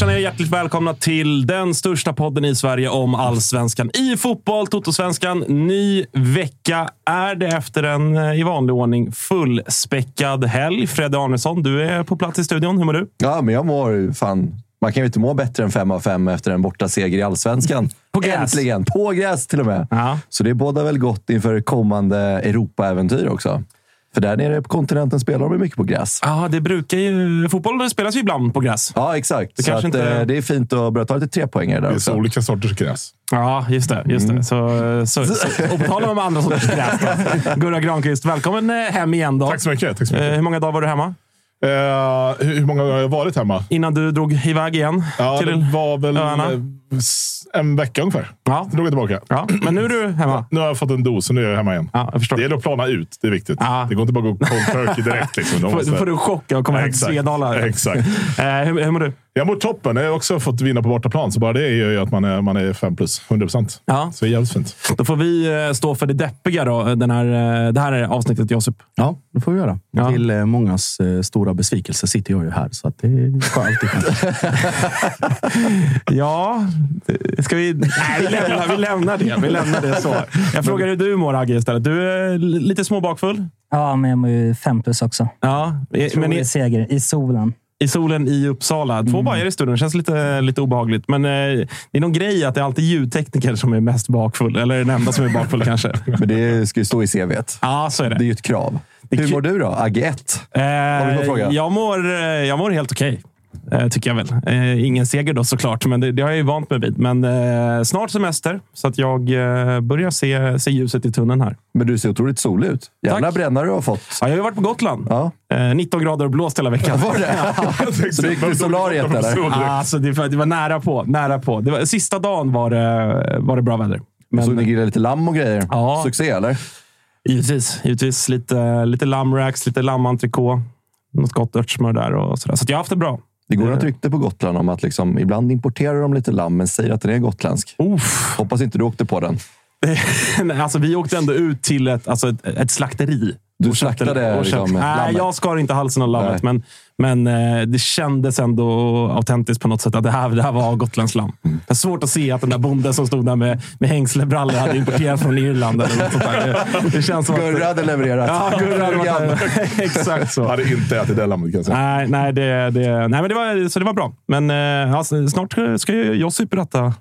Känna er hjärtligt välkomna till den största podden i Sverige om allsvenskan i fotboll, Totosvenskan. Ny vecka är det efter en eh, i vanlig ordning fullspäckad helg. Fredde Arnesson, du är på plats i studion. Hur mår du? Ja, men jag mår fan... Man kan ju inte må bättre än fem av fem efter en borta seger i allsvenskan. På gräs. Äntligen! På gräs till och med. Ja. Så det bådar väl gott inför kommande Europa-äventyr också. För där nere på kontinenten spelar de mycket på gräs. Ja, det brukar ju... Fotboll spelas ju ibland på gräs. Ja, exakt. Det så kanske att, inte- eh, det är fint att börja ta lite trepoängare där Det är så olika sorters gräs. Ja, just det. Just det. Så, så, så, och på tal om andra sorters gräs då. Gurra Granqvist, välkommen eh, hem igen då. Tack så mycket. Tack så Eh, mycket. Hur många dagar var du hemma? Eh, hur många har jag varit hemma? Innan du drog iväg igen? Ja, till det var väl öarna? En vecka ungefär. Ja. Sen drog jag tillbaka. Ja, men nu är du hemma. Nu har jag fått en dos och nu är jag hemma igen. Ja, jag. Det gäller att plana ut. Det är viktigt. Ja. Det går inte bara att gå cold turkey direkt. Liksom. Får, måste- får du chocka och komma hem till Exakt. Svedala? Exakt. Eh, hur, hur mår du? Jag mår toppen. Jag har också fått vinna på bortaplan, så bara det gör ju att man är, man är fem plus. 100 procent. Ja. Så det är jävligt fint. Då får vi eh, stå för det deppiga då, den här, eh, det här är avsnittet Josip. Ja, det får vi göra. Ja. Till eh, mångas stora besvikelse sitter jag ju här, så att det är alltid skönt. Ja, ska vi... Nej, vi lämnar, vi lämnar det. Vi lämnar det så. Jag frågar hur du mår, Agge, istället. Du är li- lite småbakfull. Ja, men jag mår ju fem plus också. Ja, i- men i, seger i solen. i solen i Uppsala. Två bajare i studion. känns lite, lite obehagligt. Men eh, det är någon grej att det är alltid ljudtekniker som är mest bakfull. Eller den enda som är bakfull kanske. Men det ska ju stå i CVt. Ja, så är det. Det är ju ett krav. Hur mår du då? Agge 1? Eh, jag, mår, eh, jag mår helt okej. Eh, tycker jag väl. Eh, ingen seger då såklart, men det, det har jag ju vant mig vid. Men eh, snart semester, så att jag eh, börjar se, se ljuset i tunneln här. Men du ser otroligt solig ut. Jävla Tack. brännare du har fått. Ja, jag har ju varit på Gotland. Ja. Eh, 19 grader och blåst hela veckan. Var det? Så du gick till solariet, eller? Alltså, det, var- det var nära på. Nära på. Det var, sista dagen var det, var det bra väder. Men, Såg ni grilla lite lamm och grejer? Ja. Succé, eller? Givetvis. givetvis lite, lite lammracks, lite lammentrikå. Något gott örtsmör där och sådär. Så jag har haft det bra. Det går ett rykte på Gotland om att liksom, ibland importerar de lite lamm, men säger att den är gotländsk. Uff. Hoppas inte du åkte på den. Nej, alltså, vi åkte ändå ut till ett, alltså ett, ett slakteri. Du Och köpte- slaktade och köpte- liksom Nej, lammet? jag skar inte halsen av lammet. Nej. Men, men eh, det kändes ändå autentiskt på något sätt. Att det här, det här var Gotlands lamm. Mm. Det är svårt att se att den där bonden som stod där med, med hängslebrallor hade importerat från Irland. Eller något sånt där. Det, det känns som att... Gurra hade levererat. Ja, Gurra hade Exakt så. Hade inte ätit det lammet kan jag säga. Nej, nej, det, det, nej men det, var, så det var bra. Men eh, alltså, snart ska ju Josip berätta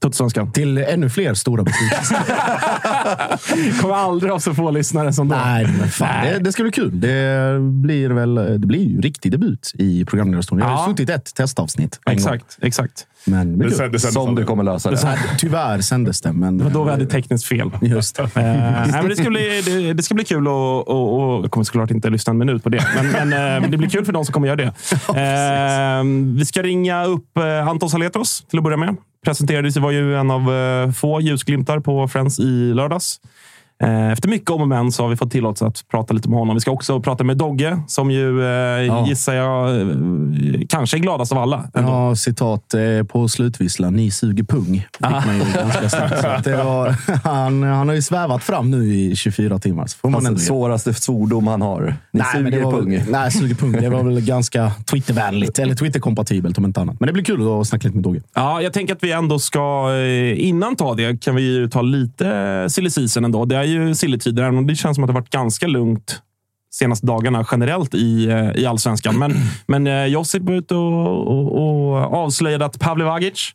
Tuttosvenskan. Till ännu fler stora besvikelser. Kommer aldrig ha så få lyssnare som då. Nej, men fan, det, det ska bli kul. Det blir, väl, det blir ju riktig debut i programledarstolen. Jag har Ja. suttit ett testavsnitt. gång. Exakt, exakt. Men det Det, sen- det sändes Som du kommer lösa det. Nej, Tyvärr sändes det, men... Det var då vi hade tekniskt fel. Just det. Eh, nej, men det, ska bli, det, det ska bli kul och, och, och jag kommer såklart inte lyssna en minut på det. Men, men eh, det blir kul för de som kommer göra det. Eh, vi ska ringa upp Anton Saletros till att börja med. Presenterades, var ju en av eh, få ljusglimtar på Friends i lördags. Eh, Efter mycket om och men så har vi fått tillåtelse att prata lite med honom. Vi ska också prata med Dogge, som ju eh, gissar jag eh, kanske är gladast av alla. Ändå. Ja, citat eh, på slutvisslan. Ni suger pung. Snabbt. Det var, han, han har ju svävat fram nu i 24 timmar. Så får ge. svåraste svordom han har. Ni men suger det var, pung. Nej, suger pung. Det var väl ganska Twittervänligt. Eller Twitterkompatibelt om inte annat. Men det blir kul att snacka lite med Dogge. Ja, jag tänker att vi ändå ska, innan ta det, kan vi ju ta lite silly season ändå. Det är ju silly-tider, även om det känns som att det varit ganska lugnt senaste dagarna generellt i, eh, i allsvenskan. Men, men eh, Josip var ute och, och, och avslöjade att Pavle Vagic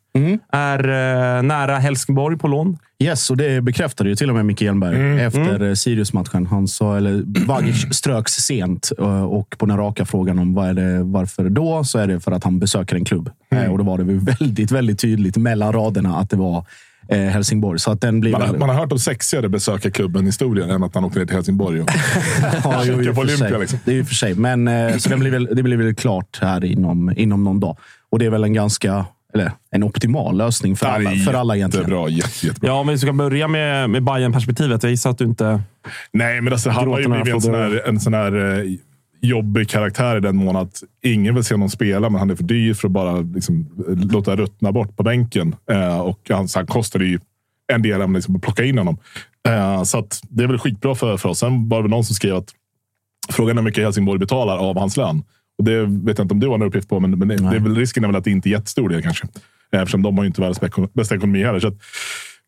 är eh, nära Helsingborg på lån. Yes, och det bekräftade ju till och med Micke Hjelmberg efter mm. Sirius-matchen. Han sa, eller Vagic ströks sent och på den raka frågan om vad är det, varför då, så är det för att han besöker en klubb. Eh, Och då var det väl väldigt, väldigt tydligt mellan raderna att det var eh, Helsingborg. Så att den blir Man, har- väl... man har hört om sexigare besökarklubben historien än att han åkte ner till Helsingborg. Och, Ja, jo, på Olympia, liksom. Det är ju för sig. Men, eh, så det blir, väl, det blir väl klart här inom, inom någon dag. Och det är väl en ganska, eller en optimal lösning för alla, för alla egentligen. Jättebra, jätte, jättebra. Ja, om vi ska börja med, med bayern perspektivet Jag gissar att du inte... Nej, men alltså, han har ju blivit en sån här, en sån här eh, jobbig karaktär i den mån att ingen vill se honom spela, men han är för dyr för att bara liksom, låta ruttna bort på bänken. Eh, och han, han kostar ju en del av liksom, att plocka in honom. Eh, så att det är väl skitbra för, för oss. Sen var det någon som skrev att frågan är hur mycket Helsingborg betalar av hans lön. Och det vet jag inte om du har en uppgift på, men, men det, det är väl, risken är väl att det inte är jättestor del kanske. Eh, Eftersom de har ju inte världens bästa ekonomi heller. Så att,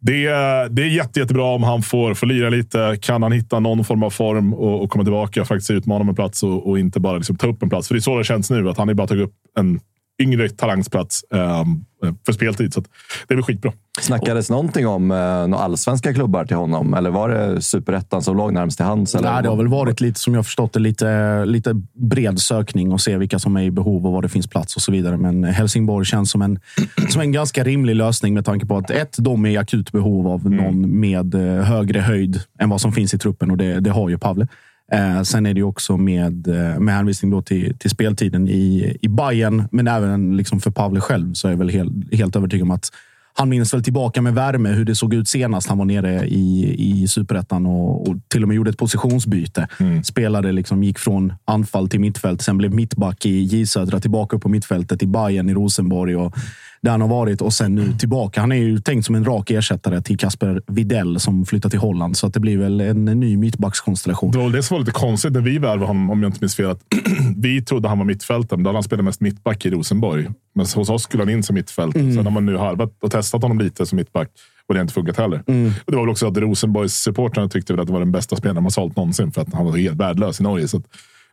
det är, det är jätte, jättebra om han får, får lira lite. Kan han hitta någon form av form och, och komma tillbaka och faktiskt utmana om en plats och, och inte bara liksom ta upp en plats. För det är så det känns nu, att han är bara tagit upp en yngre talangsplats ehm, för speltid. Så att det är väl skitbra. Snackades någonting om eh, några allsvenska klubbar till honom? Eller var det superettan som låg närmast till hands? Eller? Nej, det har väl varit lite, som jag förstått det, lite, lite bred sökning och se vilka som är i behov och var det finns plats och så vidare. Men Helsingborg känns som en, som en ganska rimlig lösning med tanke på att ett, de är i akut behov av någon med eh, högre höjd än vad som finns i truppen och det, det har ju Pavle. Eh, sen är det ju också med, eh, med hänvisning då till, till speltiden i, i Bayern, men även liksom för Pavle själv så är jag väl helt, helt övertygad om att han minns väl tillbaka med värme hur det såg ut senast han var nere i, i superettan och, och till och med gjorde ett positionsbyte. Spelade liksom, gick från anfall till mittfält, sen blev mittback i J Södra, tillbaka upp på mittfältet i Bayern i Rosenborg. Och, där han har varit och sen nu tillbaka. Han är ju tänkt som en rak ersättare till Kasper Videll som flyttar till Holland. Så att det blir väl en ny mittbackskonstellation. Det var det som var lite konstigt när vi värvade honom, om jag inte minns fel. Att vi trodde han var mittfältare, men då hade han spelat mest mittback i Rosenborg. Men hos oss skulle han in som mittfältare. Sen har man nu harvat och testat honom lite som mittback och det har inte funkat heller. Och det var väl också att Rosenborgs supportrarna tyckte att det var den bästa spelaren man sålt någonsin för att han var helt värdelös i Norge. Så att,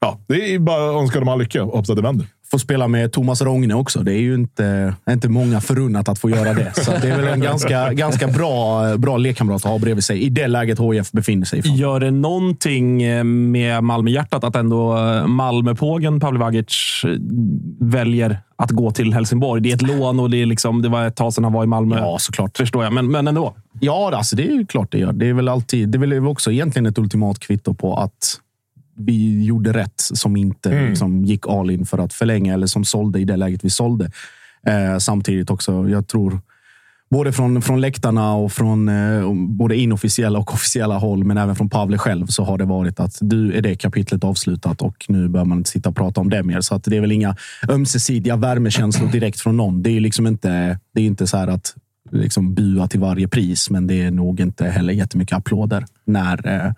ja, det är bara att önska dem all lycka och hoppas att det vänder. Får spela med Thomas Rogne också. Det är ju inte, inte många förunnat att få göra det. Så det är väl en ganska, ganska bra, bra lekkamrat att ha bredvid sig i det läget HIF befinner sig i. Gör det någonting eh, med Malmö-hjärtat att ändå eh, Malmöpågen Pavle Vagic eh, väljer att gå till Helsingborg? Det är ett lån och det, är liksom, det var ett tag sedan han var i Malmö. Ja, såklart. Förstår jag, men, men ändå. Ja, alltså, det är klart det gör. Det är väl alltid. Det är väl också egentligen ett ultimat kvitto på att vi gjorde rätt som inte liksom, gick all in för att förlänga eller som sålde i det läget vi sålde. Eh, samtidigt också, jag tror både från, från läktarna och från eh, både inofficiella och officiella håll, men även från Pavle själv, så har det varit att du är det kapitlet avslutat och nu bör man inte sitta och prata om det mer. Så att det är väl inga ömsesidiga värmekänslor direkt från någon. Det är liksom inte, det är inte så här att liksom bua till varje pris, men det är nog inte heller jättemycket applåder när eh,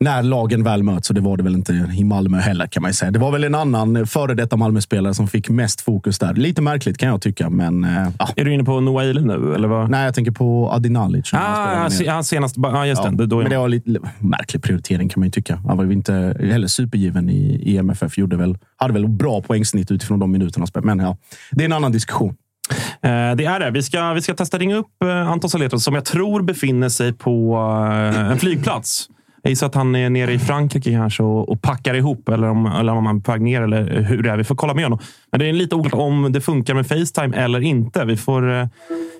när lagen väl möts. Och det var det väl inte i Malmö heller kan man säga. Det var väl en annan före detta Malmö-spelare som fick mest fokus där. Lite märkligt kan jag tycka, men ja. Är du inne på Noah Eilif nu? Eller vad? Nej, jag tänker på Adinalic. Ah, han, med. se- han senast... Ja, just Ja, det. Då men det var lite märklig prioritering kan man ju tycka. Han var ju inte heller supergiven i, i MFF. Gjorde väl, hade väl bra poängsnitt utifrån de minuterna. Men ja, det är en annan diskussion. Eh, Det är det. Vi ska, vi ska testa ringa upp eh, Anton Saletros som jag tror befinner sig på en flygplats. Jag gissar att han är nere i Frankrike kanske och, och packar ihop eller om, eller om han är på väg ner eller hur det är. Vi får kolla med honom. Men det är lite oklart om det funkar med Facetime eller inte. Vi får, eh,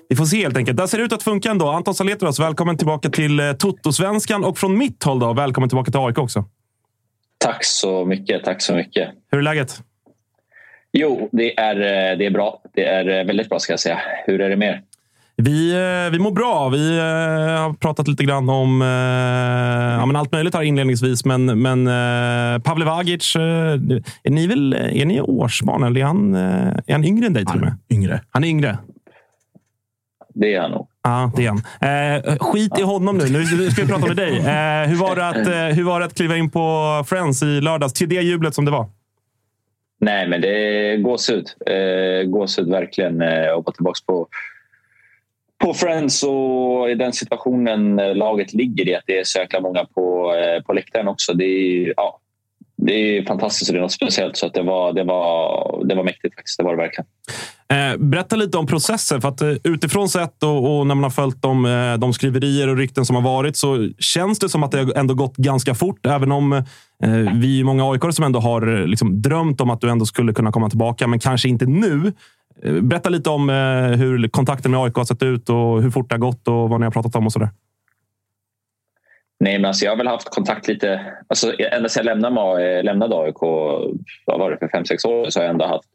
vi får se helt enkelt. Det ser ut att funka ändå. Anton Saletros, välkommen tillbaka till eh, Toto-svenskan. Och från mitt håll, då, välkommen tillbaka till AIK också. Tack så mycket. Tack så mycket. Hur är läget? Jo, det är, eh, det är bra. Det är väldigt bra ska jag säga. Hur är det med er? Vi, eh, vi mår bra. Vi eh, har pratat lite grann om eh, ja, men allt möjligt här inledningsvis. Men, men Pavle Vagic, är ni, väl, är ni årsbarn eller är han, är han yngre än dig? Han, yngre. han är yngre. Det är han nog. Ja, det är han. Eh, skit i honom nu. Nu ska vi prata med dig. Eh, hur, var det att, hur var det att kliva in på Friends i lördags? Till det jublet som det var? Nej, men det är gåshud. Eh, gåshud verkligen. Eh, att vara tillbaka på, på Friends och i den situationen eh, laget ligger i. Att det är så jäkla många på, eh, på läktaren också. Det är, ja, det är fantastiskt och det är något speciellt. Så att det, var, det, var, det var mäktigt faktiskt. Det var det verkligen. Eh, berätta lite om processen. För att eh, utifrån sett och, och, när man har följt de, eh, de skriverier och rykten som har varit så känns det som att det ändå gått ganska fort. Även om eh, vi är många aik som ändå har liksom, drömt om att du ändå skulle kunna komma tillbaka, men kanske inte nu. Berätta lite om hur kontakten med AIK har sett ut och hur fort det har gått och vad ni har pratat om och sådär. Nej, men alltså jag har väl haft kontakt lite... Alltså, ända sedan jag lämnade, eh, lämnade AIK vad var det, för fem sex år så har jag ändå haft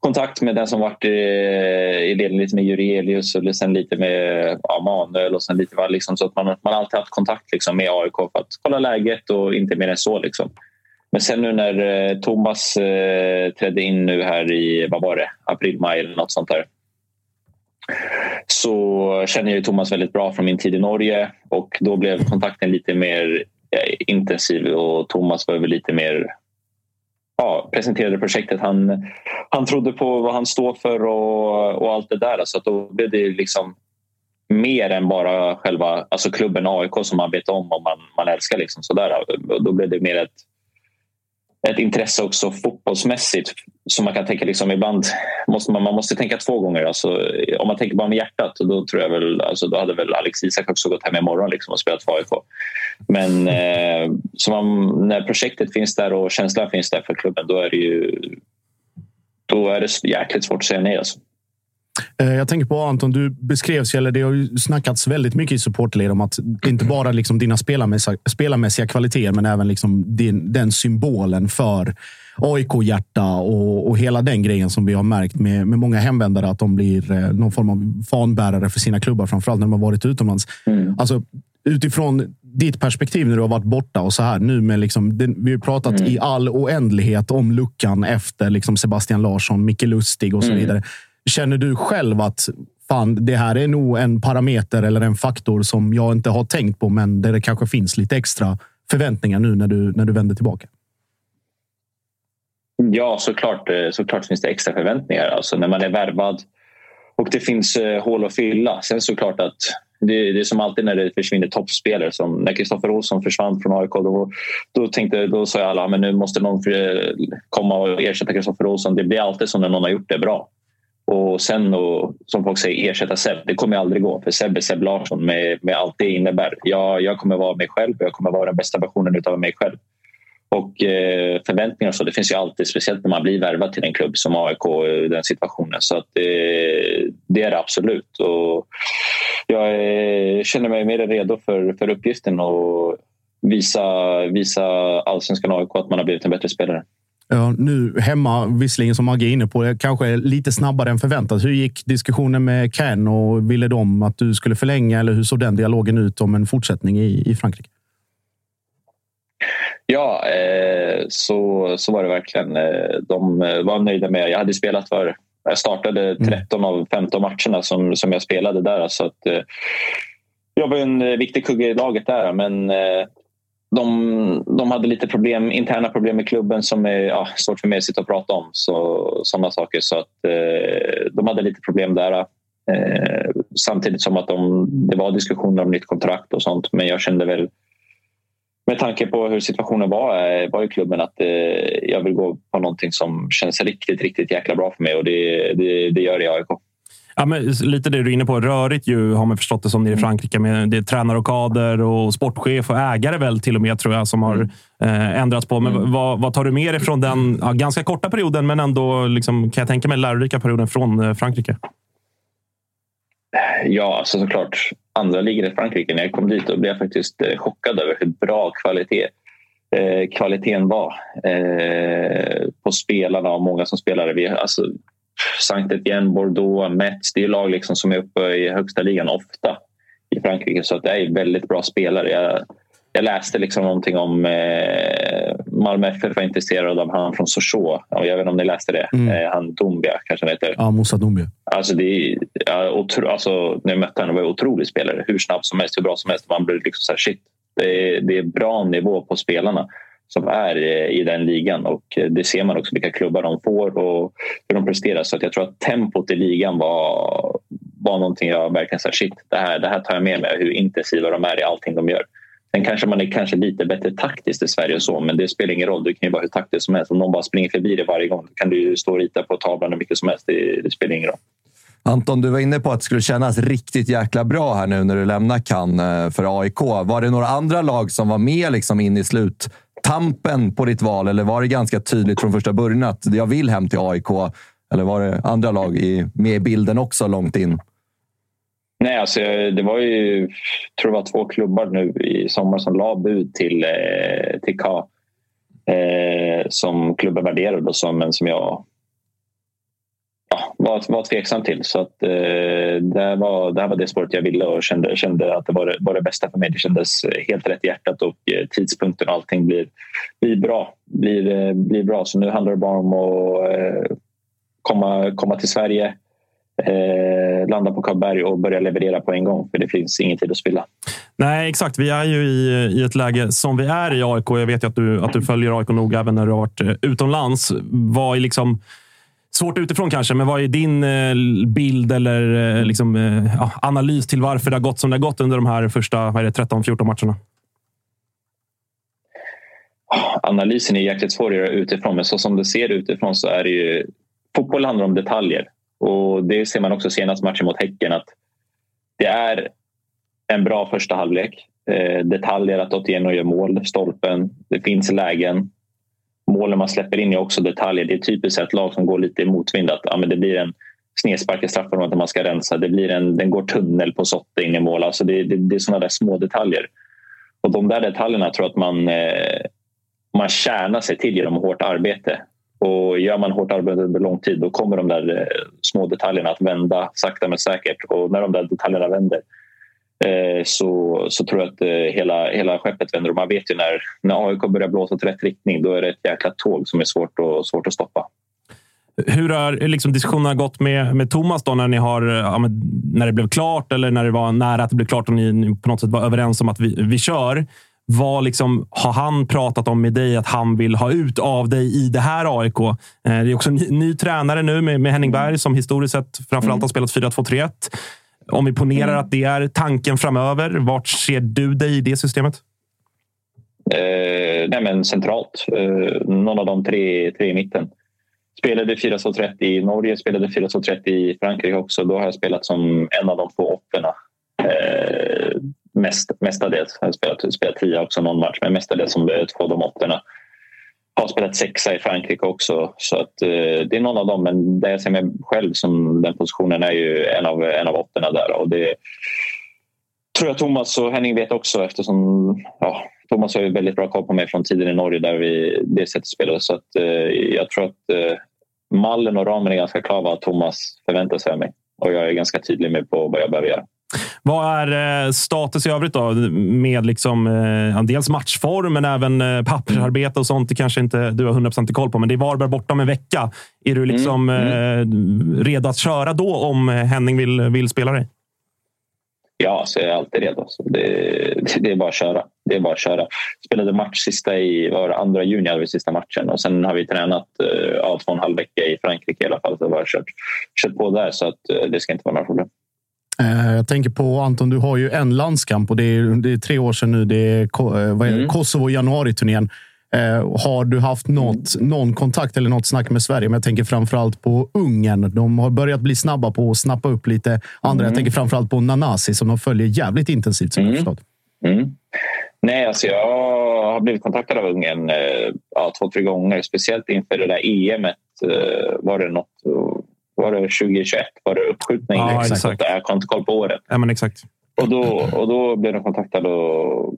kontakt med den som varit i, i ledning lite med Jurelius och sen lite med ja, Manuel och sen lite liksom, så att man, man har alltid haft kontakt liksom, med AIK för att kolla läget och inte mer än så. Liksom. Men sen nu när eh, Thomas eh, trädde in nu här i vad var det, april, maj eller något sånt där så känner jag Thomas väldigt bra från min tid i Norge och då blev kontakten lite mer eh, intensiv och Thomas var väl lite mer ja, presenterade projektet han, han trodde på, vad han står för och, och allt det där. Så att då blev det liksom mer än bara själva alltså klubben AIK som man vet om och man, man älskar. Liksom sådär. Då blev det mer ett ett intresse också fotbollsmässigt. Så man kan tänka liksom ibland måste man, man måste tänka två gånger. Alltså, om man tänker bara med hjärtat då tror jag väl, alltså, då hade väl Alex Isak också gått hem imorgon liksom, och spelat för AIK. Men eh, så man, när projektet finns där och känslan finns där för klubben då är det ju då är det jäkligt svårt att säga nej. Alltså. Eh, jag tänker på Anton, du beskrevs, eller det har ju snackats väldigt mycket i supportled om att inte bara liksom dina spelarmässiga, spelarmässiga kvaliteter, men även liksom din, den symbolen för AIK-hjärta och, och hela den grejen som vi har märkt med, med många hemvändare, att de blir eh, någon form av fanbärare för sina klubbar, framförallt när de har varit utomlands. Mm. Alltså, utifrån ditt perspektiv när du har varit borta och så här nu med liksom, det, vi har pratat mm. i all oändlighet om luckan efter liksom Sebastian Larsson, Micke Lustig och så mm. Känner du själv att fan, det här är nog en parameter eller en faktor som jag inte har tänkt på, men där det kanske finns lite extra förväntningar nu när du, när du vänder tillbaka? Ja, såklart, eh, såklart finns det extra förväntningar. Alltså när man är värvad och det finns eh, hål att fylla. Sen såklart att det, det är som alltid när det försvinner toppspelare. Som när Kristoffer Olsson försvann från AIK. Då, då, tänkte, då sa alla att nu måste någon eh, komma och ersätta Kristoffer Olsson. Det blir alltid som när någon har gjort det bra. Och sen och, som folk säger, ersätta Seb. Det kommer aldrig gå för Seb är Seb Larsson med, med allt det innebär. Jag, jag kommer vara mig själv och jag kommer vara den bästa versionen av mig själv. Och eh, förväntningar så, det finns ju alltid, speciellt när man blir värvad till en klubb som AIK i den situationen. Så att, eh, det är det absolut. Och jag eh, känner mig mer än redo för, för uppgiften och visa, visa allsvenskan AIK att man har blivit en bättre spelare. Ja, nu hemma, visserligen som Magge är inne på, kanske lite snabbare än förväntat. Hur gick diskussionen med Ken och ville de att du skulle förlänga? Eller hur såg den dialogen ut om en fortsättning i, i Frankrike? Ja, eh, så, så var det verkligen. Eh, de var nöjda med... Jag hade spelat för... Jag startade 13 mm. av 15 matcherna som, som jag spelade där. Så att, eh, jag var en viktig kugge i laget där, men de, de hade lite problem, interna problem med klubben som är ja, svårt för mig att sitta och prata om. Så, sådana saker. Så att, eh, de hade lite problem där. Eh, samtidigt som att de, det var diskussioner om nytt kontrakt och sånt. Men jag kände väl med tanke på hur situationen var, eh, var i klubben att eh, jag vill gå på någonting som känns riktigt, riktigt jäkla bra för mig och det, det, det gör det i AIK. Ja, men lite det du är inne på. Rörigt ju, har man förstått det som nere i mm. Frankrike. Med, det är tränarrokader och sportchef och ägare väl till och med, tror jag, som har mm. eh, ändrats på. Men mm. vad, vad, tar du med dig från den ja, ganska korta perioden, men ändå liksom, kan jag tänka mig lärorika perioden från eh, Frankrike? Ja, alltså såklart. Andra ligor i Frankrike. När jag kom dit blev jag faktiskt eh, chockad över hur bra kvalitet eh, kvaliteten var eh, på spelarna och många som spelade. Vi, alltså, Saint Etienne, Bordeaux, Metz. Det är lag liksom som är uppe i högsta ligan ofta i Frankrike. Så det är väldigt bra spelare. Jag, jag läste liksom någonting om eh, Malmö FF var intresserad av han från Sochaux. Jag vet inte om ni läste det. Mm. Eh, han Dombia kanske han heter. Ja, Moussa Doumbia. Alltså, det är, ja, otro, alltså, när jag mötte honom var det en otrolig spelare. Hur snabb som helst, hur bra som helst. Man blir liksom så här, shit. Det är, det är bra nivå på spelarna som är eh, i den ligan och eh, det ser man också vilka klubbar de får och hur de presterar. Så att jag tror att tempot i ligan var, var någonting jag verkligen sa shit, det här, det här tar jag med mig. Hur intensiva de är i allting de gör. Sen kanske man är kanske lite bättre taktiskt i Sverige och så, men det spelar ingen roll. Du kan ju vara hur taktisk som helst. Om någon bara springer förbi dig varje gång kan du stå och rita på tavlan hur mycket som helst. Det, det spelar ingen roll. Anton, du var inne på att det skulle kännas riktigt jäkla bra här nu när du lämnar Cannes eh, för AIK. Var det några andra lag som var med liksom in i Tampen på ditt val eller var det ganska tydligt från första början att jag vill hem till AIK? Eller var det andra lag i, med i bilden också långt in? Nej, alltså, det var ju tror det var två klubbar nu i sommar som la bud till, eh, till K. Eh, som klubben värderade och så, men som jag ja, var, var tveksam till. Så att, eh, det, var, det här var det spåret jag ville och kände, kände att det var, det var det bästa för mig. Det kändes helt rätt i hjärtat och eh, tidpunkten och allting blir, blir bra. Blir, eh, blir bra. Så nu handlar det bara om att eh, komma, komma till Sverige eh, landa på Karlberg och börja leverera på en gång. För det finns ingen tid att spilla. Nej, exakt. Vi är ju i, i ett läge som vi är i AIK. Jag vet ju att du, att du följer AIK noga även när du har varit eh, utomlands. Vad är liksom... Svårt utifrån kanske, men vad är din eh, bild eller eh, liksom, eh, ja, analys till varför det har gått som det har gått under de här första 13-14 matcherna? Analysen är jäkligt svår att göra utifrån, men så som det ser utifrån så är det ju... Fotboll handlar om detaljer. Och Det ser man också senast matchen mot Häcken att det är en bra första halvlek. Detaljer att Otieno gör mål, stolpen, det finns lägen. Målen man släpper in är också detaljer. Det är typiskt ett lag som går lite i motvind. Att, ja, men det blir en snedspark i straffområdet man ska rensa. Det blir en, den går tunnel på Sotte in i mål. Alltså det, det, det är sådana där små detaljer. Och de där detaljerna tror jag att man, eh, man tjänar sig till genom hårt arbete. Och gör man hårt arbete under lång tid då kommer de där eh, små detaljerna att vända sakta men säkert. Och när de där detaljerna vänder så, så tror jag att eh, hela, hela skeppet vänder. Och man vet ju när, när AIK börjar blåsa åt rätt riktning då är det ett jäkla tåg som är svårt, och, svårt att stoppa. Hur har liksom, diskussionerna gått med, med Thomas då när, ni har, ja, när det blev klart eller när det var nära att det blev klart och ni på något sätt var överens om att vi, vi kör? Vad liksom, har han pratat om med dig att han vill ha ut av dig i det här AIK? Eh, det är också en ny, ny tränare nu med, med Henning Berg som historiskt sett framförallt har spelat 4-2-3-1. Om vi ponerar att det är tanken framöver, vart ser du dig i det systemet? Eh, nej men centralt. Eh, någon av de tre, tre i mitten. Spelade 4-2-3 i Norge, spelade 4-2-3 i Frankrike också. Då har jag spelat som en av de två åttorna. Eh, mest, mestadels. Jag har spelat, spelat tia också någon match, men mestadels som två av de åttorna. Har spelat sexa i Frankrike också. Så att, eh, det är någon av dem, men där jag ser mig själv som den positionen är ju en av, en av åttorna där. Och det tror jag Thomas och Henning vet också eftersom ja, Thomas har ju väldigt bra koll på mig från tiden i Norge där vi det sättet spelade. Så att, eh, jag tror att eh, mallen och ramen är ganska klar vad Thomas förväntar sig av mig. Och jag är ganska tydlig med på vad jag behöver göra. Vad är eh, status i övrigt då? Med liksom, eh, dels matchform, men även eh, pappersarbete och sånt. Det kanske inte du har 100% koll på, men det är Varberg borta om en vecka. Är du liksom mm. Mm. redo att köra då om Henning vill, vill spela dig? Ja, så jag är alltid redo. Det, det, är bara att köra. Det är bara att köra. Spelade match sista i var andra juni, hade vi sista matchen. Och sen har vi tränat ja, två och en halv vecka i Frankrike i alla fall. Så har kört, kört på där, så att, det ska inte vara några problem. Eh, jag tänker på Anton, du har ju en landskamp och det är, det är tre år sedan nu. Det är, eh, är mm. Kosovo januari-turnén. Eh, har du haft något, någon kontakt eller något snack med Sverige? Men jag tänker framförallt på Ungern. De har börjat bli snabba på att snappa upp lite andra. Mm. Jag tänker framförallt på Nanasi som de följer jävligt intensivt som mm. jag förstått. Mm. Nej, alltså jag har blivit kontaktad av Ungern ja, två, tre gånger. Speciellt inför det där EMet var det något var det 2021 var det uppskjutning. Ja, exakt. exakt. Jag har inte koll på året. Ja, men exakt. Och då, och då blev de kontaktade. Och,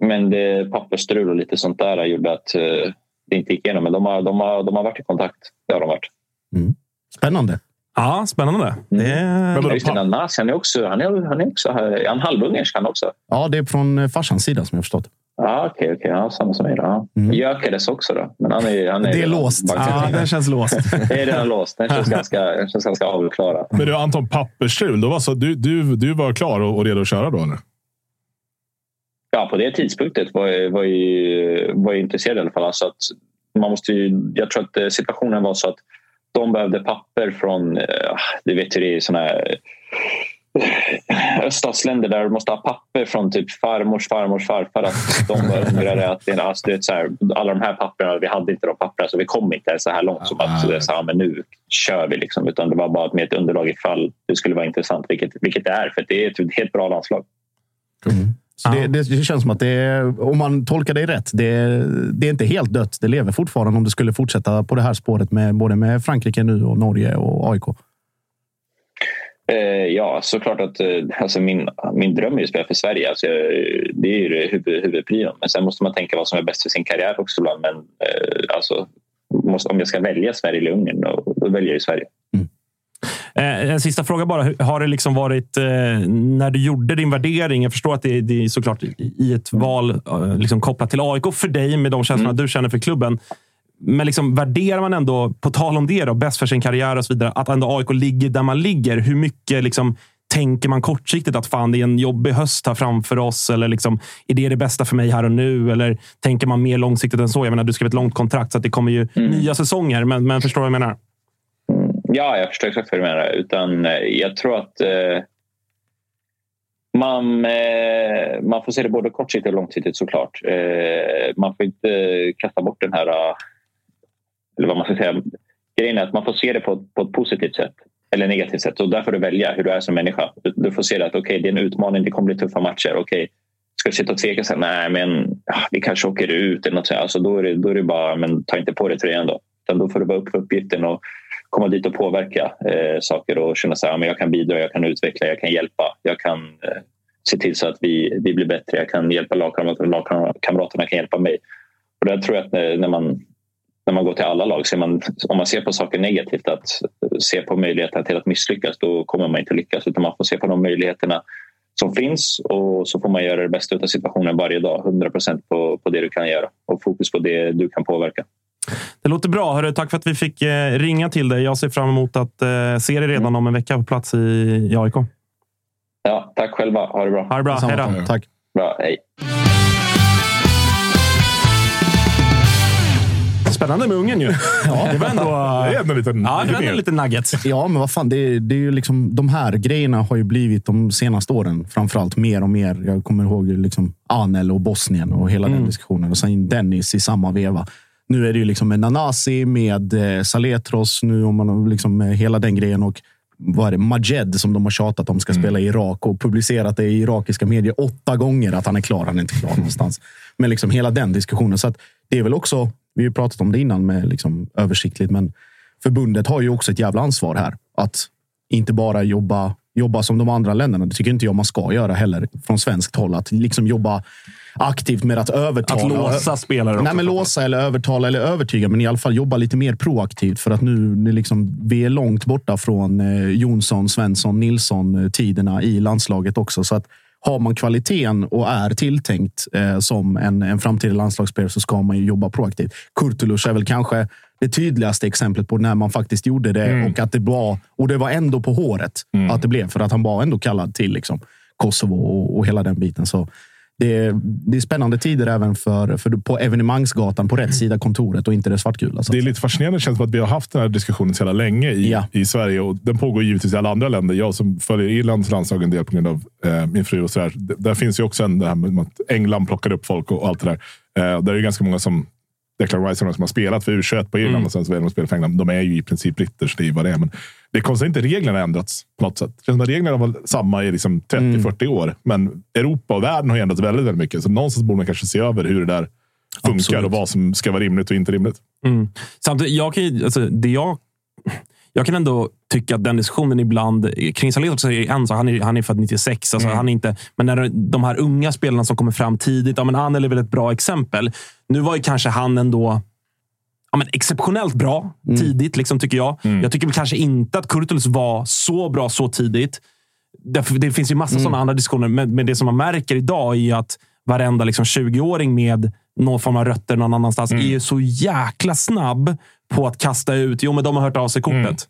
men det pappersstrul och lite sånt där gjorde att uh, det inte gick igenom. Men de har, de, har, de har varit i kontakt. Det har de varit. Mm. Spännande. Ja, spännande. Det är... Ja, just det, Nanasi, han är också, han är, han är också är han halvungersk han också. Ja, det är från eh, farsans sida som jag förstått. Ja, okej, okej. Ja, samma som mig. Ja. Mm. Också då. Men han är, han är Det är låst. Ja, den känns låst. Det är redan låst. Den känns ganska, den känns ganska avklarad. Men du, Anton, pappersstrul. Då var så, du, du, du var klar och, och redo att köra då? Eller? Ja, på det tidspunktet var jag, var jag, var jag intresserad i alla fall. Alltså att man måste ju, jag tror att eh, situationen var så att de behövde papper från, eh, du vet hur det är såna här öststatsländer där du måste ha papper från typ farmors farmors farfar att de var undrade att det, alltså, vet, så här, alla de här papperna, vi hade inte de papperna så vi kom inte så här långt som att så, så här, men nu kör vi liksom utan det var bara med ett underlag ifall det skulle vara intressant vilket, vilket det är för det är ett, är ett bra landslag. Så det, det, känns som att det är, om man tolkar det rätt, det, är- det är inte helt dött. Det lever fortfarande om det skulle fortsätta på det här spåret med både med Frankrike nu och Norge och AIK. Eh, ja, såklart att eh, alltså min, min dröm är att spela för Sverige. Alltså, det är ju det huvud, huvudprion. Men sen måste man tänka vad som är bäst för sin karriär också. ibland. Men eh, alltså, måste, om jag ska välja Sverige eller Ungern, då, då väljer jag Sverige. Eh, En sista fråga bara. Har det liksom varit, eh, när du gjorde din värdering, jag förstår att det, det är såklart i- ett val eh, liksom kopplat till AIK för dig med de känslorna du känner för klubben. Men liksom, värderar man ändå, på tal om det, då, bäst för sin karriär och så vidare, att ändå AIK ligger där man ligger. Hur mycket liksom, tänker man kortsiktigt att fan, det är en jobbig höst här framför oss? Eller liksom, är det det bästa för mig här och nu? Eller tänker man mer långsiktigt än så? Jag menar, du skrev ett långt kontrakt, så det kommer ju nya säsonger. Men, men förstår du vad jag menar? Ja, jag förstår exakt vad du menar. Utan, eh, jag tror att eh, man, eh, man får se det både kortsiktigt och långsiktigt såklart. Eh, man får inte kasta bort den här... Eller vad man ska säga. Grejen är att man får se det på, på ett positivt sätt eller negativt sätt. Och där får du välja hur du är som människa. Du, du får se det att okay, det är en utmaning, det kommer bli tuffa matcher. Okay, ska du sitta och tveka? Så Nej, men vi kanske åker ut. Eller något sånt. Alltså, då, är det, då är det bara, men ta inte på dig tröjan då. Utan då får du vara upp för uppgiften och komma dit och påverka eh, saker och känna att jag kan bidra, jag kan utveckla, jag kan hjälpa. Jag kan eh, se till så att vi, vi blir bättre. Jag kan hjälpa lagkamraterna, lagkamraterna kan hjälpa mig. Och där tror jag att när, när, man, när man går till alla lag, så man, om man ser på saker negativt, att se på möjligheterna till att misslyckas, då kommer man inte lyckas. Utan man får se på de möjligheterna som finns och så får man göra det bästa av situationen varje dag. 100 procent på, på det du kan göra och fokus på det du kan påverka. Det låter bra. Hörru, tack för att vi fick eh, ringa till dig. Jag ser fram emot att eh, se dig redan om en vecka på plats i, i AIK. Ja, tack själva. Ha det bra. Ha det bra. Hej då. Tack. Bra, hej. Spännande med Ungern ju. Ja, det var ändå... Det är ändå en liten, Ja, det lite var ändå lite nuggets. Ja, men vad fan. Det, är- det är ju liksom, de här grejerna har ju blivit de senaste åren framförallt mer och mer. Jag kommer ihåg liksom Anel och Bosnien och hela den diskussionen. Och sen Dennis i samma veva. Nu är det ju liksom med Nanasi, med eh, Saletros, nu om man liksom med hela den grejen. Och vad är det? Majed som de har tjatat om ska spela i Irak och publicerat det i irakiska medier åtta gånger att han är klar. Han är inte klar någonstans. Men liksom hela den diskussionen. Så att det är väl också, vi har pratat om det innan med liksom översiktligt, men förbundet har ju också ett jävla ansvar här. Att inte bara jobba, jobba som de andra länderna. Det tycker inte jag man ska göra heller från svenskt håll. Att liksom jobba aktivt med att övertala. Att låsa spelare. Nej, men låsa eller övertala eller övertyga, men i alla fall jobba lite mer proaktivt. För att nu det liksom, vi är långt borta från eh, Jonsson, Svensson, Nilsson-tiderna i landslaget också. Så att har man kvaliteten och är tilltänkt eh, som en, en framtida landslagsspelare så ska man ju jobba proaktivt. Kurtulus är väl kanske det tydligaste exemplet på när man faktiskt gjorde det och att det var, och det var ändå på håret att det blev. För att han var ändå kallad till liksom, Kosovo och, och hela den biten. Så det är, det är spännande tider även för, för på evenemangsgatan på rätt sida kontoret och inte det svartgula. Så Det är lite fascinerande känns som att vi har haft den här diskussionen så jävla länge i, Ja. i Sverige. Och den pågår givetvis i alla andra länder. Jag som följer Irlands landslag en del på grund av eh, min fru och sådär. D- Där finns ju också en, det här med att England plockar upp folk och, och allt det där. Eh, där är det ganska många som Declan Rice och de som har spelat för U21 på Irland och sen så väljer de att spela för England. De är ju i princip britter, så det är vad det är. Men det är konstigt att inte reglerna har ändrats på något sätt. Känns att reglerna var samma i liksom 30-40 år. Men Europa och världen har ändrats väldigt, väldigt mycket. Så någonstans borde man kanske se över hur det där funkar Absolut. och vad som ska vara rimligt och inte rimligt. Mm. Samtidigt, jag kan, ju- alltså, det jag, jag kan ändå tycka att den diskussionen ibland kring också är en sak. Han är, han är född 96. Alltså, han är inte, men när de här unga spelarna som kommer fram tidigt. Ja, men Anel är väl ett bra exempel. Nu var ju kanske han ändå ja, men exceptionellt bra tidigt, liksom, tycker jag. Jag tycker väl kanske inte att Kurtulus var så bra så tidigt. Därför, det finns ju massa sådana andra diskussioner, men, men det som man märker idag är att varenda liksom, 20-åring med någon form av rötter någon annanstans är ju så jäkla snabb på att kasta ut. Jo, men de har hört av sig kortet.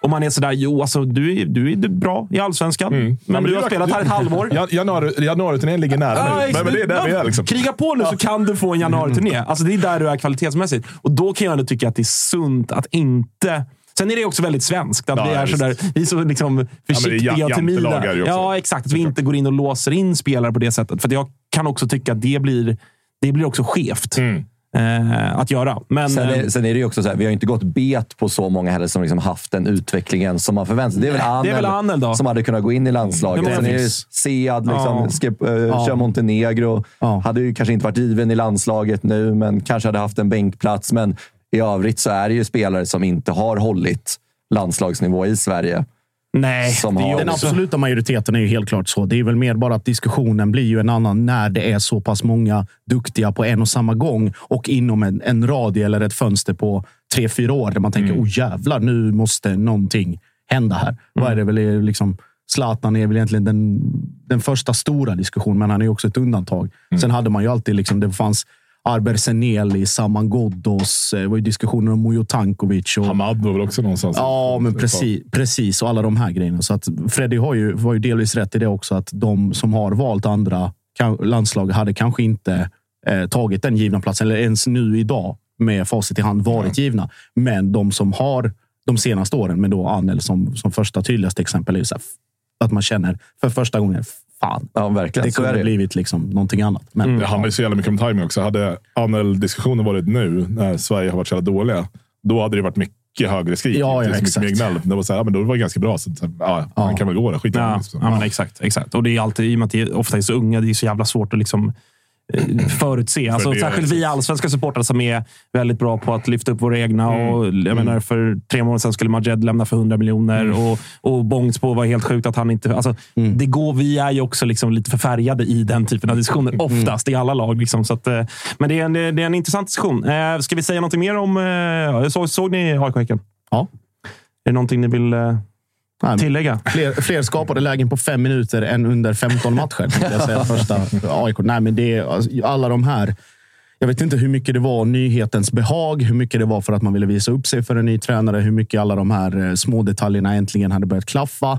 Och man är sådär, jo, alltså, du, är, du är bra i allsvenskan, men, men du du har spelat här ett halvår. Jan- Januari, januariturnén ligger nära Ja, nu. Men, exakt. men det är där vi är. Liksom. Kriga på nu så kan du få en januariturné. Alltså, det är där du är kvalitetsmässigt. Och då kan jag ändå tycka att det är sunt att inte... Sen är det också väldigt svenskt. Att Ja, vi, är visst. sådär, vi är så liksom försiktiga ja- ju också. Ja, exakt. Att vi inte går in och låser in spelare på det sättet. För jag kan också tycka att det blir, det blir också skevt Mm. eh, att göra. Men, Sen eh, är, sen är det ju också så här, vi har inte gått bet på så många heller som liksom haft den utvecklingen som man förväntar sig. Det är väl Anel, det är väl Anel då. som hade kunnat gå in i landslaget. Sen är det? Sead, liksom, Ja. äh, Ja. kör Montenegro. Ja. Hade ju kanske inte varit given i landslaget nu, men kanske hade haft en bänkplats. Men i övrigt så är det ju spelare som inte har hållit landslagsnivå i Sverige. Nej, som har- Den absoluta majoriteten är ju helt klart så. Det är väl mer bara att diskussionen blir ju en annan när det är så pass många duktiga på en och samma gång och inom en, en radie eller ett fönster på tre, fyra år där man tänker oh jävlar, nu måste någonting hända här. Vad är det väl liksom? Zlatan är väl egentligen den, den första stora diskussionen, men han är ju också ett undantag. Sen hade man ju alltid liksom, det fanns Arber Seneli, Saman Ghoddos, eh, det var ju diskussioner om Mujo Tankovic. Och, Hamad var väl också någonstans. Ja, men precis, precis. Och alla de här grejerna. Så att Freddy har ju, var ju delvis rätt i det också. Att de som har valt andra landslag hade kanske inte eh, tagit den givna platsen. Eller ens nu idag med facit i hand varit givna. Men de som har de senaste åren, med då Anel som, som första tydligaste exempel, är så här, att man känner för första gången, fan, Ja, verkligen. det kunde blivit liksom någonting annat. Men Det handlar ju så jävla mycket om timing också. Hade Anel-diskussionen varit nu, när Sverige har varit så jävla dåliga, då hade det varit mycket högre skrik. Ja, ja, Det är så mycket exakt. mer gnäll. Det var så här, ja, men då var det ganska bra. Så, så, ja, Han kan väl gå då. Skit Ja, liksom. ja, men exakt, exakt. Och det är alltid, i och med att det är- ofta är så unga, det är så jävla svårt att liksom förutse. Alltså, det är särskilt vi allsvenska supportrar som är väldigt bra på att lyfta upp våra egna. Och, jag menar, för tre månader sedan skulle Majed lämna för 100 miljoner och, och Bångsbo var helt sjukt att han inte... Alltså, det går, vi är ju också liksom lite förfärgade i den typen av diskussioner. Oftast i alla lag. Liksom, så att, eh, men det är, en, det är en intressant diskussion. Eh, ska vi säga något mer om... Eh, såg, såg ni AIK-Häcken? ja. Är det någonting ni vill eh, tillägga? Fler, fler skapade lägen på fem minuter än under 15 matcher. Jag säga, första AIK. Nej, men det är alltså, alla de här. Jag vet inte hur mycket det var nyhetens behag, hur mycket det var för att man ville visa upp sig för en ny tränare, hur mycket alla de här eh, små detaljerna äntligen hade börjat klaffa.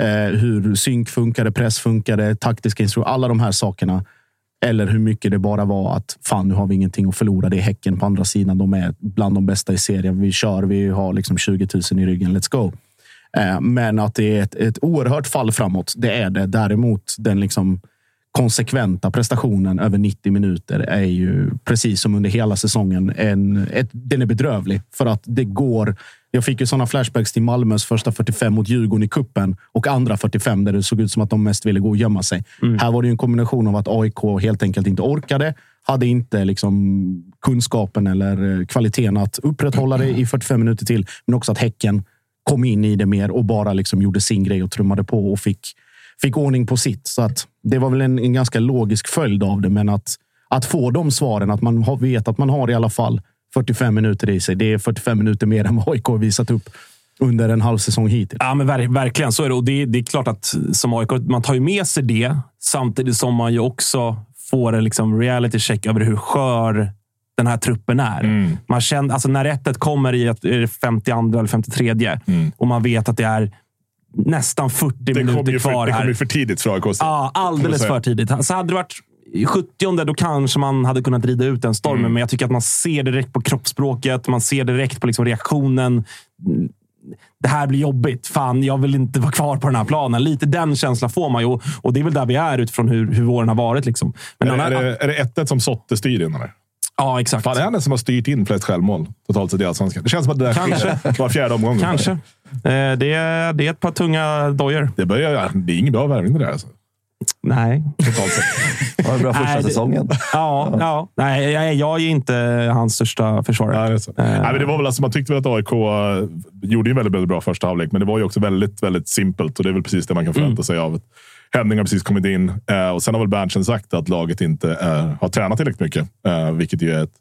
Eh, hur synk funkade, press funkade, taktiska instruktioner, alla de här sakerna. Eller hur mycket det bara var att fan, nu har vi ingenting att förlora. Det är Häcken på andra sidan. De är bland de bästa i serien. Vi kör, vi har liksom 20 000 i ryggen. Let's go. Eh, Men att det är ett, ett oerhört fall framåt, det är det. Däremot den liksom konsekventa prestationen över 90 minuter är ju precis som under hela säsongen. En, ett, den är bedrövlig för att det går. Jag fick ju sådana flashbacks till Malmös första 45 mot Djurgården i kuppen och andra 45 där det såg ut som att de mest ville gå och gömma sig. Här var det ju en kombination av att AIK helt enkelt inte orkade, hade inte liksom kunskapen eller eh, kvaliteten att upprätthålla det i 45 minuter till, men också att Häcken kom in i det mer och bara liksom gjorde sin grej och trummade på och fick, fick ordning på sitt. Så att det var väl en, en ganska logisk följd av det. Men att, att få de svaren, att man har, vet att man har i alla fall 45 minuter i sig. Det är 45 minuter mer än vad AIK har visat upp under en halv säsong hittills. Ja, men ver verkligen så är det. Och det, det är klart att som AIK, man tar ju med sig det samtidigt som man ju också får en liksom reality check över hur skör den här truppen är. Man känner, alltså när rättet kommer i ett, är det 52 eller 53 och man vet att det är nästan 40 Det minuter ju för, kvar det kom ju för tidigt för AIK. Ja, alldeles för tidigt. Så hade det varit i 70 då kanske man hade kunnat rida ut den stormen. Mm. Men jag tycker att man ser direkt på kroppsspråket. Man ser direkt på liksom reaktionen. Det här blir jobbigt. Fan, jag vill inte vara kvar på den här planen. Lite den känslan får man ju. Och- det är väl där vi är utifrån hur, hur våren har varit. Liksom. Men Är, här, är, det, är det 1-1 som Sotte styr in? Eller? Ja, exakt. Fan, är han den som har styrt in flest självmål totalt sett i Allsvenskan? Det känns som att det där Kanske. sker var fjärde omgång. Kanske. Eh, det, är, det är ett par tunga dojor. Det, börjar, det är ingen bra värvning det där. Alltså, Nej. totalt sett. Det var en bra första Nej, det- säsongen. Ja, ja. Nej, jag, jag är inte hans största försvarare. Ja, det är så. Nej, men det var väl alltså, man tyckte väl att AIK eh, gjorde en väldigt, väldigt bra första halvlek, men det var ju också väldigt, väldigt simpelt och det är väl precis det man kan förvänta sig av ett Henning har precis kommit in eh, och sen har väl Berntsen sagt att laget inte eh, har tränat tillräckligt mycket, eh, vilket ju är ett,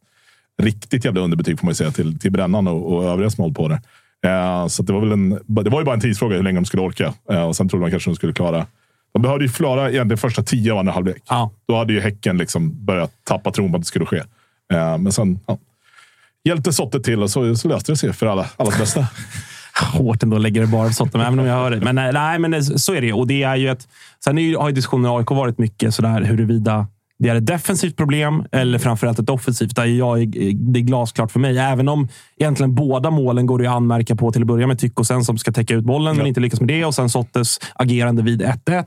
riktigt jävla underbetyg får man ju säga till, till Brännan och, och övriga som hållit på där. Eh, så det, var väl en, det var ju bara en tidsfråga hur länge de skulle orka. Och sen trodde man kanske de skulle klara de behövde ju klara egentligen första tio av andra halvlek. Ja. Då hade ju Häcken liksom börjat tappa tron på att det skulle ske. Men sen ja, hjälpte Sotte till och så, så löste det sig för alla, allas bästa. Hårt ändå lägger det bara på Sotte, även om jag hör det. Men nej, nej, men så är det ju. Och det är ju ett, sen är har ju diskussionen i AIK varit mycket sådär huruvida det är ett defensivt problem eller framförallt ett offensivt. Där jag det är glasklart för mig. Även om egentligen båda målen går det att anmärka på till att börja med. Tycko sen som ska täcka ut bollen, ja. men inte lyckas med det. Och sen Sottes agerande vid 1-1.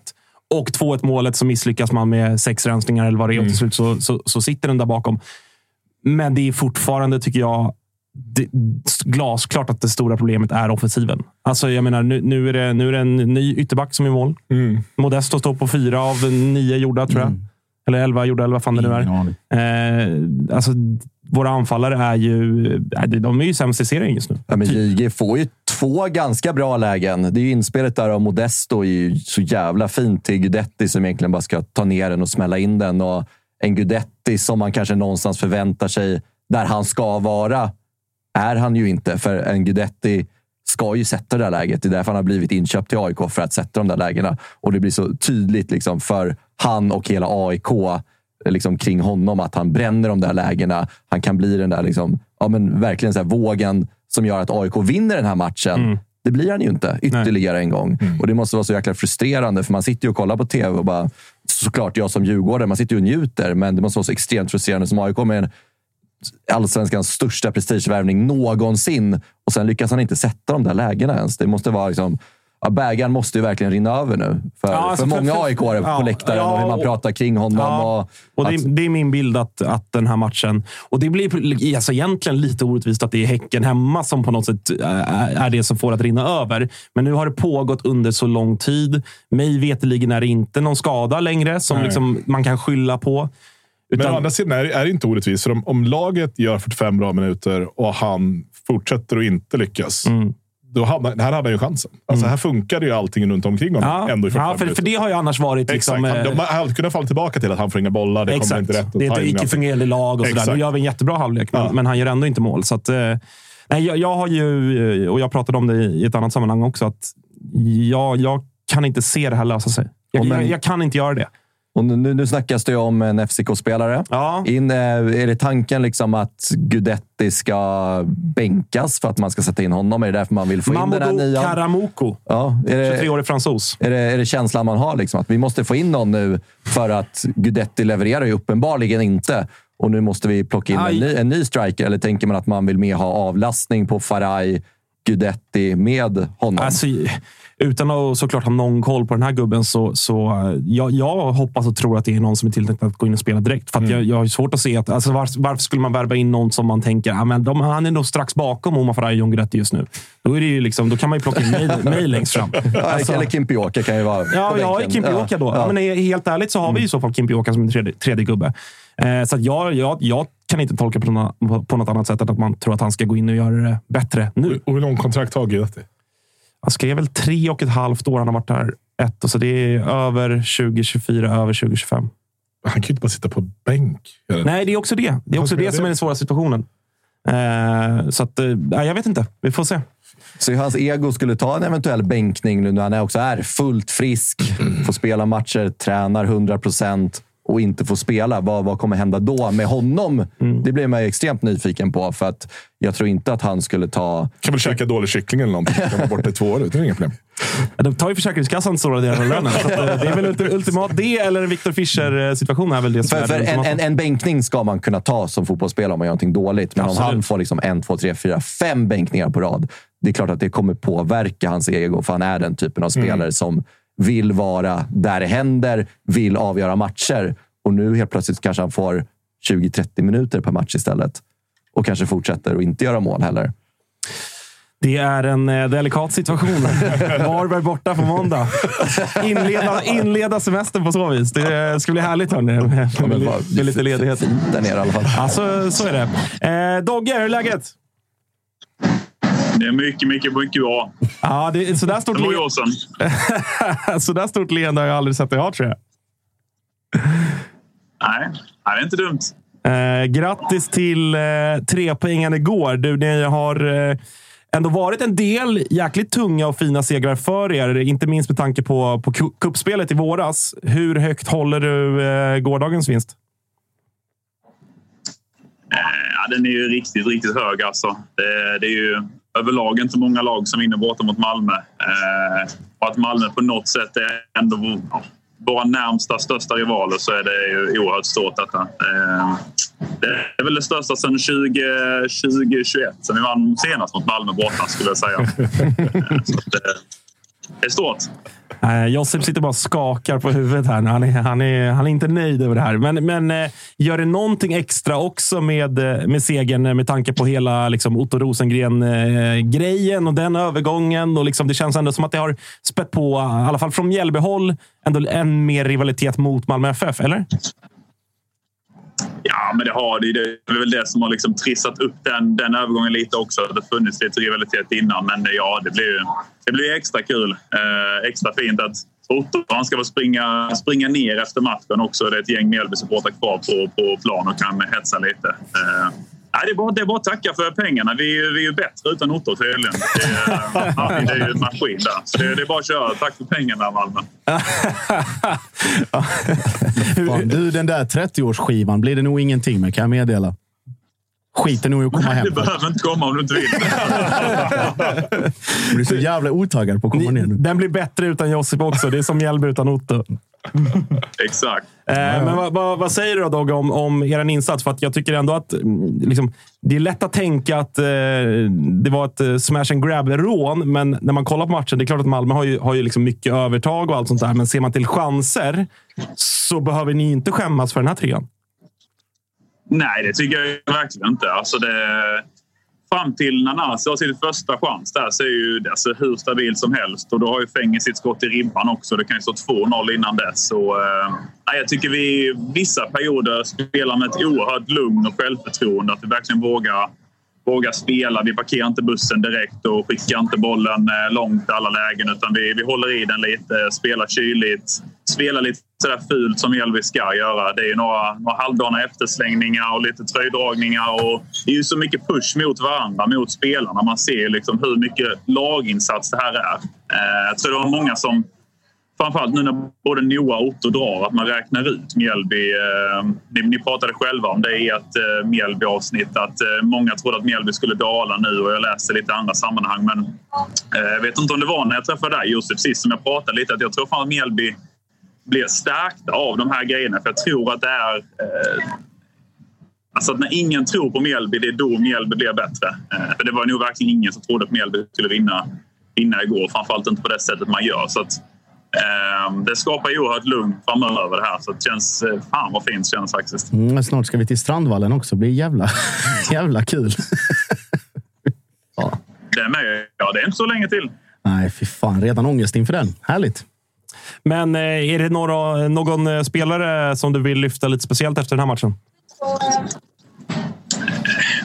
Och 2-1 målet så misslyckas man med sex rensningar eller vad det är. Mm. Och till slut så, så, så sitter den där bakom. Men det är fortfarande, tycker jag, det, glasklart att det stora problemet är offensiven. Alltså, jag menar, nu, nu, är det, nu är det en ny ytterback som är i mål. Mm. Modesto står på fyra av nio gjorda, tror jag. Mm. Eller elva gjorda, eller vad fan det nu är. Eh, alltså, våra anfallare är ju, de är ju sämst i serien just nu. Ja, men JG får ju två ganska bra lägen. Det är ju inspelet där av Modesto är ju så jävla fint till Gudetti som egentligen bara ska ta ner den och smälla in den. Och en Gudetti som man kanske någonstans förväntar sig där han ska vara, är han ju inte. För en Gudetti ska ju sätta det där läget. Det är därför han har blivit inköpt till AIK, för att sätta de där lägena. Och det blir så tydligt liksom för han och hela AIK liksom kring honom att han bränner de där lägena. Han kan bli den där liksom, ja, men verkligen så vågen som gör att AIK vinner den här matchen. Mm. Det blir han ju inte ytterligare Nej. en gång. Mm. Och Det måste vara så jäkla frustrerande, för man sitter ju och kollar på tv och bara... Såklart, jag som djurgårdare, man sitter ju och njuter, men det måste vara så extremt frustrerande som AIK med allsvenskans största prestigevärvning någonsin. Och sen lyckas han inte sätta de där lägena ens. Det måste vara liksom ja, bägaren måste ju verkligen rinna över nu. För, ja, alltså för, många aik ja, på läktaren ja, och hur man pratar kring honom. Ja, och, och det, är, det, är min bild att, att den här matchen... Och Det blir alltså egentligen lite orättvist att det är Häcken hemma som på något sätt är det som får att rinna över. Men nu har det pågått under så lång tid. Mig veterligen är det inte någon skada längre som liksom man kan skylla på. Utan... Men å andra sidan är det, är det inte orättvist. För om, om, laget gör 45 bra minuter och han fortsätter att inte lyckas. Mm då hade, här hade han ju chansen. Alltså, mm. Här funkade ju allting runt omkring honom. Ja, ändå i ja för, för det har ju annars varit... Liksom, Exakt. Han, de hade kunnat falla tillbaka till att han får inga bollar. Det exakt. kommer inte rätt. Det är ett icke-fungerande lag och sådär. Nu gör vi en jättebra halvlek, men, ja. men han gör ändå inte mål. Så att, eh, nej, jag, jag, har ju, eh, och jag pratade om det i ett annat sammanhang också, att jag, jag kan inte se det här lösa sig. Jag, jag, jag kan inte göra det. Och nu, nu snackas det om en FCK-spelare. Ja. In, eh, är det tanken liksom att Gudetti ska bänkas för att man ska sätta in honom? Är det därför man vill få Mamadou in den här nya? Karamoko. Ja, 23-årig fransos. Är det, är det känslan man har? Liksom, att vi måste få in någon nu för att Gudetti levererar ju uppenbarligen inte. Och nu måste vi plocka in en ny, en ny, striker. Eller tänker man att man vill mer ha avlastning på Faraj, Gudetti med honom? Alltså, utan att såklart ha någon koll på den här gubben så, så jag, jag hoppas och tror att det är någon som är tilltänkt att gå in och spela direkt. För mm. jag, jag har svårt att se att, alltså varför, varför skulle man värva in någon som man tänker, ah, men de, han är nog strax bakom Omar Faraj och John Guidetti just nu. Då, är det ju liksom, då kan man ju plocka in mig, mig längst fram. Alltså, eller Kimpioka kan ju vara Ja, vi har Kimpioka då. Ja. Men helt ärligt så har vi i så fall Kimpioka som en tredje, tredje gubbe. Eh, så jag, jag, jag kan inte tolka på något, på något annat sätt än att man tror att han ska gå in och göra det bättre nu. Och hur lång kontrakt har Guidetti? Han skrev väl tre och ett halvt år. Han har varit där ett. Och så det är över 2024, över 2025. Han kan ju inte bara sitta på bänk. Nej, det är också det. Det är också det som är den svåra situationen. Eh, så att, eh, jag vet inte. Vi får se. Så hans ego skulle ta en eventuell bänkning nu när han också är fullt frisk, får spela matcher, tränar 100 procent och inte får spela. Vad, vad kommer hända då med honom? Mm. Det blir man extremt nyfiken på. För att jag tror inte att han skulle ta... Kan väl käka dålig kyckling eller någonting. Kan vara borta i två år. Det är inga problem. Ja, de tar ju Försäkringskassan stora delar av lönen. Så eh, det är väl ultimat det, eller Victor Fischer-situation är väl det för, för en, en, en, bänkning ska man kunna ta som fotbollsspelare om man gör någonting dåligt. Men Absolut. om han får liksom en, två, tre, fyra, fem bänkningar på rad. Det är klart att det kommer påverka hans ego, för han är den typen av spelare mm. som vill vara där det händer, vill avgöra matcher. Och nu helt plötsligt kanske han får 20-30 minuter per match istället. Och kanske fortsätter att inte göra mål heller. Det är en eh, delikat situation. Varberg borta på måndag. Inleda, inleda semestern på så vis. Det ska bli härligt hörni, med, med, med, med lite ledighet. Fint där nere i alla fall. Alltså, så är det. Eh, Dogge, hur är läget? Det är mycket, mycket, mycket bra. Ja, det är sådär stort, det var år sedan. sådär stort leende har jag aldrig sett dig ha, tror jag. Nej, det är inte dumt. Eh, grattis till eh, trepoängen igår. Du, ni har eh, ändå varit en del jäkligt tunga och fina segrar för er. Inte minst med tanke på, på ku- kuppspelet i våras. Hur högt håller du eh, gårdagens vinst? Ja, den är ju riktigt, riktigt hög alltså. Det, det är ju överlag inte många lag som vinner borta mot Malmö. Eh, och att Malmö på något sätt är ändå ja, våra närmsta, största rivaler så är det ju oerhört stort detta. Eh, det är väl det största sedan 20, 2021, sen vi vann senast mot Malmö borta skulle jag säga. Eh, så att, eh, det är. Eh, Josip sitter bara och skakar på huvudet här. Han är, han är, han är inte nöjd över det här. Men, men eh, gör det någonting extra också med, eh, med segern eh, med tanke på hela liksom, Otto Rosengren-grejen eh, och den övergången? Och liksom, det känns ändå som att det har spett på, i alla fall från Mjällbyhåll, ändå en mer rivalitet mot Malmö FF, eller? Ja, men det har det. Det är väl det som har liksom trissat upp den, den övergången lite också. Det har funnits lite rivalitet innan, men eh, ja, det blir ju det blir extra kul. Eh, extra fint att Otto ska väl springa, springa ner efter matchen också. Det är ett gäng Mjällby-supportrar kvar på, på plan och kan hetsa lite. Eh, nej, det, är bara, det är bara att tacka för pengarna. Vi, vi är ju bättre utan Otto tydligen. Det är, ja, det är ju en maskin där. Så det, det är bara att köra. Tack för pengarna, Malmö. Fan, du, den där 30-årsskivan blir det nog ingenting med, kan jag meddela. Skiter nog i att komma hem. Du behöver inte komma om du inte vill. Du blir så jävla otaggad på att komma ner nu. Den blir bättre utan Josip också. Det är som Mjällby utan Otto. Exakt. Eh, Men vad, vad, vad säger du då, Dogge, om, om er insats? För att jag tycker ändå att mm, liksom, det är lätt att tänka att eh, det var ett eh, smash and grab-rån, men när man kollar på matchen, det är klart att Malmö har ju, har ju liksom mycket övertag och allt sånt där. Men ser man till chanser så behöver ni inte skämmas för den här trean. Nej, det tycker jag verkligen inte. Alltså det, fram till när Nanasi har sin första chans där så är ju det alltså hur stabilt som helst. Och då har ju Fenger sitt skott i ribban också. Det kan ju stå 2-0 innan dess. Så, eh, jag tycker vi vissa perioder spelar med ett oerhört lugn och självförtroende. Att vi verkligen vågar, vågar spela. Vi parkerar inte bussen direkt och skickar inte bollen eh, långt i alla lägen. Utan vi, vi håller i den lite, spelar kyligt. Spelar lite sådär fult som Mjällby ska göra. Det är några, några halvdana efterslängningar och lite tröjdragningar. Och det är ju så mycket push mot varandra, mot spelarna. Man ser liksom hur mycket laginsats det här är. Eh, jag tror det var många som framförallt nu när både Noah och Otto drar, att man räknar ut Mjällby. Eh, ni, ni pratade själva om det i ett eh, Mjällby-avsnitt att eh, många trodde att Mjällby skulle dala nu och jag läste lite andra sammanhang. Men eh, jag vet inte om det var när jag träffade dig Josef sist som jag pratade lite att jag tror fan att Mjällby blir stärkta av de här grejerna. För jag tror att det är... Eh, alltså att när ingen tror på Mjällby, det är då Mjällby blir bättre. Eh, för det var nog verkligen ingen som trodde att Mjällby skulle vinna, vinna igår. Framförallt inte på det sättet man gör. Så att, eh, det skapar ju oerhört lugn framöver det här. Så det känns... Eh, fan vad fint det känns faktiskt. Mm, snart ska vi till Strandvallen också. Det blir jävla, jävla kul. Det är med. Ja, det är inte så länge till. Nej, fy fan. Redan ångest inför den. Härligt. Men eh, är det några, någon eh, spelare som du vill lyfta lite speciellt efter den här matchen?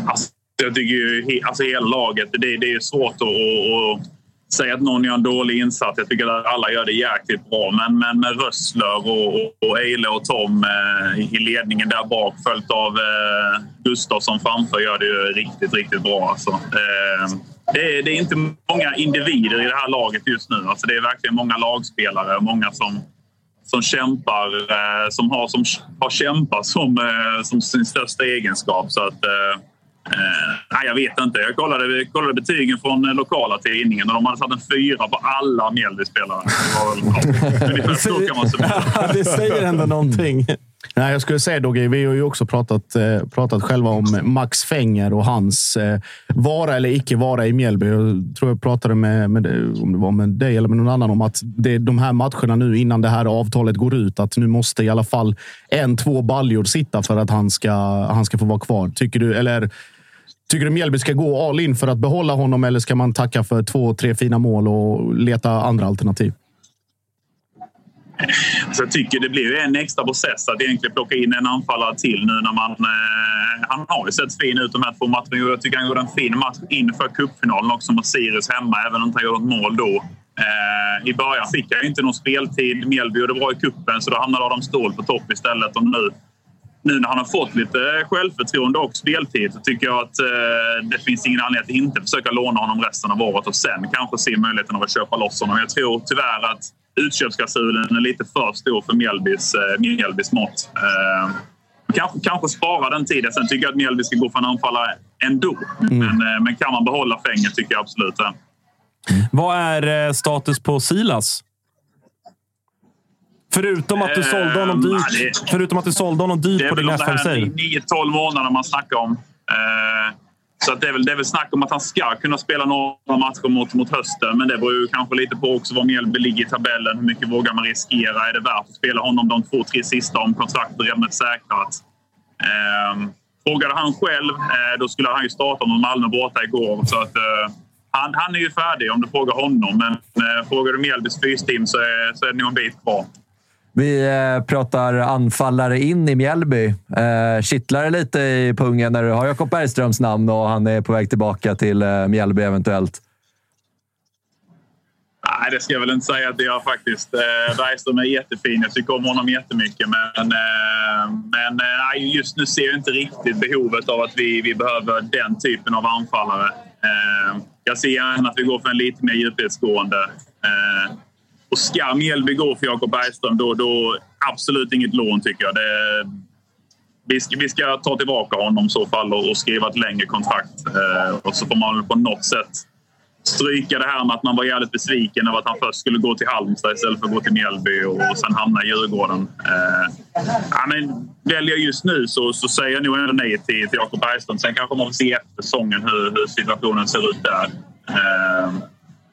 Alltså, jag tycker ju alltså, hela laget, det, det är svårt att, att, att säga att någon gör en dålig insats. Jag tycker att alla gör det jäkligt bra. Men, men med Rössler och, och, och Eile och Tom eh, i ledningen där bak följt av eh, Gustafsson framför gör det ju riktigt, riktigt bra. Alltså. Eh, det, är, det är inte många individer i det här laget just nu. Alltså, det är verkligen många lagspelare och många som som kämpar, eh, som har, som har kämpat som, eh, som sin största egenskap. Så att, eh, nej, jag vet inte. Jag kollade, kollade betygen från lokala tidningen och de hade satt en fyra på alla Mjällby-spelare. Det var summera det. det säger ändå någonting. Nej, jag skulle säga Dogge, vi har ju också pratat, eh, pratat själva om Max Fenger och hans eh, vara eller icke vara i Mjällby. Jag tror jag pratade med, med, om det var med dig eller med någon annan om att det, de här matcherna nu innan det här avtalet går ut, att nu måste i alla fall en, två baljor sitta för att han ska, han ska få vara kvar. Tycker du, eller Tycker du Mjällby ska gå all in för att behålla honom eller ska man tacka för två, tre fina mål och leta andra alternativ? Så jag tycker det blir ju en extra process att egentligen plocka in en anfallare till nu när man... Eh, han har ju sett fin ut de här två matcherna. Jag tycker han gjorde en fin match inför cupfinalen också mot Sirius hemma, även om han inte gjorde ett mål då. Eh, I början fick jag inte någon speltid. Mjällby gjorde bra i kuppen så då hamnade Adam Ståhl på topp istället. Och nu nu när han har fått lite självförtroende och speltid så tycker jag att eh, det finns ingen anledning att inte försöka låna honom resten av året och sen kanske se möjligheten av att köpa loss honom. Jag tror tyvärr att utköpsklausulen är lite för stor för Mjällbys, eh, Mjällbys mått. Eh, kanske, kanske spara den tiden. Sen tycker jag att Mjällby ska gå för en anfallare ändå. Mm. Men, eh, men kan man behålla Fenger tycker jag absolut det. Vad är status på Silas? Förutom att du sålde honom dyrt, nej, det- förutom att du sålde honom dyrt är på väl din om det här FM-save. 9-12 månader man snackar om så att det, är väl, det är väl snack om att han ska kunna spela några matcher mot, mot hösten. Men det beror ju kanske lite på också var Mjällby ligger i tabellen. Hur mycket vågar man riskera? Är det värt att spela honom de två, tre sista om kontraktet redan är säkrat? Eh, frågade han själv, eh, då skulle han ju starta mot Malmö borta igår. Så att, eh, han, han är ju färdig om du frågar honom. Men eh, frågar du Mjällbys fysteam så är, så är det nog en bit kvar. Vi eh, pratar anfallare in i Mjällby. Eh, kittlar det lite i pungen när du har Jakob Bergströms namn och han är på väg tillbaka till eh, Mjällby eventuellt? Nej, det ska jag väl inte säga att det gör faktiskt. Eh, Bergström är jättefin. Jag tycker om honom jättemycket. Men, eh, men eh, just nu ser jag inte riktigt behovet av att vi, vi behöver den typen av anfallare. Eh, jag ser gärna att vi går för en lite mer djupledsgående. Eh, och ska Mjällby gå för Jakob Bergström, då, då absolut inget lån tycker jag. Det, vi ska, vi ska ta tillbaka honom i så fall och, och skriva ett längre kontrakt. Eh, och så får man väl på något sätt stryka det här med att man var jävligt besviken över att han först skulle gå till Halmstad istället för att gå till Mjällby och, och sen hamna i Djurgården. Eh, ja, men väljer jag just nu så, så säger jag nog ändå nej till, till Jakob Bergström. Sen kanske man får se efter säsongen hur, hur situationen ser ut där. Eh,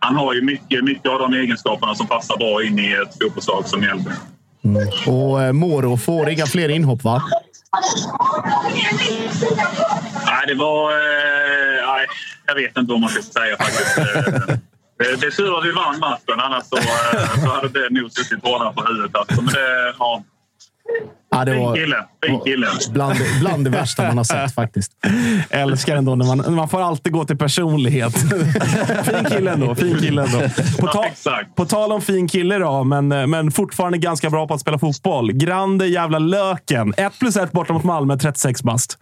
han har ju mycket, mycket av de egenskaperna som passar bra in i ett fotbollslag som Mjällby. Och eh, Moro får inga fler inhopp, va? Nej, det var... Eh, nej, jag vet inte vad man ska säga faktiskt. Det, det är tur att vi vann matchen, annars så, eh, så hade det nog suttit hårdare på huvudet. Alltså. Men det, ja, Ja, det var bland, bland det värsta man har sett faktiskt. Älskar ändå när man, man får alltid gå till personlighet. fin kille ändå. Fin kille ändå. På, ta, på tal om fin kille då, men, men fortfarande ganska bra på att spela fotboll. Grande jävla löken. 1 plus 1 borta mot Malmö, 36 bast.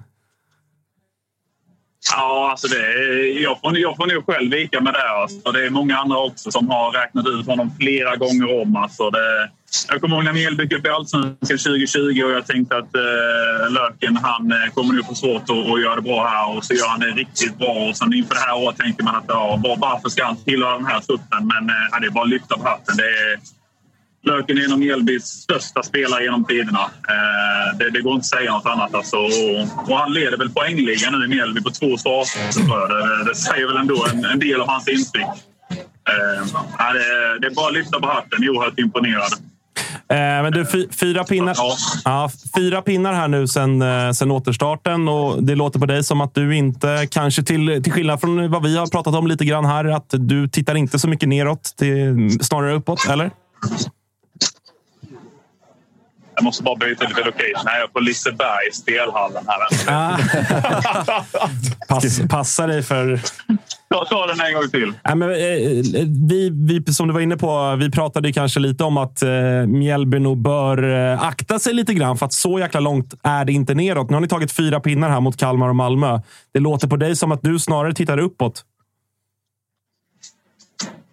Ja, alltså det jag, får, jag får nog själv vika med det. Alltså. Det är många andra också som har räknat ut honom flera gånger om. Alltså det, jag kommer ihåg när Mjällby gick upp i Allsvenskan 2020 och jag tänkte att eh, Löken han eh, kommer nog få svårt att, att göra det bra här och så gör han det riktigt bra. Och sen inför det här året tänker man att ja, var- varför ska han tillhöra den här truppen? Men eh, det är bara att lyfta på hatten. Det är, Löken är en av Mjällbys största spelare genom tiderna. Eh, det, det går inte att säga något annat. Alltså. Och, och han leder väl poängligan nu i Mjällby på två starter. Det, det säger väl ändå en, en del av hans intryck. Eh, det, det är bara att lyfta på hatten. Oerhört imponerad. Eh, men du, fy, fyra, pinnar, Ja. fyra pinnar här nu sen, eh, sen återstarten. Och det låter på dig som att du inte, kanske till, till skillnad från vad vi har pratat om lite grann här, att du tittar inte så mycket neråt, till, snarare uppåt, eller? Jag måste bara byta lite location. Här är jag på Liseberg, spelhallen. Här. Ah. Pass, passa dig för... Jag tar den en gång till. Nej, men, eh, vi, vi, som du var inne på, vi pratade kanske lite om att eh, Mjällby nog bör eh, akta sig lite grann för att så jäkla långt är det inte neråt. Nu har ni tagit fyra pinnar här mot Kalmar och Malmö. Det låter på dig som att du snarare tittar uppåt.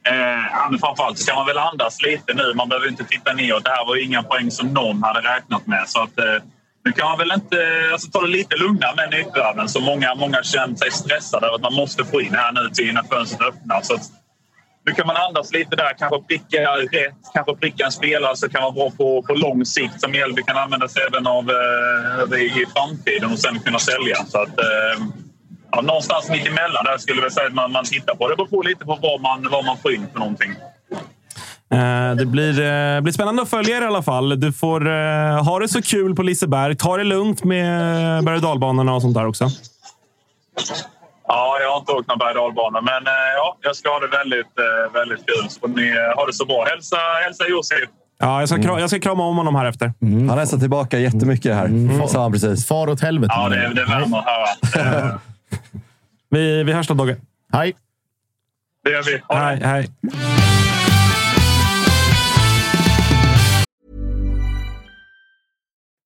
Eh, ja, men framförallt så kan man väl andas lite nu. Man behöver inte titta neråt. Det här var ju inga poäng som någon hade räknat med. Så att, eh, nu kan man väl inte alltså, ta det lite lugnare med nyförvärven. Så många, många känner sig stressade över att man måste få in här nu till innan fönstret öppnar. Så att, nu kan man andas lite där, kanske pricka rätt, kanske pricka en spelare som kan vara bra på, på lång sikt som Mjällby kan använda sig även av eh, i, i framtiden och sen kunna sälja. Så att, eh, ja, någonstans mitt emellan där skulle jag säga att man, man tittar på. Det beror på lite på vad man, vad man får in för någonting. Eh, Det blir, eh, blir spännande att följa er i alla fall. Du får eh, ha det så kul på Liseberg. Ta det lugnt med berg och dalbanorna och sånt där också. Ja, jag har inte åkt någon berg och men ja, jag ska ha det väldigt, väldigt kul. Så ni eh, ha det så bra. Hälsa, hälsa Josef. Ja, jag, ska kra- jag ska krama om honom här efter. Han hälsar tillbaka jättemycket här, sa han precis. Far åt helvete. Ja, det, det värmer att höra. Vi, vi hörs då, Dogge. Hej! Det gör vi. Ha det. Hej, hej.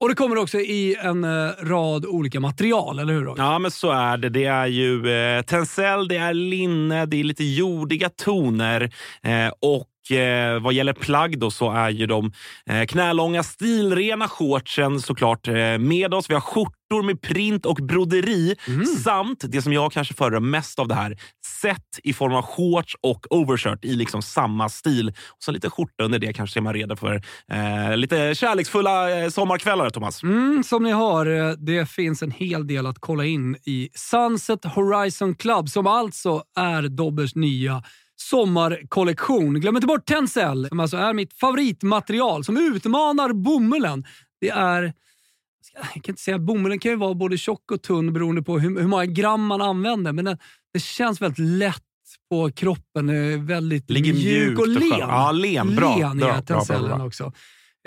Och det kommer också i en eh, rad olika material, eller hur? Ja, men så är det. Det är ju eh, tencel, det är linne, det är lite jordiga toner eh, och eh, vad gäller plagg då så är ju de eh, knälånga stilrena shortsen såklart med oss. Vi har skjortor med print och broderi samt det som jag kanske föredrar mest av det här, set i form av shorts och overshirt i liksom samma stil. Och så lite skjorta under det kanske är man redo för eh, lite kärleksfulla eh, sommarkvällar, Thomas. Mm, som ni hör, eh, det finns en hel del att kolla in i Sunset Horizon Club som alltså är Dobbers nya sommarkollektion. Glöm inte bort Tencel som alltså är mitt favoritmaterial som utmanar bomullen. Det är... Jag kan inte säga Bomullen kan ju vara både tjock och tunn beroende på hur, hur många gram man använder, men den, det känns väldigt lätt på kroppen. eh, Väldigt Ligger mjuk och len. Ja, len. Bra. Len Bra, är bra, bra, Tencellen bra. också.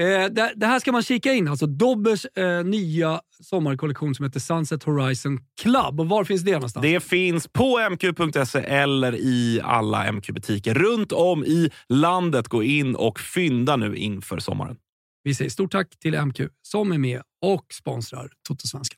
Eh, det, det här ska man kika in. Alltså Dobbers eh, nya sommarkollektion som heter Sunset Horizon Club. Och var finns det någonstans? Det finns på mq.se eller i alla MQ-butiker runt om i landet. Gå in och fynda nu inför sommaren. Vi säger stort tack till MQ som är med och sponsrar Toto-svenskan.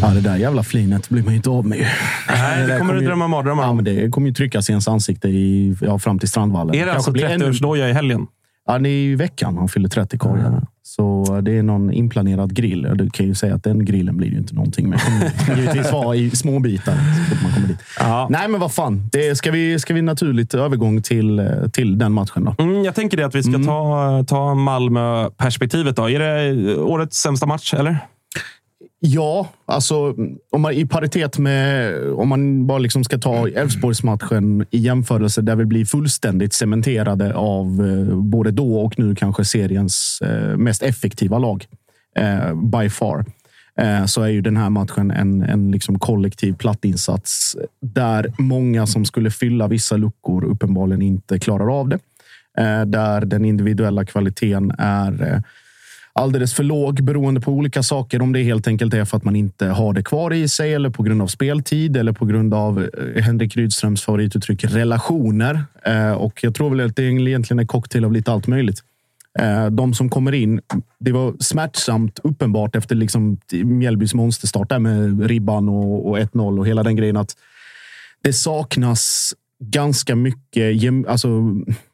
Ja, det där jävla flinet blir man ju inte av med. Nej, det kommer du ju- drömma mardrömmar Ja, men det kommer ju tryckas i ens ansikte i, ja, fram till Strandvallen. Är det alltså Kanske blir ännu- 30-årsdoja i helgen? Ja, det är i veckan han fyller 30 korgar. Så det är någon inplanerad grill. Du kan ju säga att den grillen blir ju inte någonting. Kommer givetvis vara i små bitar så fort man kommer dit. Ja. Nej, men vad fan. Det ska, vi, ska vi naturligt övergång till, eh, till den matchen då? Mm, jag tänker det att vi ska ta, ta Malmö-perspektivet. Då. Är det årets sämsta match, eller? Ja, alltså om man, i paritet med om man bara liksom ska ta Elfsborgsmatchen i jämförelse där vi blir fullständigt cementerade av eh, både då och nu kanske seriens eh, mest effektiva lag. Eh, by far. eh, så är ju den här matchen en, en liksom kollektiv plattinsats där många som skulle fylla vissa luckor uppenbarligen inte klarar av det. Eh, där den individuella kvaliteten är eh, alldeles för låg beroende på olika saker. Om det helt enkelt är för att man inte har det kvar i sig eller på grund av speltid eller på grund av eh, Henrik Rydströms favorituttryck relationer. Eh, och jag tror väl att det egentligen är cocktail av lite allt möjligt. Eh, de som kommer in, det var smärtsamt uppenbart efter liksom Mjällbys monsterstart där med ribban och, och 1-0 och hela den grejen att det saknas ganska mycket alltså,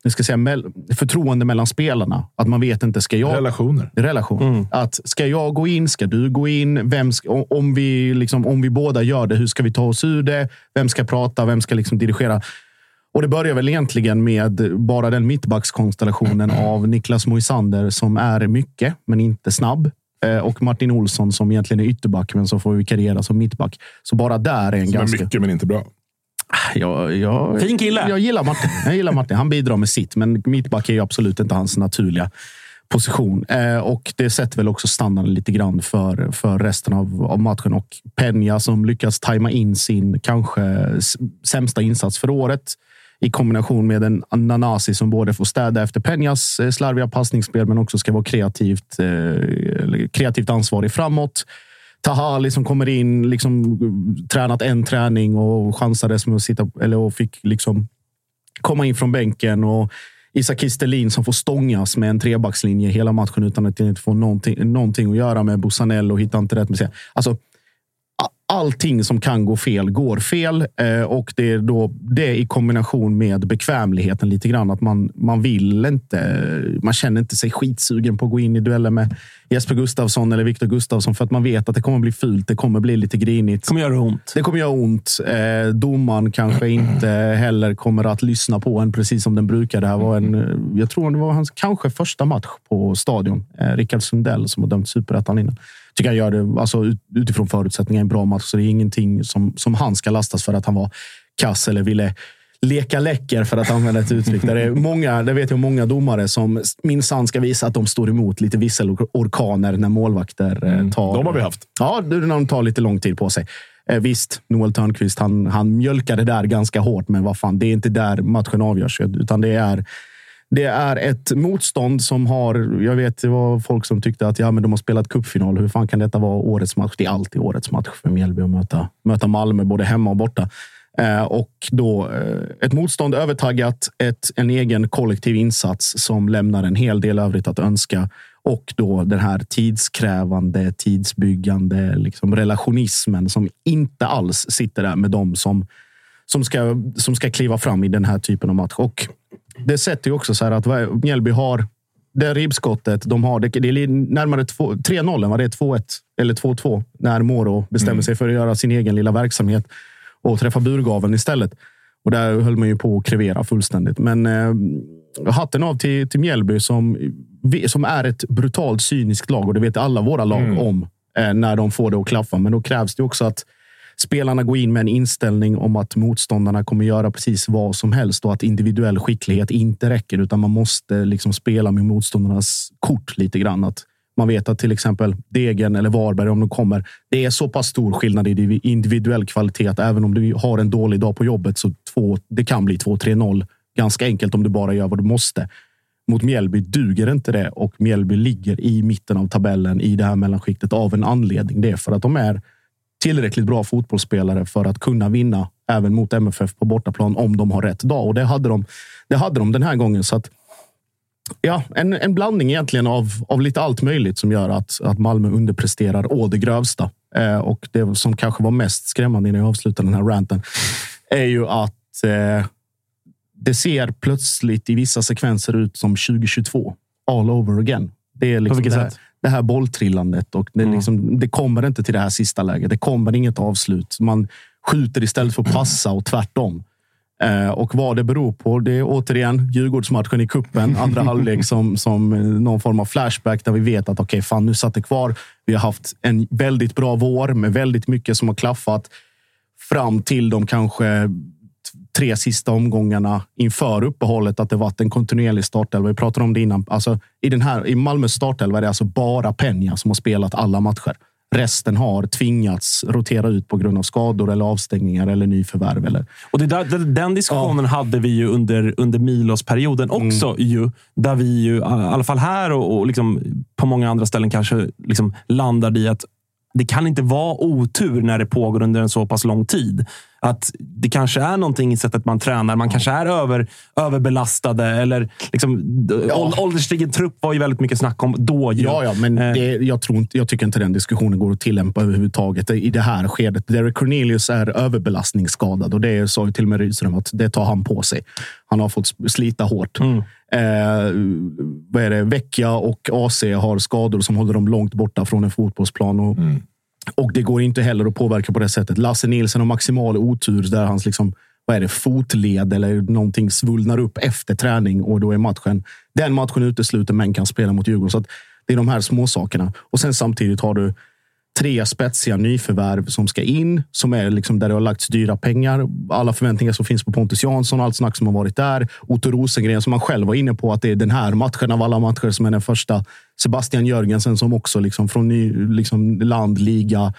jag ska säga, förtroende mellan spelarna. Att man vet inte, ska jag... Relationer. Relation. Mm. Att ska jag gå in? Ska du gå in? Vem ska, om, vi liksom, om vi båda gör det, hur ska vi ta oss ur det? Vem ska prata? Vem ska liksom dirigera? Och det börjar väl egentligen med bara den mittbackskonstellationen av Niklas Moisander som är mycket, men inte snabb. Eh, och Martin Olsson som egentligen är ytterback, men som får vikariera som mittback. Så bara där är en som ganska... Är mycket, men inte bra. Jag, jag, fin kille. Jag gillar, Martin. jag gillar Martin. Han bidrar med sitt, men mittback är ju absolut inte hans naturliga position. Eh, och det sätter väl också standarden lite grann för, för resten av, av matchen. Och Peña som lyckas tajma in sin kanske sämsta insats för året i kombination med en Nanasi som både får städa efter Peñas eh, slarviga passningsspel, men också ska vara kreativt, eh, kreativt ansvarig framåt. Tahali som kommer in, liksom, tränat en träning och chansades med att sitta, eller och fick liksom komma in från bänken. Och Isak Kistelin som får stångas med en trebackslinje hela matchen utan att inte få någonting, någonting att göra med Busanello och hittar inte rätt med sig. Alltså, allting som kan gå fel går fel eh, och det är då det i kombination med bekvämligheten lite grann att man. Man vill inte. Man känner inte sig skitsugen på att gå in i dueller med Jesper Gustavsson eller Viktor Gustavsson för att man vet att det kommer bli fult. Det kommer bli lite grinigt. Det kommer göra ont. Det kommer göra ont. Eh, domaren kanske inte heller kommer att lyssna på en precis som den brukar. Det här var en. Jag tror det var hans kanske första match på stadion. Eh, Rickard Sundell som har dömt superettan innan tycker han gör det alltså, utifrån förutsättningar en bra match. Så det är ingenting som, som han ska lastas för att han var kass eller ville leka läcker för att använda ett uttryck. Där det, är många, det vet jag många domare som minsann ska visa att de står emot lite visselorkaner när målvakter eh, mm, tar... De har vi haft. Ja, när de tar lite lång tid på sig. Eh, visst, Noel Törnqvist, han, han mjölkade där ganska hårt, men vad fan, det är inte där matchen avgörs. Utan det är det är ett motstånd som har... Jag vet, det var folk som tyckte att ja, men de har spelat cupfinal. Hur fan kan detta vara årets match? Det är alltid årets match för Mjällby att möta, möta Malmö, både hemma och borta. Eh, och då eh, ett motstånd övertaggat, ett, en egen kollektiv insats som lämnar en hel del övrigt att önska. Och då den här tidskrävande, tidsbyggande liksom relationismen som inte alls sitter där med dem som, som, ska, som ska kliva fram i den här typen av match. Och det sätter ju också så här att Mjällby har det ribbskottet de har. Det, det är närmare 3-0 vad det är 2-1 eller 2-2 när Moro bestämmer mm. sig för att göra sin egen lilla verksamhet och träffa burgaveln istället. Och där höll man ju på att krevera fullständigt. Men eh, hatten av till, till Mjällby som, som är ett brutalt cyniskt lag och det vet alla våra lag mm. om eh, när de får det att klaffa. Men då krävs det också att spelarna går in med en inställning om att motståndarna kommer göra precis vad som helst och att individuell skicklighet inte räcker, utan man måste liksom spela med motståndarnas kort lite grann. Att man vet att till exempel Degen eller Varberg, om de kommer, det är så pass stor skillnad i individuell kvalitet att även om du har en dålig dag på jobbet så två, det kan bli 2-3-0 ganska enkelt om du bara gör vad du måste. Mot Mjällby duger inte det och Mjällby ligger i mitten av tabellen i det här mellanskiktet av en anledning. Det är för att de är tillräckligt bra fotbollsspelare för att kunna vinna även mot MFF på bortaplan om de har rätt dag. Och det hade de, det hade de den här gången. Så att, ja, en, en blandning egentligen av, av lite allt möjligt som gör att, att Malmö underpresterar å det grövsta. Eh, och det som kanske var mest skrämmande innan jag avslutade den här ranten är ju att eh, det ser plötsligt i vissa sekvenser ut som 2022 all over again. Det är liksom På vilket sätt? Det här bolltrillandet och det, Mm. liksom, det kommer inte till det här sista läget. Det kommer inget avslut. Man skjuter istället för att passa och tvärtom. Eh, och vad det beror på, det är återigen Djurgårdsmatchen i kuppen andra halvlek som, som någon form av flashback där vi vet att okej, okay, fan nu satt det kvar. Vi har haft en väldigt bra vår med väldigt mycket som har klaffat fram till de kanske tre sista omgångarna inför uppehållet att det varit en kontinuerlig startelva. Vi pratade om det innan. Alltså, i, den här, I Malmös startelva är det alltså bara Peña som har spelat alla matcher. resten har tvingats rotera ut på grund av skador eller avstängningar eller nyförvärv. Eller... Och det där, den- diskussionen hade vi ju under, under Milos-perioden också. Ju, där vi ju, i alla fall här och, och liksom på många andra ställen kanske liksom landade i att det kan inte vara otur när det pågår under en så pass lång tid. Att det kanske är någonting i sättet man tränar. Man kanske är över, överbelastade. Eller liksom, ål- Ålderstigen trupp var ju väldigt mycket snack om då. Ju. Ja, ja, men Eh. det, jag, tror inte, jag tycker inte den diskussionen går att tillämpa överhuvudtaget i det här skedet. Derek Cornelius är överbelastningsskadad och det sa ju till och med Rydström att det tar han på sig. Han har fått slita hårt. Mm. Eh, vad är det? Vecchia och AC har skador som håller dem långt borta från en fotbollsplan. Och, och det går inte heller att påverka på det sättet. Lasse Nilsson har maximal otur där hans liksom, vad är det, fotled eller någonting svullnar upp efter träning och då är matchen den matchen utesluten men kan spela mot Djurgården. Så att det är de här små sakerna. Och sen samtidigt har du tre spetsiga nyförvärv som ska in, som är liksom där det har lagts dyra pengar. Alla förväntningar som finns på Pontus Jansson, allt snack som har varit där. Otto Rosengren som man själv var inne på att det är den här matchen av alla matcher som är den första. Sebastian Jörgensen som också liksom från ny, liksom land, liga,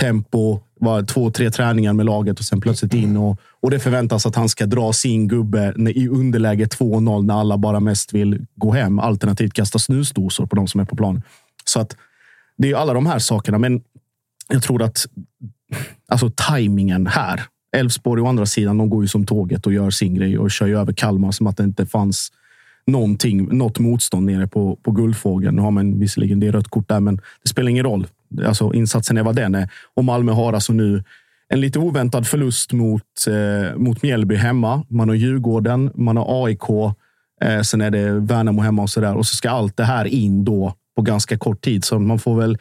tempo, var två, tre träningar med laget och sen plötsligt in. Och, och det förväntas att han ska dra sin gubbe i underläge 2-0 när alla bara mest vill gå hem. Alternativt kasta snusdosor på de som är på plan. Så att det är alla de här sakerna. Men jag tror att alltså tajmingen här. Elfsborg å andra sidan, de går ju som tåget och gör sin grej och kör ju över Kalmar som att det inte fanns någonting, något motstånd nere på, på Guldfågeln. Nu har man visserligen det rött kort där, men det spelar ingen roll. Alltså, insatsen är vad den är. Och Malmö har alltså nu en lite oväntad förlust mot, eh, mot Mjällby hemma. Man har Djurgården, man har AIK, eh, sen är det Värnamo hemma och så där. Och så ska allt det här in då på ganska kort tid. Så man får väl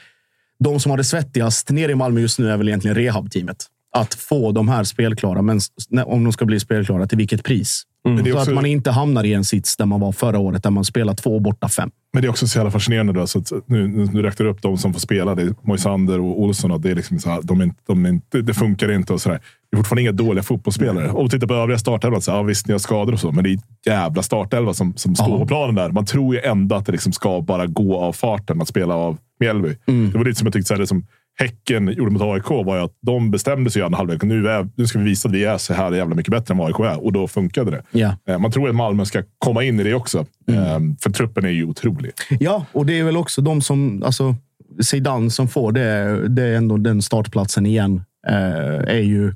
de som har det svettigast nere i Malmö just nu är väl egentligen rehabteamet. Att få de här spelklara, men om de ska bli spelklara, till vilket pris? Är Så också- att man inte hamnar i en sits där man var förra året, där man spelar två borta fem. Men det är också så jävla fascinerande. Då, så att nu, nu räknar du upp de som får spela. Det är Moisander och Olsson. Och det, är liksom så här, de är, de är inte, det funkar inte. och så där. Det är fortfarande inga dåliga fotbollsspelare. Om du tittar på övriga startelvan, ja, visst ni har skador och så, men det är jävla startelva som, som står Ja. på planen där. Man tror ju ändå att det liksom ska bara gå av farten att spela av Mjällby. Mm. Det var lite som jag tyckte, så här, det som Häcken gjorde mot AIK var ju att de bestämde sig i andra halvlek. Nu, är, nu ska vi visa att vi är så här jävla mycket bättre än vad AIK är. Och då funkade det. Eh, Man tror att Malmö ska komma in i det också. Mm. Eh, För truppen är ju otrolig. Ja, och det är väl också de som... Alltså, Zidane som får det, det är ändå den startplatsen igen. Eh, är ju...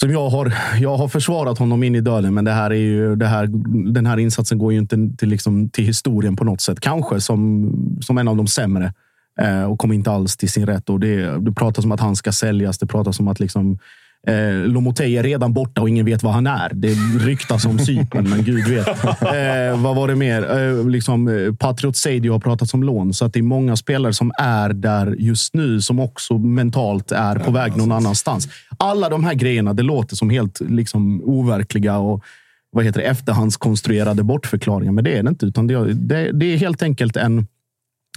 Som jag har, jag har försvarat honom in i döden, men det här är ju, det här, den här insatsen går ju inte till, liksom, till historien på något sätt. Kanske som, som en av de sämre eh, och kom inte alls till sin rätt. Och det, det pratas om att han ska säljas. Det pratas om att liksom, eh, Lomotey är redan borta och ingen vet vad han är. Det ryktas om Cypern, men gud vet. Eh, vad var det mer? Eh, liksom, eh, Patriot Seidio har pratat om lån, så att det är många spelare som är där just nu som också mentalt är på väg någon annanstans. Alla de här grejerna, det låter som helt liksom, overkliga och vad heter det, efterhandskonstruerade bortförklaringar, men det är det inte. Utan det, det, det är helt enkelt en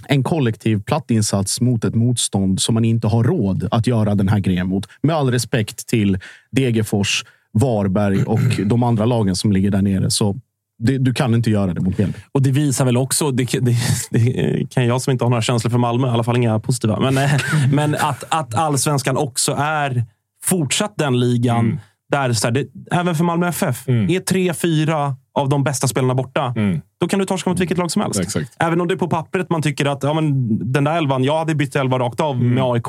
en kollektiv plattinsats mot ett motstånd som man inte har råd att göra den här grejen mot. Med all respekt till Degerfors, Varberg och de andra lagen som ligger där nere. Så det, du kan inte göra det mot Mjällby. Och det visar väl också, det, det, det kan jag som inte har några känslor för Malmö, i alla fall inga positiva, men, eh, men att, att allsvenskan också är fortsatt den ligan Mm. där, så här, även för Malmö FF, är tre, fyra av de bästa spelarna borta, då kan du torska mot vilket lag som helst. Mm. Exakt. Även om det på pappret man tycker att ja, men den där elvan, jag hade bytt elva rakt av Mm. med AIK.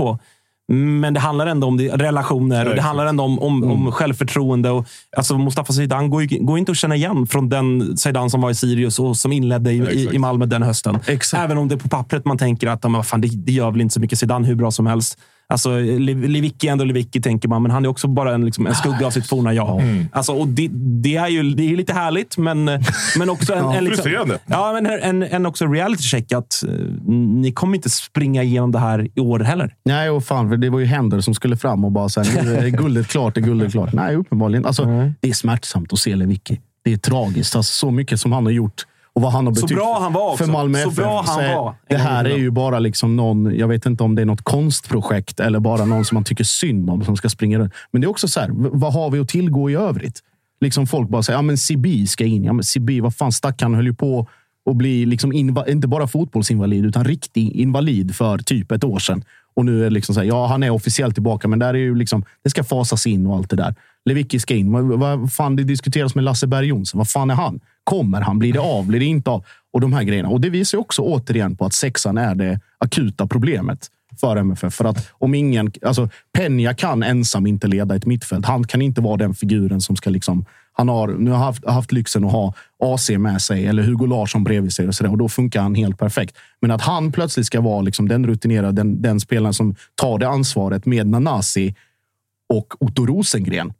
Men det handlar ändå om relationer och det handlar ändå om, om, Mm. om självförtroende. Och, alltså Mustafa Zidane går, ju, går inte att känna igen från den Zidane som var i Sirius och som inledde i, i, i Malmö den hösten. Exakt. Även om det på pappret man tänker att ja, men fan, det, det gör väl inte så mycket Zidane hur bra som helst. Alltså, Lewicki är ändå Lewicki, tänker man, men han är också bara en, liksom, en skugga av sitt forna jag. Alltså, och det, det är ju det är lite härligt, men, men också en, en, liksom, ja, men en, en också reality check att eh, ni kommer inte springa igenom det här i år heller. Nej, och fan, för det var ju händer som skulle fram och bara säga nu är guldet klart, är guldet klart. Nej, uppenbarligen. Alltså, Det är smärtsamt att se Lewicki. Det är tragiskt. Alltså, så mycket som han har gjort och vad han har Så betytt bra han var också. för Malmö Så FF. bra han är- var. Det här är ju bara liksom någon, jag vet inte om det är något konstprojekt eller bara någon som man tycker synd om som ska springa runt. Men det är också så här, vad har vi att tillgå i övrigt? Liksom folk bara säger, ja men Sibi ska in. Ja men Sibi, vad fan, stackarn höll ju på och bli liksom inte bara fotbollsinvalid, utan riktig invalid för typ ett år sedan. Och nu är det liksom så här, ja, han är officiellt tillbaka, men där är ju liksom, det ska fasas in och allt det där. Lewicki ska in. Vad, vad fan, det diskuteras med Lasse Berg Jonsson. Vad fan är han? Kommer han? Blir det av? Blir det inte av? Och de här grejerna. Och det visar också återigen på att sexan är det akuta problemet för MFF. För att om ingen, alltså Penja kan ensam inte leda ett mittfält. Han kan inte vara den figuren som ska liksom han har nu har haft, haft lyxen att ha AC med sig eller Hugo Larsson bredvid sig och, så där, och då funkar han helt perfekt. Men att han plötsligt ska vara liksom den rutinerade, den, den spelaren som tar det ansvaret med Nanasi och Otto Rosengren.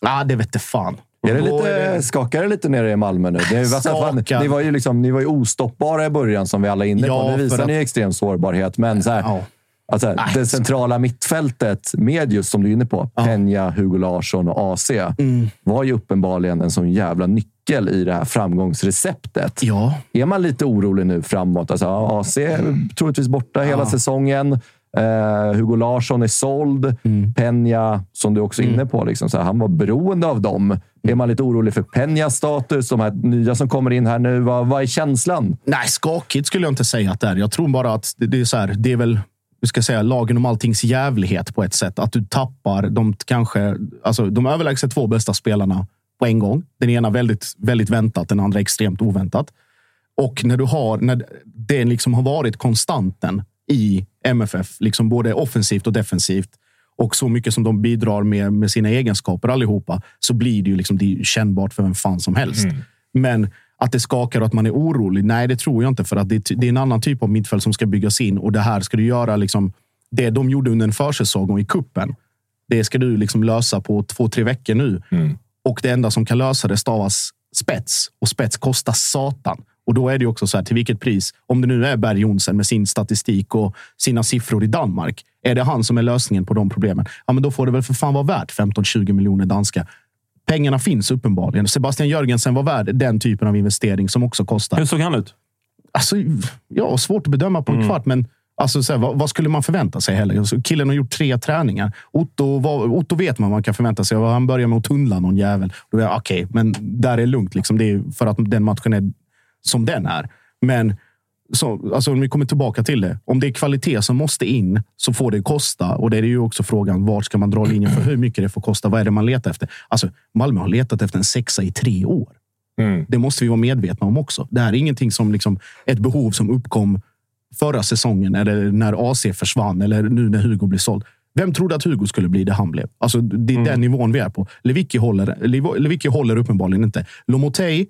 Ah, det vete fan. Är det lite, Skakar det lite nere i Malmö nu? Det är, alltså, fan, ni, var ju liksom, ni var ju ostoppbara i början, som vi alla är inne Ja, på. Nu visar att- ni extrem sårbarhet, men så här, Ja. alltså, Nej, det centrala mittfältet med just som du är inne på, Peña, Hugo Larsson och AC, Mm. var ju uppenbarligen en sån jävla nyckel i det här framgångsreceptet. Ja, Är man lite orolig nu framåt? Alltså, ja, AC är troligtvis borta hela säsongen. Eh, Hugo Larsson är såld. Mm. Peña, som du också är inne på, liksom, så här, han var beroende av dem. Är man lite orolig för Peñas status? De här nya som kommer in här nu. Vad, vad är känslan? Nej, skakigt skulle jag inte säga att det är. Jag tror bara att det, det är så här. Det är väl hur ska jag säga, lagen om alltings jävlighet på ett sätt. Att du tappar de kanske, alltså de överlägset två bästa spelarna på en gång. Den ena väldigt, väldigt väntat, den andra extremt oväntat. Och när du har, när det liksom har varit konstanten i MFF, liksom både offensivt och defensivt, och så mycket som de bidrar med, med sina egenskaper allihopa, så blir det ju liksom, det kännbart för vem fan som helst. Men att det skakar och att man är orolig, nej det tror jag inte. För att det, det är en annan typ av mittfält som ska byggas in och det här ska du göra liksom, det de gjorde under en försäsong och i kuppen. Det ska du liksom lösa på två, tre veckor nu. Och det enda som kan lösa det stavas spets. Och spets kostar satan. Och då är det också så här, till vilket pris? Om det nu är Berg Jonsen med sin statistik och sina siffror i Danmark. Är det han som är lösningen på de problemen? Ja, men då får det väl för fan vara värt 15-20 miljoner danska. Pengarna finns uppenbarligen. Sebastian Jörgensen var värd den typen av investering som också kostar. Hur såg han ut? Alltså, ja, svårt att bedöma på en kvart, men alltså, så här, vad, vad skulle man förvänta sig heller? Alltså, killen har gjort tre träningar. Otto, vad, Otto vet man vad man kan förvänta sig. Han börjar med att tunnla någon jävel. Okej, men där är lugnt. Liksom. Det är för att den matchen är som den är. Men så, alltså, om vi kommer tillbaka till det. Om det är kvalitet som måste in så får det kosta. Och det är ju också frågan, var ska man dra linjen för hur mycket det får kosta? Vad är det man letar efter? Alltså, Malmö har letat efter en sexa i tre år. Det måste vi vara medvetna om också. Det här är ingenting som liksom, ett behov som uppkom förra säsongen eller när AC försvann eller nu när Hugo blir såld. Vem trodde att Hugo skulle bli det han blev? Alltså, det är den nivån vi är på. Lewicki håller, Lew- Lewicki håller uppenbarligen inte. Lomotey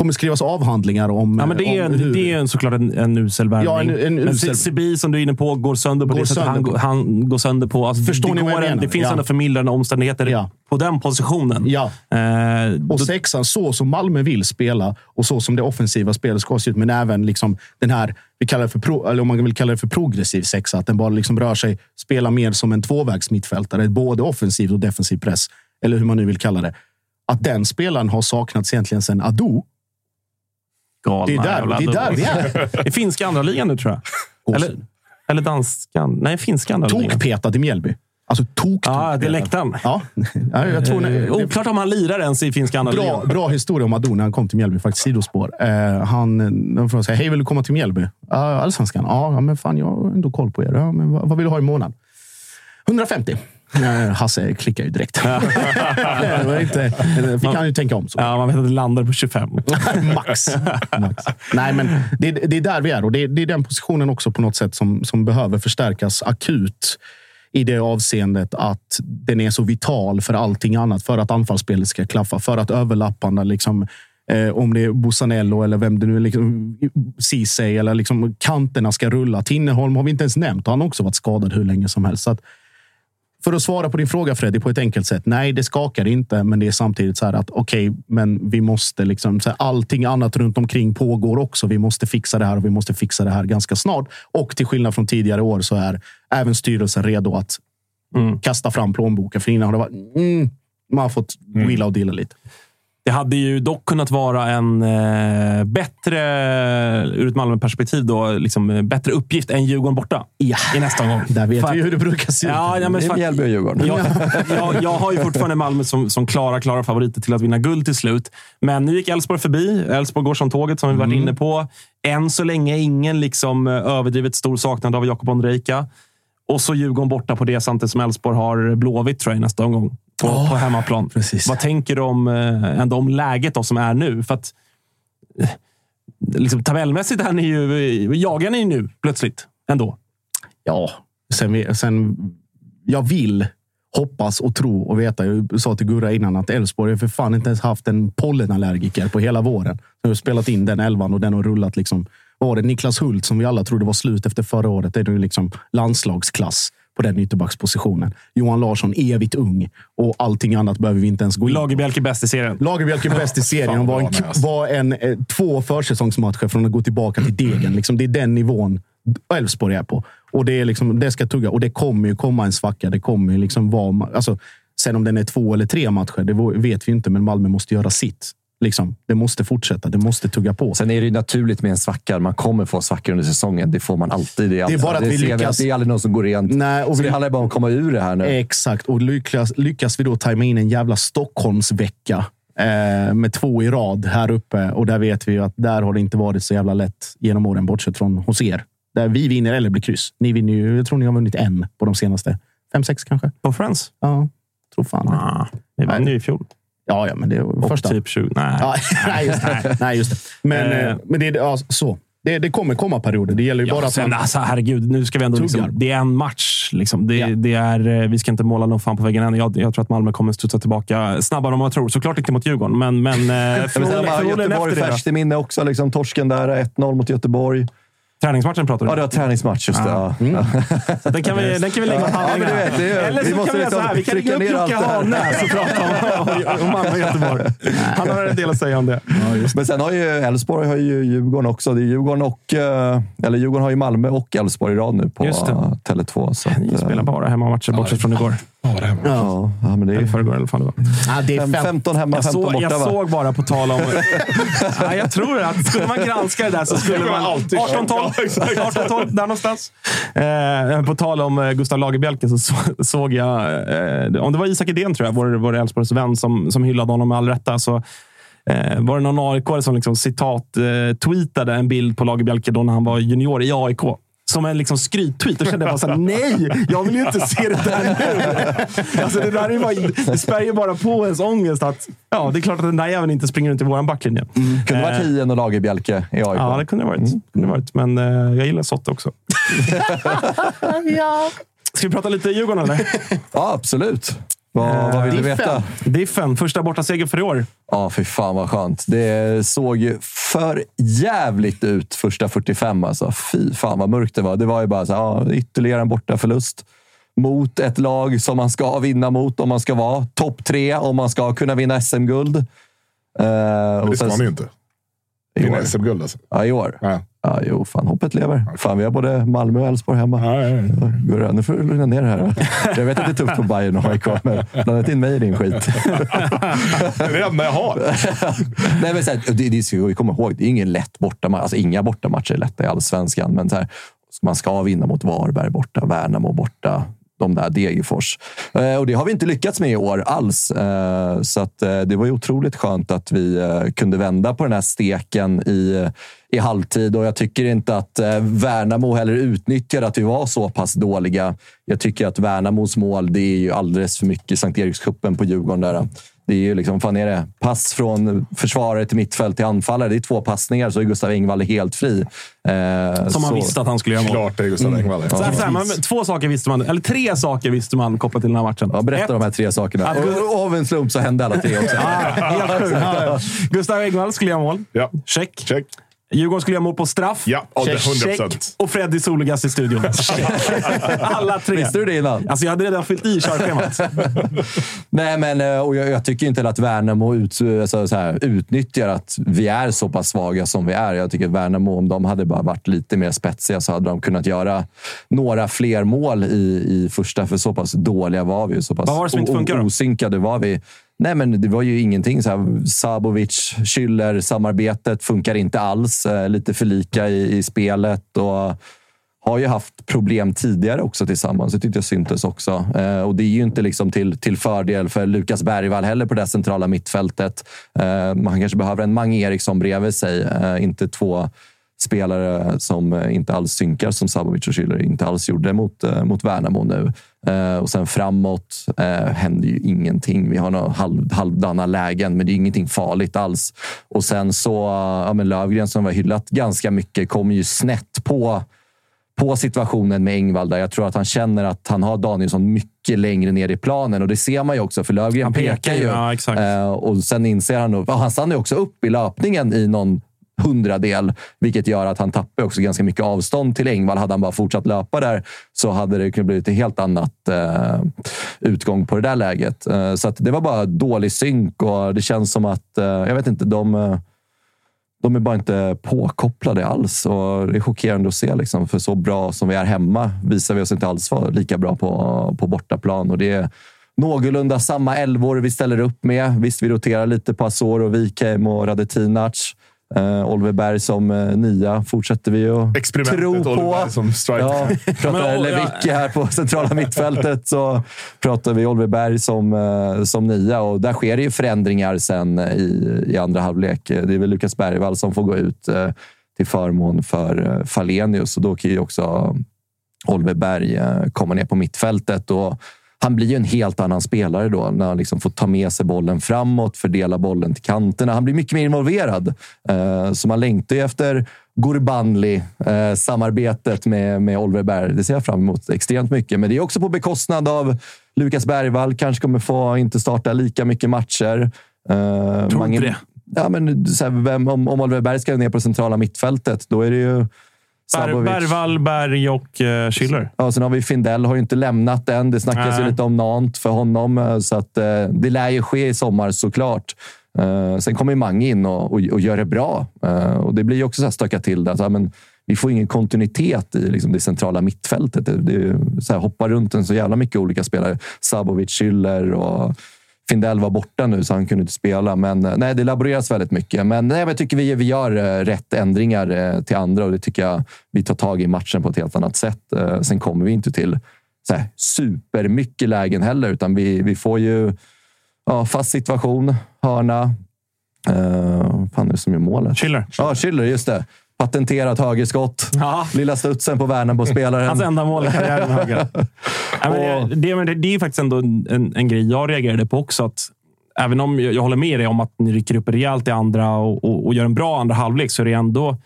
kommer skrivas avhandlingar om... Ja, men det är, om hur- det är en, såklart en, en usel värvning. Ja, en- en usel- Sebi, som du är inne på, går sönder på Går det sättet han, han går sönder på. Alltså, Förstår det, ni vad jag går en, menar? det finns Ja. ändå förmildrande omständigheter Ja. på den positionen. Ja. Eh, då- Och sexan, så som Malmö vill spela och så som det offensiva spelet ska se ut. Men även liksom den här, vi kallar för pro, eller om man vill kalla det för progressiv sexa. Att den bara liksom rör sig, spelar mer som en tvåvägs mittfältare. Både offensiv och defensiv press. Eller hur man nu vill kalla det. Att den spelaren har saknats egentligen sedan Ado. Galna Det är där, jävla det är där vi är. I finska andra ligan nu, tror jag. Eller, eller danskan. Nej, finska andra ligan. Tokpetad i Mjällby. Alltså tok, Ja, det är läktaren. Ja, ja jag tror... Eh, oklart om han lirar ens i finska andra Bra, bra historia om Ado när han kom till Mjällby. Faktiskt sidospår. Eh, han de frågade sig, hej vill du komma till Mjällby? Ja, allsvenskan? Ja, ja, men fan jag har ändå koll på er. Ja, men vad, vad vill du ha i månaden? 150. Hasse klickar ju direkt. det var inte, fick han ju tänka om. Så. Ja, man vet att det landar på 25. Max. Max. Nej, men det, det är där vi är och det, det är den positionen också på något sätt som, som behöver förstärkas akut i det avseendet att den är så vital för allting annat. För att anfallsspelet ska klaffa, för att överlapparna liksom Eh, om det är Busanello eller vem det nu är, liksom, Ceesay eller liksom kanterna ska rulla. Tinnerholm har vi inte ens nämnt han har också varit skadad hur länge som helst. Så att, för att svara på din fråga Freddy på ett enkelt sätt. Nej, det skakar inte, men det är samtidigt så här att okej, men vi måste liksom så här, allting annat runt omkring pågår också. Vi måste fixa det här och vi måste fixa det här ganska snart. Och till skillnad från tidigare år så är även styrelsen redo att kasta fram plånboken. För innan har det varit mm, man har fått wheela och deala lite. Det hade ju dock kunnat vara en eh, bättre, ur ett Malmö-perspektiv, då, liksom, eh, bättre uppgift än Djurgården borta Ja. i nästa omgång. Där vet För vi hur det brukar se ut. Ja, ja, men Det är Mjällby och Djurgården. jag, jag, jag har ju fortfarande Malmö som, som klara, klara favoriter till att vinna guld till slut. Men nu gick Elfsborg förbi. Elfsborg går som tåget, som vi varit inne på. Än så länge ingen liksom eh, överdrivet stor saknad av Jakob Ondrejka. Och så Djurgården borta på det samtidigt som Elfsborg har Blåvitt tror jag, nästa omgång. På, på hemmaplan. precis. Vad tänker du om, eh, ändå om läget då, som är nu? För att, eh, liksom, tabellmässigt är ni ju, jagar ni nu plötsligt ändå. Ja, sen, vi- sen jag vill hoppas och tro och veta. Jag sa till Gurra innan att Elfsborg har för fan inte ens haft en pollenallergiker på hela våren. Nu har spelat in den elvan och den har rullat. Liksom, vad var det? Niklas Hult som vi alla trodde var slut efter förra året. Det är nu liksom landslagsklass på den ytterbackspositionen. Johan Larsson, evigt ung och allting annat behöver vi inte ens gå in på. Lagerbielke bäst i serien. Lagerbielke bäst i serien var en, var en eh, två försäsongsmatcher från att gå tillbaka till degen. Liksom, det är den nivån Elfsborg är på. Och det, är liksom, det ska tugga. Och det kommer ju komma en svacka. Det kommer liksom vara... Alltså, sen om den är två eller tre matcher, det vet vi inte. Men Malmö måste göra sitt. Liksom, det måste fortsätta. Det måste tugga på. Sen är det ju naturligt med en svacka. Man kommer få svackor under säsongen. Det får man alltid. Det är, bara att vi lyckas- Det är aldrig någon som går rent. Nej, och så vi- det handlar bara om att komma ur det här nu. Exakt. Och lyckas, lyckas vi då tajma in en jävla Stockholmsvecka eh, med två i rad här uppe. Och där vet vi ju att där har det inte varit så jävla lätt genom åren, bortsett från hos er. Där vi vinner eller blir kryss. Ni vinner ju, jag tror ni har vunnit en på de senaste fem, sex kanske. På Friends? Ja, tror fan det. Ah, vi vann ju i fjol. Ja, ja, men det var Och första. typ 20. Nej. Ja, nej, just det. Nej, just det. Men, Eh. eh, men det, är- ja, så. Det, det kommer komma perioder. Det gäller ju bara Ja, att sen, man... alltså, herregud, nu ska vi ändå... Liksom, det är en match. Liksom. Det, Ja. det är, eh, vi ska inte måla någon fan på väggen än. Jag, jag tror att Malmö kommer studsa tillbaka snabbare än vad man tror. Såklart inte mot Djurgården, men, men Göteborg färskt i minne också. Liksom, torsken där, 1-0 mot Göteborg. Träningsmatchen pratar du Ja, om. det var träningsmatch. Just det. Ja. Så den, kan vi, den kan vi lägga åt Ja, men du vet, det är- Eller vi så måste kan vi göra så här. Vi kan ringa upp Jocke det. Hahnäs och prata om, om Malmö och Göteborg. Han har en del att säga om det. Men sen har ju Elfsborg har ju Djurgården också. Det är Djurgården, och, eh, eller Djurgården har ju Malmö och Elfsborg i rad nu på Just det. eh, Tele2. Så att, Ni eh, spelar bara hemmamatcher, bortsett från igår. Ja, det är hemma. ja, ja, men det är förrgår eller vad fan det var. Ja, det är fem, fem, 15 hemma, Jag, 15 såg, borta. jag va? såg bara på tal om... ja, jag tror att skulle man granska det där så skulle man... alltid 18-12, Ja, exakt. 18-12 där någonstans. Eh, på tal om eh, Gustav Lagerbielke så så- såg jag, eh, om det var Isak Edén tror jag, vår, vår Elfsborgs vän som, som hyllade honom med all rätta. Så, eh, var det någon aik som liksom, citat eh, tweetade en bild på Lagerbielke då när han var junior i AIK. Som en liksom skryttweet. Då kände jag bara såhär, nej! Jag vill ju inte se det där nu. Alltså, det, där är bara, det spär ju bara på ens ångest. Att, ja, det är klart att den där jäveln inte springer runt i vår backlinje. Kunde varit Eh, Hien och Lagerbjälke i AIK. Ja, det kunde det varit. Kunde det varit. Men eh, jag gillar Sotte också. Ska vi prata lite Djurgården eller? Ja, absolut. Vad, vad vill du veta? Diffen, första bortaseger för i år. Ja, fy fan vad skönt. Det såg ju för jävligt ut första 45. Alltså. Fy fan vad mörkt det var. Det var ju bara så, här, ja, ytterligare en bortaförlust mot ett lag som man ska vinna mot om man ska vara topp tre, om man ska kunna vinna SM-guld. Uh, Men det ska man ju inte. Vinna. SM-guld alltså. Ja, i år. Ja. Ja, jo, fan hoppet lever. Fan, vi har både Malmö och Elfsborg hemma. Ja, ja, ja. Nu får du lugna ner här. Jag vet att det är tufft på Bayern och AIK, men blanda in mig i din skit. Det är det enda jag har. Nej, men så här, det, det ska vi komma ihåg, det är ingen lätt bortamatch. Alltså, inga bortamatcher är lätta i allsvenskan, men så här, man ska vinna mot Varberg borta, Värnamo borta, de där Degerfors. Eh, och det har vi inte lyckats med i år alls. Eh, så att, eh, det var ju otroligt skönt att vi kunde vända på den här steken i, i halvtid. Och jag tycker inte att eh, Värnamo heller utnyttjade att vi var så pass dåliga. Jag tycker att Värnamos mål, det är ju alldeles för mycket Sankt Erikscupen på Djurgården. Där. Det är ju liksom, fan är det? Pass från försvarare till mittfält till anfallare. Det är två passningar så är Gustav Engvall helt fri. Eh, Som man så- visste att han skulle göra mål. Klart det är Gustav Engvall. Så här, så här, man, två saker visste man, eller tre saker visste man kopplat till den här matchen. Ja, berätta Ett, de här tre sakerna. Att- Och, av en slump så hände alla tre också. Ah, helt sjukt. Gustav Engvall skulle göra mål. Ja. Check. Check. Djurgården skulle göra mål på straff. Ja, Check. 100%. Check. Och Freddy Solegas i studion. Alla tre. Visste du det innan? Alltså, jag hade redan fyllt i körschemat. Nej, men eh, och jag, jag tycker inte att Värnamo ut, alltså, så här, utnyttjar att vi är så pass svaga som vi är. Jag tycker att Värnamo, om de hade bara varit lite mer spetsiga så hade de kunnat göra några fler mål i, i första. För så pass dåliga var vi. Så pass Vad var det som inte funkar då? Osynkade var vi. Nej, men det var ju ingenting. Så här, Sabovic, Schüller-samarbetet funkar inte alls. Eh, lite för lika i, i spelet. Och har ju haft problem tidigare också tillsammans. Det tyckte jag syntes också. Eh, och det är ju inte liksom till, till fördel för Lukas Bergvall heller på det centrala mittfältet. Eh, man kanske behöver en Mange Eriksson bredvid sig, eh, inte två spelare som eh, inte alls synkar som Sabovic och Schüller inte alls gjorde mot, eh, mot Värnamo nu. Eh, och sen framåt eh, händer ju ingenting. Vi har några halv, halvdana lägen, men det är ingenting farligt alls. Och sen så, ja, men Lövgren som var hyllat ganska mycket kommer ju snett på på situationen med Engvall där jag tror att han känner att han har Danielsson mycket längre ner i planen och det ser man ju också för Lövgren Han pekar ju, ja. Eh, och sen inser han, och han stannar ju också upp i löpningen i någon hundradel, vilket gör att han tappar också ganska mycket avstånd till Engvall. Hade han bara fortsatt löpa där så hade det kunnat bli ett helt annat eh, utgång på det där läget. Eh, så att det var bara dålig synk och det känns som att, eh, jag vet inte, de eh, de är bara inte påkopplade alls. Och det är chockerande att se. Liksom, för så bra som vi är hemma visar vi oss inte alls vara lika bra på, på bortaplan. Och det är någorlunda samma elvor vi ställer upp med. Visst, vi roterar lite på Azor och Wikheim och Radetinac. Uh, Oliver Berg som uh, nia fortsätter vi Experimentet tro på. Oliver Berg som striker. Ja, pratar Lewicki här på centrala mittfältet så pratar vi Oliver Berg som, uh, som nia och där sker det ju förändringar sen i, i andra halvlek. Det är väl Lukas Bergvall som får gå ut uh, till förmån för uh, Falenius och då kan ju också Oliver Berg komma ner på mittfältet. Och han blir ju en helt annan spelare då när han liksom får ta med sig bollen framåt, fördela bollen till kanterna. Han blir mycket mer involverad. Eh, så man längtar ju efter Gurbanli-samarbetet med, med Oliver Berg. Det ser jag fram emot extremt mycket. Men det är också på bekostnad av Lukas Bergvall. Kanske kommer få inte starta lika mycket matcher. Eh, Tror inte det. Ja, men, här, vem, om, om Oliver Berg ska ner på det centrala mittfältet, då är det ju Ber. Bergvall, Berg och uh, Schüller. Ja, sen har vi Findell, har ju inte lämnat än. Det snackas ju lite om Nantes för honom, eh, så att, eh, det lär ju ske i sommar såklart. Eh, sen kommer Mange in och, och, och gör det bra. Eh, och det blir ju också så här stöka till det. Alltså, men, vi får ingen kontinuitet i liksom, det centrala mittfältet. Det, det så här, hoppar runt en så jävla mycket olika spelare. Sabovic, Schüller och Findell var borta nu så han kunde inte spela. Men eh, nej, det laboreras väldigt mycket. Men nej, men jag tycker vi, vi gör eh, rätt ändringar eh, till andra och det tycker jag vi tar tag i matchen på ett helt annat sätt. Sen kommer vi inte till så här, supermycket lägen heller, utan vi, vi får ju ja, fast situation, hörna. Uh, fan är det som gör målet? Schüller. Ja, Schüller, just det. Patenterat högerskott. Ja. Lilla studsen på Värnamo-spelaren. Hans enda mål i karriären höger. Nej, det, det, det, det är faktiskt ändå en, en grej jag reagerade på också. Att även om jag, jag håller med dig om att ni rycker upp rejält i andra och, och, och gör en bra andra halvlek så är det ändå...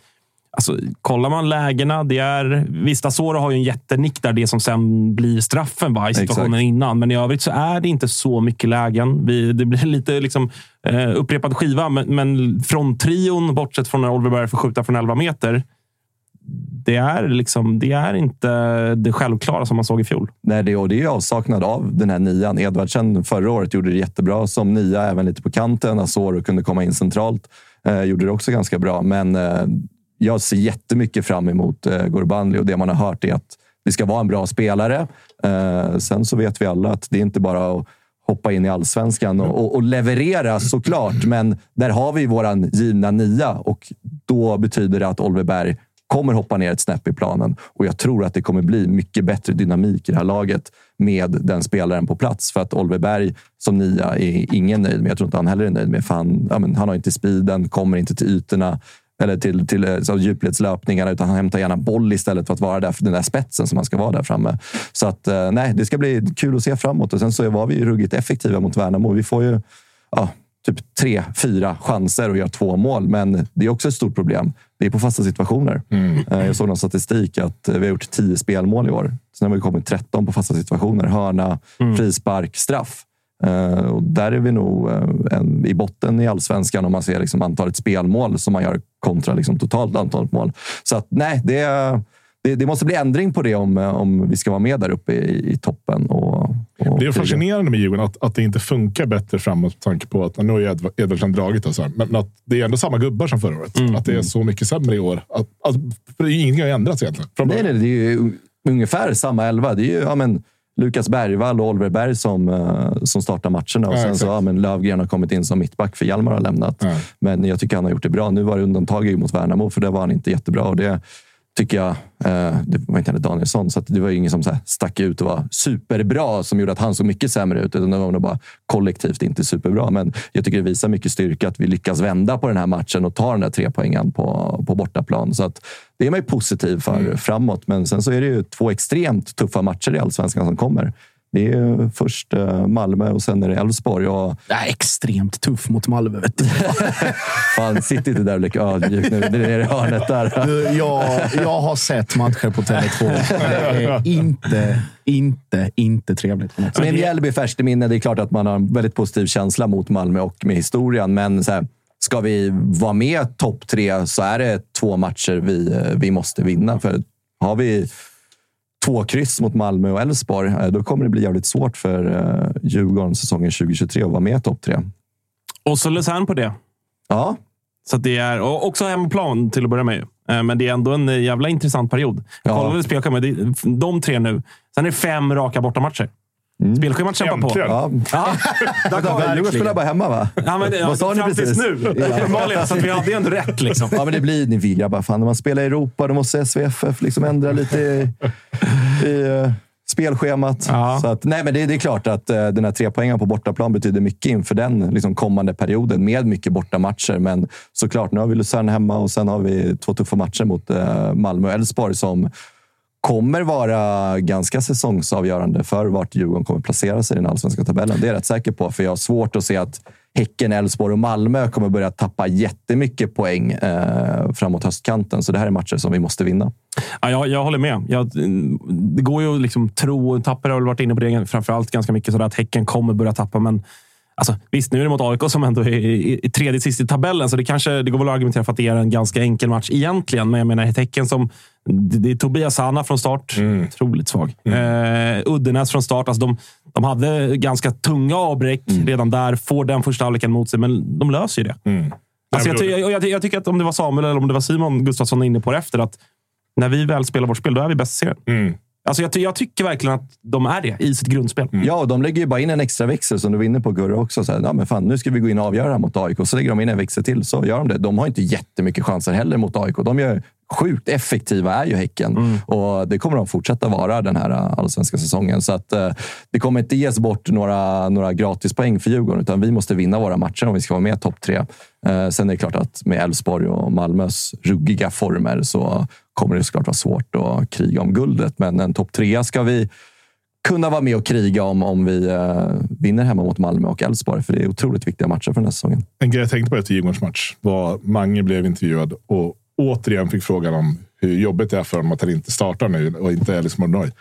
Alltså, kollar man lägena, det är... Visst, Asoro har ju en jättenick där, det som sen blir straffen va, i situationen Exakt. innan. Men i övrigt så är det inte så mycket lägen. Vi, det blir lite liksom, eh, upprepad skiva, men, men från trion, bortsett från när Oliver Berg får skjuta från 11 meter, det är, liksom, det är inte det självklara som man såg i fjol. Nej, det, och det är avsaknad av den här nian. Edvardsen förra året gjorde det jättebra som nia, även lite på kanten. Asoro kunde komma in centralt. Eh, gjorde det också ganska bra, men eh, jag ser jättemycket fram emot eh, Gurbanli och det man har hört är att det ska vara en bra spelare. Eh, sen så vet vi alla att det är inte bara att hoppa in i allsvenskan och, och, och leverera såklart, men där har vi våran givna nia och då betyder det att Oliver Berg kommer hoppa ner ett snäpp i planen och jag tror att det kommer bli mycket bättre dynamik i det här laget med den spelaren på plats. För att Oliver Berg som nia är ingen nöjd med. Jag tror inte han heller är nöjd med. För han, ja, men han har inte speeden, kommer inte till ytorna eller till, till eh, så djupledslöpningarna, utan han hämtar gärna boll istället för att vara där för den där spetsen som han ska vara där framme. Så att, eh, nej, det ska bli kul att se framåt. Och sen så var vi ju ruggigt effektiva mot Värnamo. Vi får ju ja, typ tre, fyra chanser och göra två mål. Men det är också ett stort problem. Det är på fasta situationer. Eh, Jag såg någon statistik att vi har gjort 10 spelmål i år. Sen har vi kommit 13 på fasta situationer. Hörna, frispark, straff. Eh, Och där är vi nog eh, en, i botten i allsvenskan om man ser liksom antalet spelmål som man gör kontra liksom totalt antalet mål. Så att, nej, det, det, det måste bli ändring på det om, eh, om vi ska vara med där uppe i, i toppen. Och, och Det är fascinerande med Djurgården att, att det inte funkar bättre framåt med tanke på att nu har ju Edv- Edvardsen dragit och så här, men, men att det är ändå samma gubbar som förra året. Att det är så mycket sämre i år. Att, att, för ingenting har ändrats egentligen. Från Nej, början. nej, det är ju ungefär samma elva. Det är ju ja, men, Lukas Bergvall och Oliver Berg som, eh, som startar matcherna. Och Ja, sen så ja, men Lövgren har kommit in som mittback för Hjalmar har lämnat. Ja. Men jag tycker han har gjort det bra. Nu var det undantag ju mot Värnamo, för det var han inte jättebra. Och det tycker jag, eh, det var inte Danielsson, så att det var ju ingen som så här stack ut och var superbra som gjorde att han såg mycket sämre ut. Utan det var nog bara kollektivt inte superbra. Men jag tycker det visar mycket styrka att vi lyckas vända på den här matchen och ta den där tre poängen på, på bortaplan. Så att det är man ju positiv för framåt. Men sen så är det ju två extremt tuffa matcher i allsvenskan som kommer. Det är först eh, Malmö och sen är det Elfsborg. Och Det är extremt tuff mot Malmö. Vet du. fan, sitt inte där och lek ödmjuk nu. Det är det hörnet där. Du, jag, jag har sett matcher på Tele2. Det är inte, inte, inte trevligt. Med Mjällby färskt i minne, det är klart att man har en väldigt positiv känsla mot Malmö och med historien. Men så här, ska vi vara med topp tre så är det två matcher vi, eh, vi måste vinna. För har vi två kryss mot Malmö och Elfsborg, eh, då kommer det bli jävligt svårt för eh, Djurgården säsongen 2023 att vara med i topp tre. Och så Luzern på det. Ja, Så det är och också hemmaplan till att börja med. Eh, Men det är ändå en jävla intressant period. Ja. Spelschemat, det är de tre nu. Sen är det fem raka bortamatcher. Spelschemat kämpar på. Ja. Ja, Djurgården spelar bara hemma, va? ja, men det, Vad sa ni precis? nu. Uppenbarligen, så att vi hade ändå rätt. Liksom. Ja, men det blir ni grabbar. Fan, när man spelar i Europa, då måste SVFF liksom ändra lite i, i eh, spelschemat. Ja. Så att, nej, men det, det är klart att uh, den här tre poängen på bortaplan betyder mycket inför den liksom, kommande perioden med mycket bortamatcher. Men såklart, nu har vi Luzern hemma och sen har vi två tuffa matcher mot eh, Malmö och Elfsborg som kommer vara ganska säsongsavgörande för vart Djurgården kommer placera sig i den allsvenska tabellen. Det är jag rätt säker på, för jag har svårt att se att Häcken, Elfsborg och Malmö kommer börja tappa jättemycket poäng eh, framåt höstkanten. Så det här är matcher som vi måste vinna. Ja, jag, jag håller med. Jag, det går ju att liksom tro, Tapper har väl varit inne på det framförallt ganska mycket, sådär att Häcken kommer börja tappa. Men alltså, visst, nu är det mot AIK som ändå är tredje sist i tabellen, så det, kanske, det går väl att argumentera för att det är en ganska enkel match egentligen. Men jag menar, ett Häcken som... Det, är Tobias Sana från start. Otroligt svag. Eh, Uddenäs från start. Alltså de, de hade ganska tunga avbräck redan där. Får den första halvleken mot sig, men de löser ju det. Alltså jag, jag, jag, jag tycker att om det var Samuel eller om det var Simon Gustafsson inne på det efter, att när vi väl spelar vårt spel, då är vi bäst i serien. Mm. Alltså jag, jag tycker verkligen att de är det i sitt grundspel. Ja, och de lägger ju bara in en extra växel som du var inne på Gurra också. Så här, ja, men fan, nu ska vi gå in och avgöra mot AIK. Så lägger de in en växel till, så gör de det. De har inte jättemycket chanser heller mot AIK. De gör sjukt effektiva, är ju Häcken. Och det kommer de fortsätta vara den här äh, allsvenska säsongen. Så att, eh, det kommer inte ges bort några, några gratispoäng för Djurgården, utan vi måste vinna våra matcher om vi ska vara med i topp tre. Eh, sen är det klart att med Elfsborg och Malmös ruggiga former så kommer det såklart vara svårt att kriga om guldet. Men en topp trea ska vi kunna vara med och kriga om, om vi eh, vinner hemma mot Malmö och Elfsborg. För det är otroligt viktiga matcher för den här säsongen. En grej jag tänkte på efter Djurgårdens match var Mange blev intervjuad och återigen fick frågan om hur jobbigt det är för honom att han inte startar nu och inte är liksom ordinarie.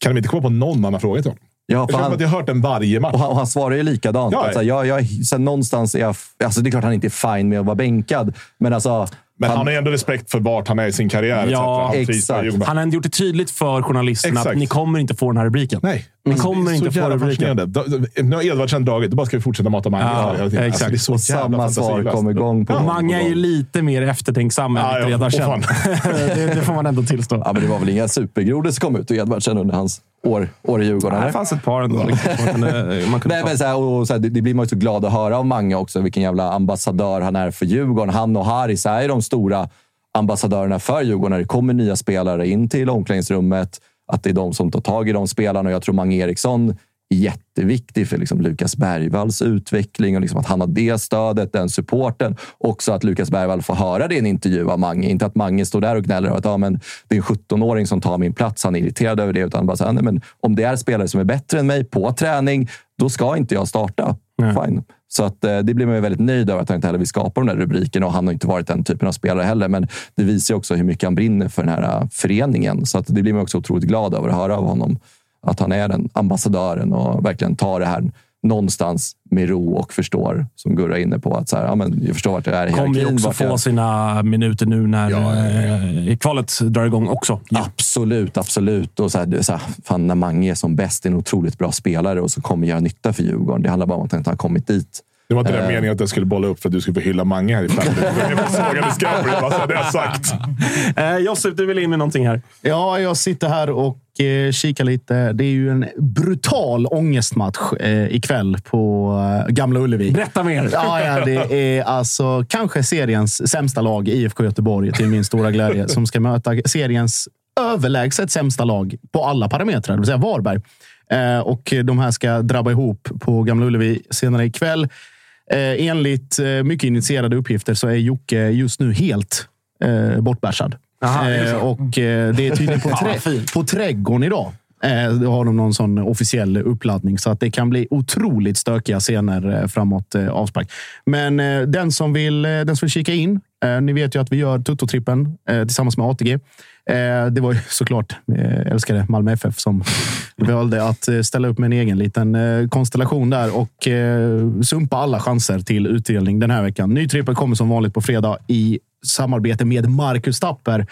Kan de inte komma på någon annan fråga till honom? Ja, Jag han, att jag har hört den varje match. och han, och han svarar ju likadant. Ja, Att så här, jag, jag, här, någonstans är jag... Alltså det är klart han inte är fine med att vara bänkad. Men alltså... Men han, har ju ändå respekt för vart han är i sin karriär. Ja. Han exakt. Han har ändå gjort det tydligt för journalisterna Exakt. att ni kommer inte få den här rubriken. Nej. Ni kommer Det är inte så få rubriken. Nu har Edvardsen dragit. Då bara ska vi fortsätta mata Mange. Ja, hela tiden. exakt. Alltså, det är så jävla samma svar kommer gång på gång. Många är ju lite mer eftertänksam än Ja, ja. känd. det, det får man ändå tillstå. Ja, men det var väl inga supergrodor som kom ut ur Edvardsen under hans år, år i Djurgården? det eller? fanns ett par ändå. Liksom, man kunde, man kunde Nej, ta. men så här, och så här, det, det blir man ju så glad att höra av Mange också. Vilken jävla ambassadör han är för Djurgården. Han och Haris är de stora ambassadörerna för Djurgården när det kommer nya spelare in till omklädningsrummet. Att det är de som tar tag i de spelarna. Och jag tror Mange Eriksson är jätteviktig för liksom Lukas Bergvalls utveckling och liksom att han har det stödet, den supporten. Också att Lukas Bergvall får höra det i en intervju av Mange. Inte att Mange står där och gnäller och att ja, men det är en 17-åring som tar min plats. Han är irriterad över det. Utan bara så här, men om det är spelare som är bättre än mig på träning, då ska inte jag starta. Fine. Så att, eh, det blir man ju väldigt nöjd över att han inte heller vill skapa de där rubrikerna. Och han har inte varit den typen av spelare heller. Men det visar ju också hur mycket han brinner för den här eh, föreningen. Så att det blir man också otroligt glad över att höra av honom. Att han är den ambassadören och verkligen tar det här någonstans med ro och förstår, som Gurra är inne på, att så här, ja, men jag förstår vart jag är kommer ju också vart jag- få sina minuter nu när eh, kvalet drar igång också. Absolut, absolut. Och så här, det är så här, fan, när Mange är som bäst, är en otroligt bra spelare och så kommer göra nytta för Djurgården. Det handlar bara om att han inte har kommit dit. Det var inte den Eh. meningen att jag skulle bolla upp för att du skulle få hylla Mange här i framtiden. Det var sågade skräp. Bara så hade jag sagt. Eh, Josef, du vill in med någonting här. Ja, jag sitter här och eh, kika lite. Det är ju en brutal ångestmatch eh, ikväll på eh, Gamla Ullevi. Berätta mer! Ja, ja, det är alltså kanske seriens sämsta lag, IFK Göteborg, till min stora glädje, som ska möta seriens överlägset sämsta lag på alla parametrar, det vill säga Varberg. Och de här ska drabba ihop på Gamla Ullevi senare ikväll. Eh, enligt eh, mycket initierade uppgifter så är Jocke just nu helt eh, bortbärsad. Aha, det. Eh, och eh, det är tydligen på, trä- på Trädgården idag. Eh, Då har de någon sån officiell uppladdning, så att det kan bli otroligt stökiga scener eh, framåt eh, avspark. Men den som vill, den som vill kika in, ni vet ju att vi gör Tutto-trippen eh, tillsammans med ATG. Eh, Det var ju såklart eh, älskade Malmö FF som valde att eh, ställa upp med en egen liten konstellation där och sumpa alla chanser till utdelning den här veckan. Ny trippel kommer som vanligt på fredag i samarbete med Marcus Tapper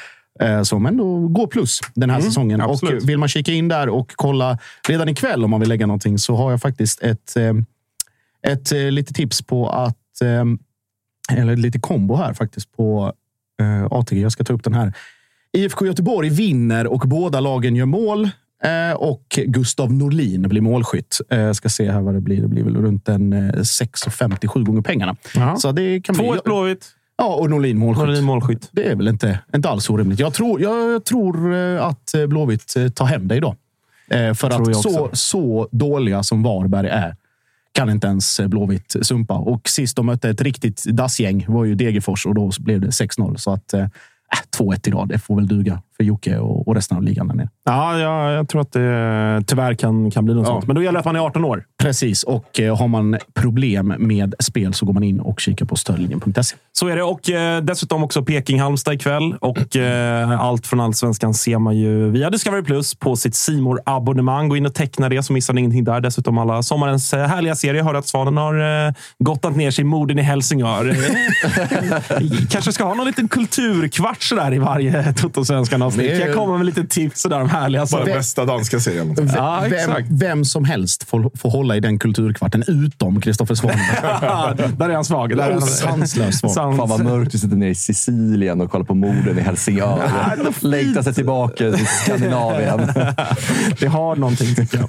som ändå går plus den här säsongen. absolut. Och vill man kika in där och kolla redan ikväll om man vill lägga någonting så har jag faktiskt ett, ett lite tips på att eller lite kombo här faktiskt på ATG. Jag ska ta upp den här. IFK Göteborg vinner och båda lagen gör mål. Eh, och Gustav Norlin blir målskytt. Eh, ska se här vad det blir. Det blir väl runt en eh, 6,50 sju gånger pengarna. Så det kan bli... 2-1 Blåvitt. Ja, och Norlin målskytt. Norlin målskytt. Det är väl inte, inte alls orimligt. Jag tror, jag, jag tror eh, att eh, Blåvitt tar hem det idag. För jag att så, så dåliga som Varberg är kan inte ens Blåvitt sumpa. Och sist de mötte ett riktigt dassgäng var ju Degerfors och då blev det 6-0. Så att Äh, 2-1 idag, det får väl duga för Jocke och, och resten av ligan där nere. Ja, ja, jag tror att det tyvärr kan, kan bli något Ja. sånt. Men då gäller det att man är 18 år. Precis, och eh, har man problem med spel så går man in och kikar på stödlinjen.se. Så är det. Och eh, dessutom också Peking-Halmstad ikväll. Och eh, allt från Allsvenskan ser man ju via Discovery Plus på sitt simor abonnemang Gå in och teckna det så missar ni ingenting där. Dessutom alla sommarens eh, härliga serier. Hörde att Svanen har eh, gottat ner sig i morden i Helsingör. Kanske ska ha någon liten kulturkvart sådär i varje Toto-svenskan-avsnitt. Det är- Jag kommer med lite tips sådär om härliga Bara bästa danska serien. Ja, vem, vem som helst får, får hålla i den kulturkvarten, utom Kristoffer Svanberg. där är han svag. Där är han Sanslöst svag. Sans- Fan vad mörkt att sitta nere i Sicilien och kolla på morden i Helsingör. Längtar sig tillbaka till Skandinavien. Det har någonting, tycker jag.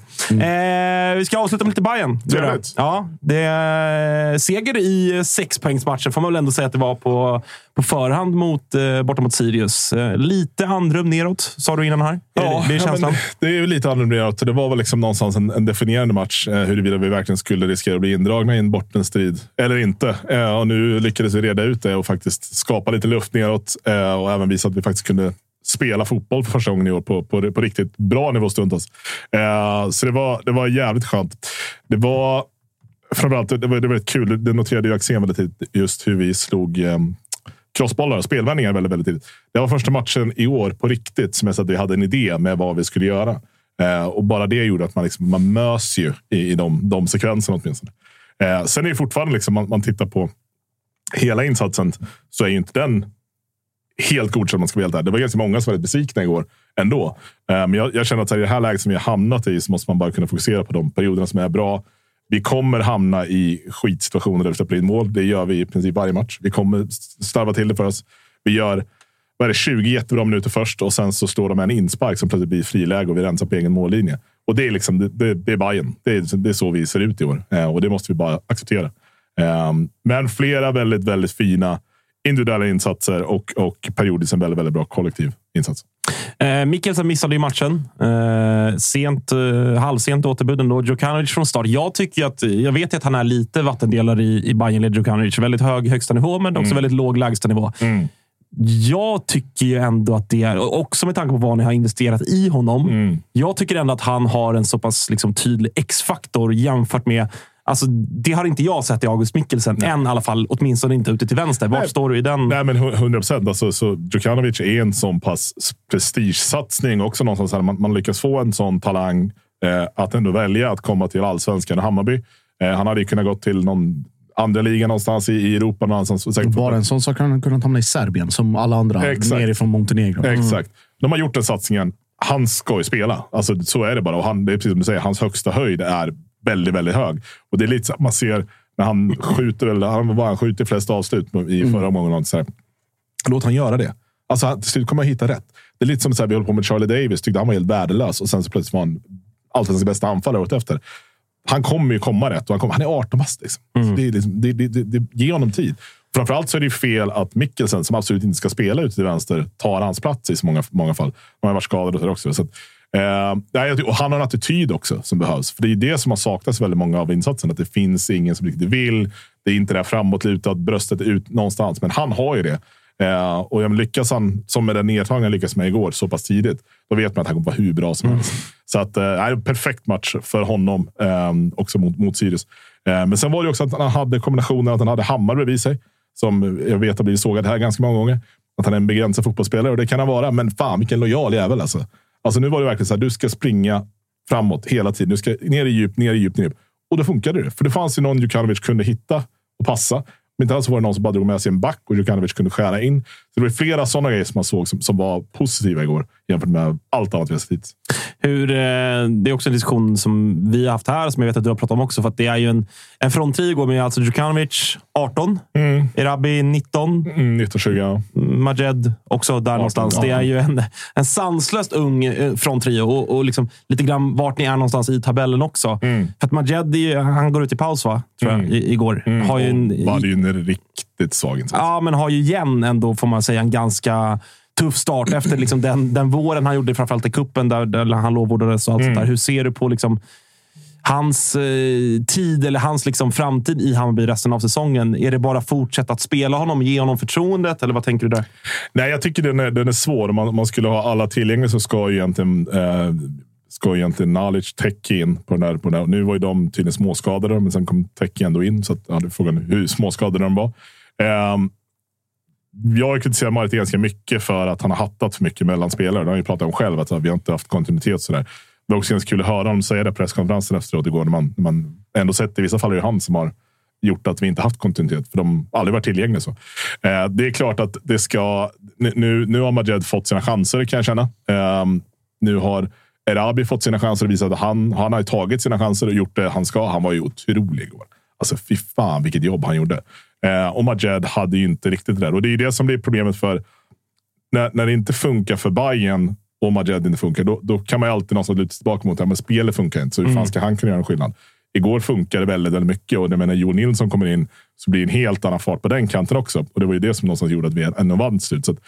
Eh, vi ska avsluta med lite Bayern. Trevligt. Ja, det är seger i sexpoängsmatchen får man väl ändå säga att det var på, på förhand mot, eh, borta mot Sirius. Eh, lite andrum neråt, sa du innan här. Är det, det är känslan. det är ju lite annorlunda. Det var väl liksom någonstans en, en definierande match eh, huruvida vi verkligen skulle riskera att bli indragna i en bottenstrid eller inte. Eh, och nu lyckades vi reda ut det och faktiskt skapa lite luft neråt eh, och även visa att vi faktiskt kunde spela fotboll för första gången i år på, på, på riktigt bra nivå stundtals. Eh, så det var, det var jävligt skönt. Det var framförallt det var, det var väldigt kul. Det noterade jag Axén väldigt tidigt. Just hur vi slog eh, crossbollar och spelvändningar väldigt, väldigt tidigt. Det var första matchen i år på riktigt som jag sa att vi hade en idé med vad vi skulle göra. Eh, och bara det gjorde att man, liksom, man mös ju i, i de, de sekvenserna åtminstone. Eh, sen är det fortfarande, liksom, man, man tittar på hela insatsen, så är ju inte den helt godkänd om man ska vara helt ärlig. Det var ganska många som var lite besvikna igår ändå. Eh, men jag, jag känner att i det här läget som vi har hamnat i så måste man bara kunna fokusera på de perioderna som är bra. Vi kommer hamna i skitsituationer där vi släpper in mål. Det gör vi i princip varje match. Vi kommer starva till det för oss. Vi gör vad är det, 20 jättebra minuter först och sen så står de med en inspark som plötsligt blir friläge och vi rensar på egen mållinje. Och det är liksom det, det, det är Bayern. Det är, det är så vi ser ut i år eh, och det måste vi bara acceptera. Eh, men flera väldigt, väldigt fina individuella insatser och, och periodiskt en väldigt, väldigt bra kollektiv insats. Eh, Mikkelsen missade ju matchen. Eh, sent, eh, halvsent återbud ändå. Djukanovic från start. Jag, tycker att, jag vet att han är lite vattendelare i, i Bayern led Djukanovic. Väldigt hög högsta nivå, men också väldigt låg lägsta nivå. Jag tycker ju ändå att det är, också med tanke på vad ni har investerat i honom. Jag tycker ändå att han har en så pass liksom, tydlig X-faktor jämfört med Alltså, det har inte jag sett i August Mikkelsen. Än i alla fall. Åtminstone inte ute till vänster. Var Nej. står du i den? Nej, men hu- 100 procent. Alltså, så Djukanovic är en sån pass prestigesatsning också. Någonstans här. Man, man lyckas få en sån talang eh, att ändå välja att komma till allsvenskan och Hammarby. Eh, han hade ju kunnat gå till någon andra liga någonstans i, i Europa. Någonstans, säkert Bara en sån sak hade han kunnat hamna i Serbien, som alla andra Exakt. nerifrån Montenegro. Exakt. De har gjort den satsningen. Han ska ju spela. Alltså, så är det bara. Och han, det är precis som du säger, hans högsta höjd är väldigt, väldigt hög. Och det är lite så att man ser när han skjuter, eller han, vad han skjuter flest avslut i förra omgången. och Så här. Låt han göra det. Alltså, till slut kommer han hitta rätt. Det är lite som så här, vi håller på med Charlie Davis. Tyckte han var helt värdelös och sen så plötsligt var han allsvenskans bästa anfallare året efter. Han kommer ju komma rätt och han, kommer, han är 18 bast. Liksom. Så Det, liksom, det, det, det, ge honom tid. Framförallt så är det fel att Mikkelsen, som absolut inte ska spela ute till vänster, tar hans plats i så många, många fall. Han har varit skadad och så också. Så att, eh, han har en attityd också som behövs. För Det är det som har saknats väldigt många av insatserna. Att det finns ingen som riktigt vill. Det är inte det här framåtlutat, bröstet ut någonstans. Men han har ju det. Eh, och jag lyckas han, som med den nedtagningen jag lyckades med igår, så pass tidigt, då vet man att han kommer vara hur bra som helst. Så att, eh, perfekt match för honom, eh, också mot, mot Sirius. Eh, men sen var det också att han hade kombinationen att han hade Hammar bredvid sig, som jag vet har blivit sågad här ganska många gånger. Att han är en begränsad fotbollsspelare och det kan han vara, men fan vilken lojal jävel alltså. Alltså nu var det verkligen så här, du ska springa framåt hela tiden. Du ska ner i djup, ner i djup, ner i djup. Och då funkade det. För det fanns ju någon Djukanovic kunde hitta och passa. Men inte alls var det någon som bara drog med sig en back och Djukanovic kunde skära in. Så det var flera sådana grejer som man såg som, som var positiva igår jämfört med allt annat vi har sett hittills. Hur, eh, det är också en diskussion som vi har haft här, som jag vet att du har pratat om också. För att det är ju en, en fronttrio igår med alltså Djukanovic 18, Erabi 19, Mm, 1920, ja. Majed också där någonstans. ja. Det är ju en, en sanslöst ung eh, fronttrio och, och liksom lite grann vart ni är någonstans i tabellen också. För att Majed, han går ut i paus va? Tror jag, i, igår. Har ju en, Var det ju en riktigt svag insats. Ja, men har ju igen ändå, får man säga, en ganska tuff start efter liksom den, den våren han gjorde, framförallt i kuppen där, där han lovordades och allt sånt där. Hur ser du på liksom hans eh, tid eller hans liksom framtid i Hammarby resten av säsongen? Är det bara fortsätta att spela honom, ge honom förtroendet eller vad tänker du där? Nej, jag tycker den är, den är svår. Om man, om man skulle ha alla tillgängliga så ska ju egentligen, eh, ska egentligen knowledge tech in. På den där, på den där. Nu var ju de tydligen småskadade, men sen kom tech ändå in. Så att, ja, frågan hur småskadade de var. Ehm, jag har kritiserat Marit ganska mycket för att han har hattat för mycket mellan spelare. Det har han ju pratat om själv, att så här, vi har inte haft kontinuitet. Sådär. Det var också ganska kul att höra honom säga det på presskonferensen efteråt igår. När man, när man ändå sett i vissa fall är det han som har gjort att vi inte haft kontinuitet. För de har aldrig varit tillgängliga. Så. Eh, det är klart att det ska... Nu, nu har Majed fått sina chanser kan jag känna. Eh, nu har Erabi fått sina chanser och visat att han, han har tagit sina chanser och gjort det han ska. Han var ju otrolig igår. Alltså fy fan vilket jobb han gjorde. Eh, och Majed hade ju inte riktigt det där. Och det är ju det som blir problemet för när, när det inte funkar för Bayern och Majed inte funkar, då, då kan man ju alltid någonstans luta sig tillbaka mot att men spelet funkar inte. Så hur fan ska han kunna göra en skillnad? Igår funkade det väldigt, väldigt mycket och när Johan Nilsson kommer in så blir det en helt annan fart på den kanten också. Och det var ju det som någonstans gjorde att vi ändå vann till slut. Så att,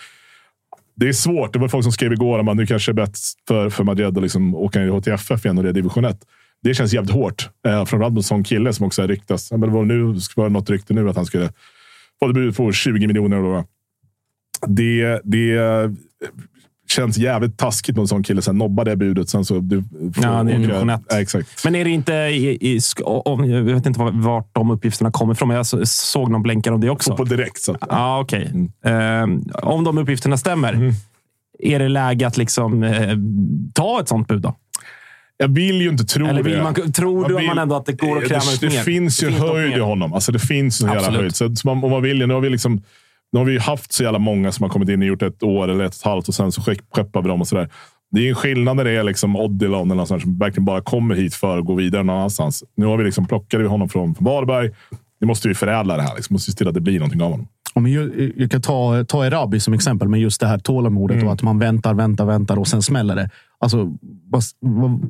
det är svårt. Det var folk som skrev igår att nu kanske är bäst för, för Madrid att liksom åka ner i HTFF igen och det är division 1. Det känns jävligt hårt. Eh, mot en sån kille som också. Ja, Men det var nu, det något rykte nu att han skulle få bud på 20 miljoner. det. Det, det känns jävligt taskigt mot en sån kille. Sen nobba det budet. Sen så, du, får Ja, det är division ett. Ja, exakt. Men är det inte... I, i, om, jag vet inte var- vart de uppgifterna kommer ifrån, men jag så- såg någon blänkare om det också. På direkt. Så. Ja, okej. Ehm, om de uppgifterna stämmer, Mm. är det läge att liksom, eh, ta ett sånt bud då? Jag vill ju inte tro Eller vill det. man, tror du vill- man ändå att det går att kräva det, ut det mer? finns ju Det finns något höjd i honom. Alltså det finns en jävla höjd. Så, så man, om man vill, ju- nu har vi liksom nu har vi ju haft så jävla många som har kommit in och gjort ett år eller ett och ett halvt och sen så skepp- skeppar vi dem och sådär. Det är ju en skillnad när det är liksom Odilon eller något sånt som verkligen bara kommer hit för att gå vidare någon annanstans. Nu har vi liksom plockade vi honom från, Varberg. Nu måste vi förädla det här. Liksom. måste se till att det blir någonting av honom. Ja, men jag, jag kan ta, ta Erabi som exempel, men just det här tålamodet Mm. och att man väntar, väntar, väntar och sen smäller det. Alltså, vad, vad,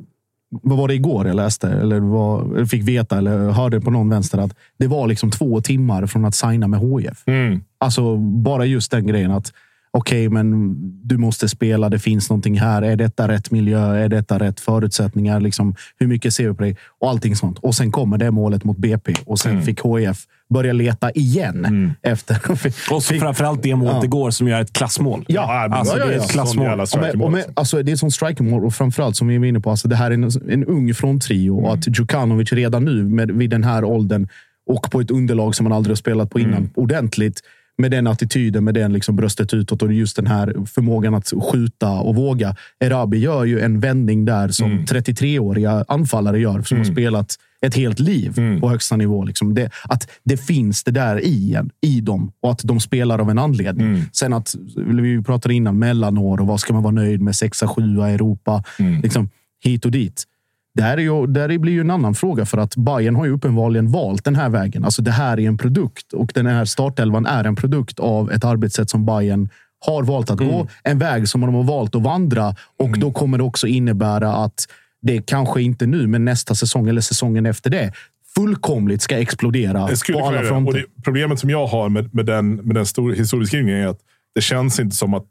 vad var det igår jag läste? Eller eller fick veta eller hörde på någon vänster att det var liksom två timmar från att signa med HIF. Mm. Alltså bara just den grejen att okej, men du måste spela. Det finns någonting här. Är detta rätt miljö? Är detta rätt förutsättningar? Liksom, hur mycket ser vi på dig? Och allting sånt. Och sen kommer det målet mot BP och sen fick HIF börja leta igen efter. Och så framförallt det målet Ja. igår som gör ett klassmål. Ja, alltså, ja, ja, det är ett klassmål. och strikermål. med, alltså, det är som strikermål och framförallt som vi var inne på. Alltså, det här är en, en ung fronttrio och att Djukanovic redan nu med, vid den här åldern och på ett underlag som man aldrig har spelat på innan ordentligt. Med den attityden, med den liksom bröstet utåt och just den här förmågan att skjuta och våga. Erabi gör ju en vändning där som 33-åriga anfallare gör, som har spelat ett helt liv på högsta nivå. Liksom det, att det finns det där i, en, i dem och att de spelar av en anledning. Sen att, vi pratade innan, mellanår och vad ska man vara nöjd med? Sexa, sjua, Europa, liksom, hit och dit. Där, är ju, där blir ju en annan fråga för att Bayern har ju uppenbarligen valt den här vägen. Alltså det här är en produkt och den här startelvan är en produkt av ett arbetssätt som Bayern har valt att gå. En väg som de har valt att vandra. Och då kommer det också innebära att det kanske inte nu, men nästa säsong eller säsongen efter det fullkomligt ska explodera Det på alla det. fronter. det, Problemet som jag har med, med den, med den stor historieskrivningen är att det känns inte som att det,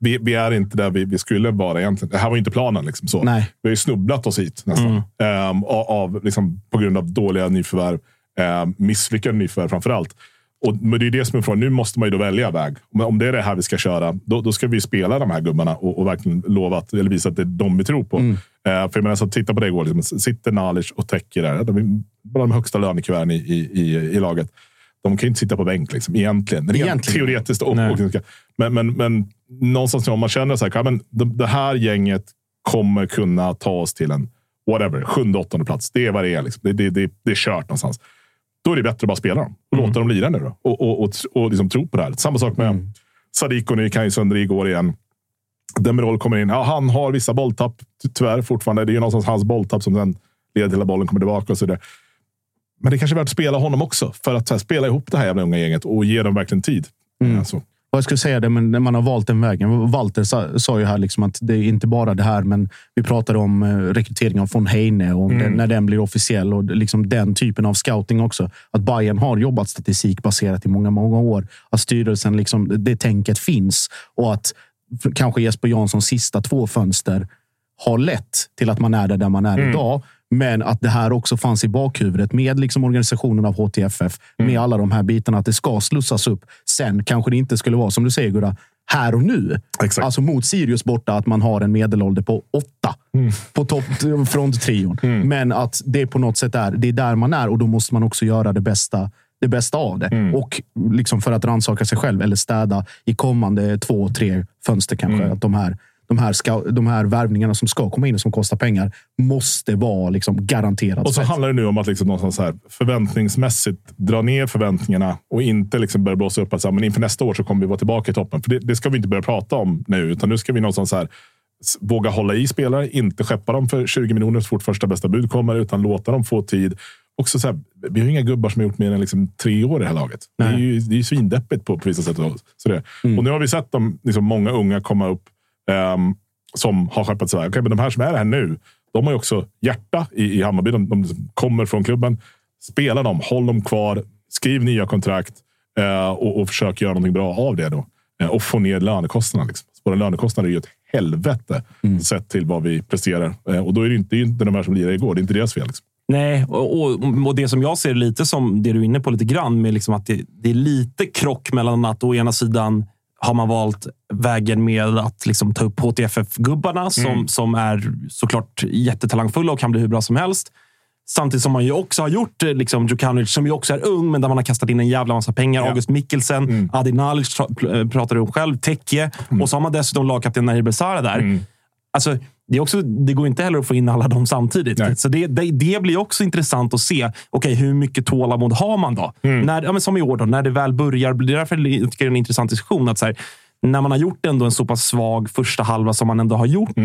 vi, vi är inte där vi, vi skulle vara egentligen. Det här var inte planen. Liksom, så. Nej. Vi har ju snubblat oss hit nästan. Ehm, av, av, liksom, på grund av dåliga nyförvärv. Um, misslyckade nyförvärv framför allt. Och, men det är det som är frågan. Nu måste man ju då välja väg. Om, om det är det här vi ska köra, då, då ska vi spela de här gubbarna och, och verkligen lova att, eller visa att det är de vi tror på. Mm. Eh, för jag menar, så titta på det igår. Liksom, sitter Nalic och täcker där. De är bland de högsta lönekuverten i, i, i, i laget. De kan ju inte sitta på bänk liksom, egentligen. Rent Egentligen. Teoretiskt och, och men, men, men någonstans om man känner så här, ja, men det, det här gänget kommer kunna ta oss till en whatever, sjunde, åttonde plats. Det är vad det är. Liksom. Det, det, det, det är kört någonstans. Då är det bättre att bara spela dem och låta dem lira nu då. Och, och, och, och liksom tro på det här. Samma sak med Sadiko nu kan ju sönder igår igen. Demirol kommer in. Ja, han har vissa bolltapp, ty- tyvärr fortfarande. Det är ju någonstans hans bolltapp som sen leder till att bollen kommer tillbaka. Och så där. Men det kanske är värt att spela honom också. För att här, spela ihop det här jävla unga gänget och ge dem verkligen tid. Alltså, Och jag skulle säga det, men när man har valt den vägen. Walter sa, sa ju här liksom att det är inte bara det här, men vi pratade om eh, rekrytering av von Heine och om den, när den blir officiell och liksom den typen av scouting också. Att Bayern har jobbat statistikbaserat i många, många år. Att styrelsen, liksom, det tänket finns och att kanske Jesper Janssons sista två fönster har lett till att man är där, där man är idag. Men att det här också fanns i bakhuvudet med liksom organisationen av HTFF, med alla de här bitarna, att det ska slussas upp. Sen kanske det inte skulle vara, som du säger Gurra, här och nu. Exakt. Alltså mot Sirius borta, att man har en medelålder på åtta på topp fronttrion. Men att det på något sätt är, det är där man är och då måste man också göra det bästa det bästa av det. Och liksom för att rannsaka sig själv eller städa i kommande två, tre fönster kanske. Att de här, de, här ska, de här värvningarna som ska komma in och som kostar pengar måste vara liksom garanterat Och så spets. handlar det nu om att liksom någonstans här, förväntningsmässigt dra ner förväntningarna och inte liksom börja blåsa upp att så här, men inför nästa år så kommer vi vara tillbaka i toppen. För det, det ska vi inte börja prata om nu, utan nu ska vi någonstans här, våga hålla i spelare, inte skeppa dem för 20 miljoner så fort första bästa bud kommer, utan låta dem få tid. Också så här, vi har inga gubbar som har gjort mer än liksom tre år i det här laget. Det är, ju, det är ju svindeppigt på, på vissa sätt. Så det. Och nu har vi sett dem, liksom, många unga komma upp ehm, som har skeppat sig. Okej, men de här som är här nu, de har ju också hjärta i, i Hammarby. De, de kommer från klubben. Spela dem, håll dem kvar, skriv nya kontrakt eh, och, och försök göra någonting bra av det. då. Eh, och få ner lönekostnaderna. Liksom. Så Våra lönekostnader är ju ett helvete sett till vad vi presterar. Eh, och då är det inte, det är inte de här som lirade igår. Det är inte deras fel. Liksom. Nej, och, och, och det som jag ser lite som det du är inne på lite grann med liksom att det, det är lite krock mellan att å ena sidan har man valt vägen med att liksom ta upp HTFF-gubbarna som, som är såklart jättetalangfulla och kan bli hur bra som helst. Samtidigt som man ju också har gjort eh, liksom, Djukanovic, som ju också är ung, men där man har kastat in en jävla massa pengar. August Mikkelsen, Adi Nalic eh, pratar du om själv, Tekke. Och så har man dessutom lagkapten Nahir Besara där. Alltså, det, är också, det går inte heller att få in alla dem samtidigt. Nej. Så det, det, det blir också intressant att se. Okej, hur mycket tålamod har man då? När, ja, men som i år, då, när det väl börjar. Det är därför jag tycker det är en intressant diskussion. Att så här, när man har gjort ändå en så pass svag första halva som man ändå har gjort.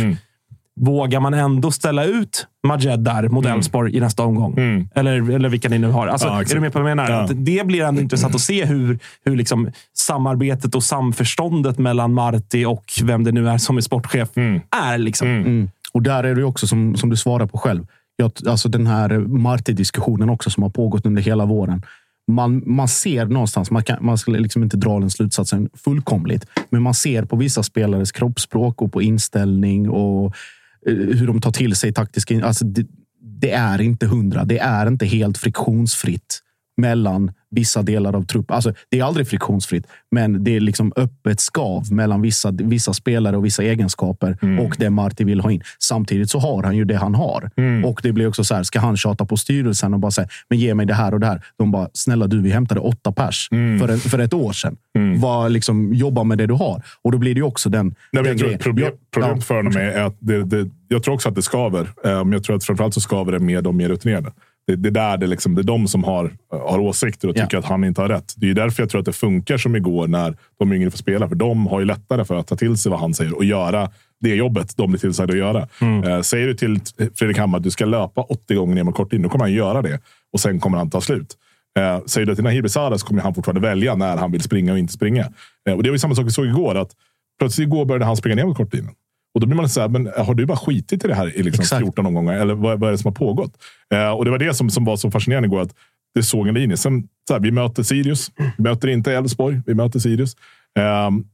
Vågar man ändå ställa ut Majed där mot Elfsborg i nästa omgång? Eller, eller vilka ni nu har. Alltså, Ja, är du med på vad jag menar? Ja. Det blir ändå intressant att se hur, hur liksom samarbetet och samförståndet mellan Marti och vem det nu är som är sportchef är. Liksom. Mm. Och där är det också som, som du svarar på själv. Jag, alltså den här Marti-diskussionen också som har pågått under hela våren. Man, man ser någonstans, man, kan, man skulle liksom inte dra den slutsatsen fullkomligt, men man ser på vissa spelares kroppsspråk och på inställning och eh, hur de tar till sig taktiska... Alltså det, det är inte hundra. Det är inte helt friktionsfritt mellan vissa delar av truppen. Alltså, det är aldrig friktionsfritt, men det är liksom öppet skav mellan vissa, vissa spelare och vissa egenskaper och det Marti vill ha in. Samtidigt så har han ju det han har. Och det blir också så här, ska han tjata på styrelsen och bara säga, men ge mig det här och det här. De bara, snälla du, vi hämtade åtta pers för, en, för ett år sedan. Var, liksom, jobba med det du har. Och då blir det ju också den, Nej, den jag problem, problemet för honom är att det, det, jag tror också att det skaver. Men jag tror att framförallt så skaver det med de mer rutinerade. Det, det, är där det, liksom, det är de som har, har åsikter och Ja. tycker att han inte har rätt. Det är därför jag tror att det funkar som igår när de yngre får spela. För de har ju lättare för att ta till sig vad han säger och göra det jobbet de blir tillsagda att göra. Eh, säger du till Fredrik Hammar att du ska löpa 80 gånger ner mot kort in, då kommer han göra det. Och sen kommer han ta slut. Eh, säger du till Nahir Besara så kommer han fortfarande välja när han vill springa och inte springa. Eh, och det var ju samma sak vi såg igår. att Plötsligt igår började han springa ner mot kortlinjen. Och då blir man så här, men har du bara skitit i det här i liksom Exakt. 14 omgångar? Eller vad, vad är det som har pågått? Eh, och det var det som, som var så fascinerande igår. Att det såg en linje. Sen, så här, vi möter Sirius. Vi möter inte Elfsborg. Vi möter Sirius. Ehm,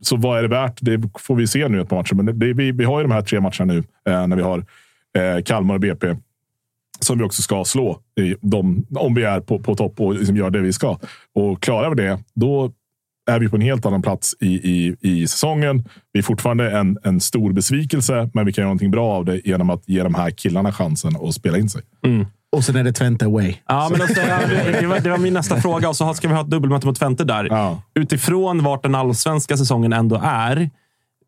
så vad är det värt? Det får vi se nu ett par matcher. Men det, det, vi, vi har ju de här tre matcherna nu eh, när vi har eh, Kalmar och BP som vi också ska slå i de, om vi är på, på topp och liksom gör det vi ska. Och klarar vi det, då är vi på en helt annan plats i, i, i säsongen. Vi är fortfarande en, en stor besvikelse, men vi kan göra någonting bra av det genom att ge de här killarna chansen att spela in sig. Och sen är det Twente away. Ja, men alltså, ja, det, var, det var min nästa fråga. Och så har- ska vi ha ett dubbelmöte mot Twente där. Ja. Utifrån vart den allsvenska säsongen ändå är.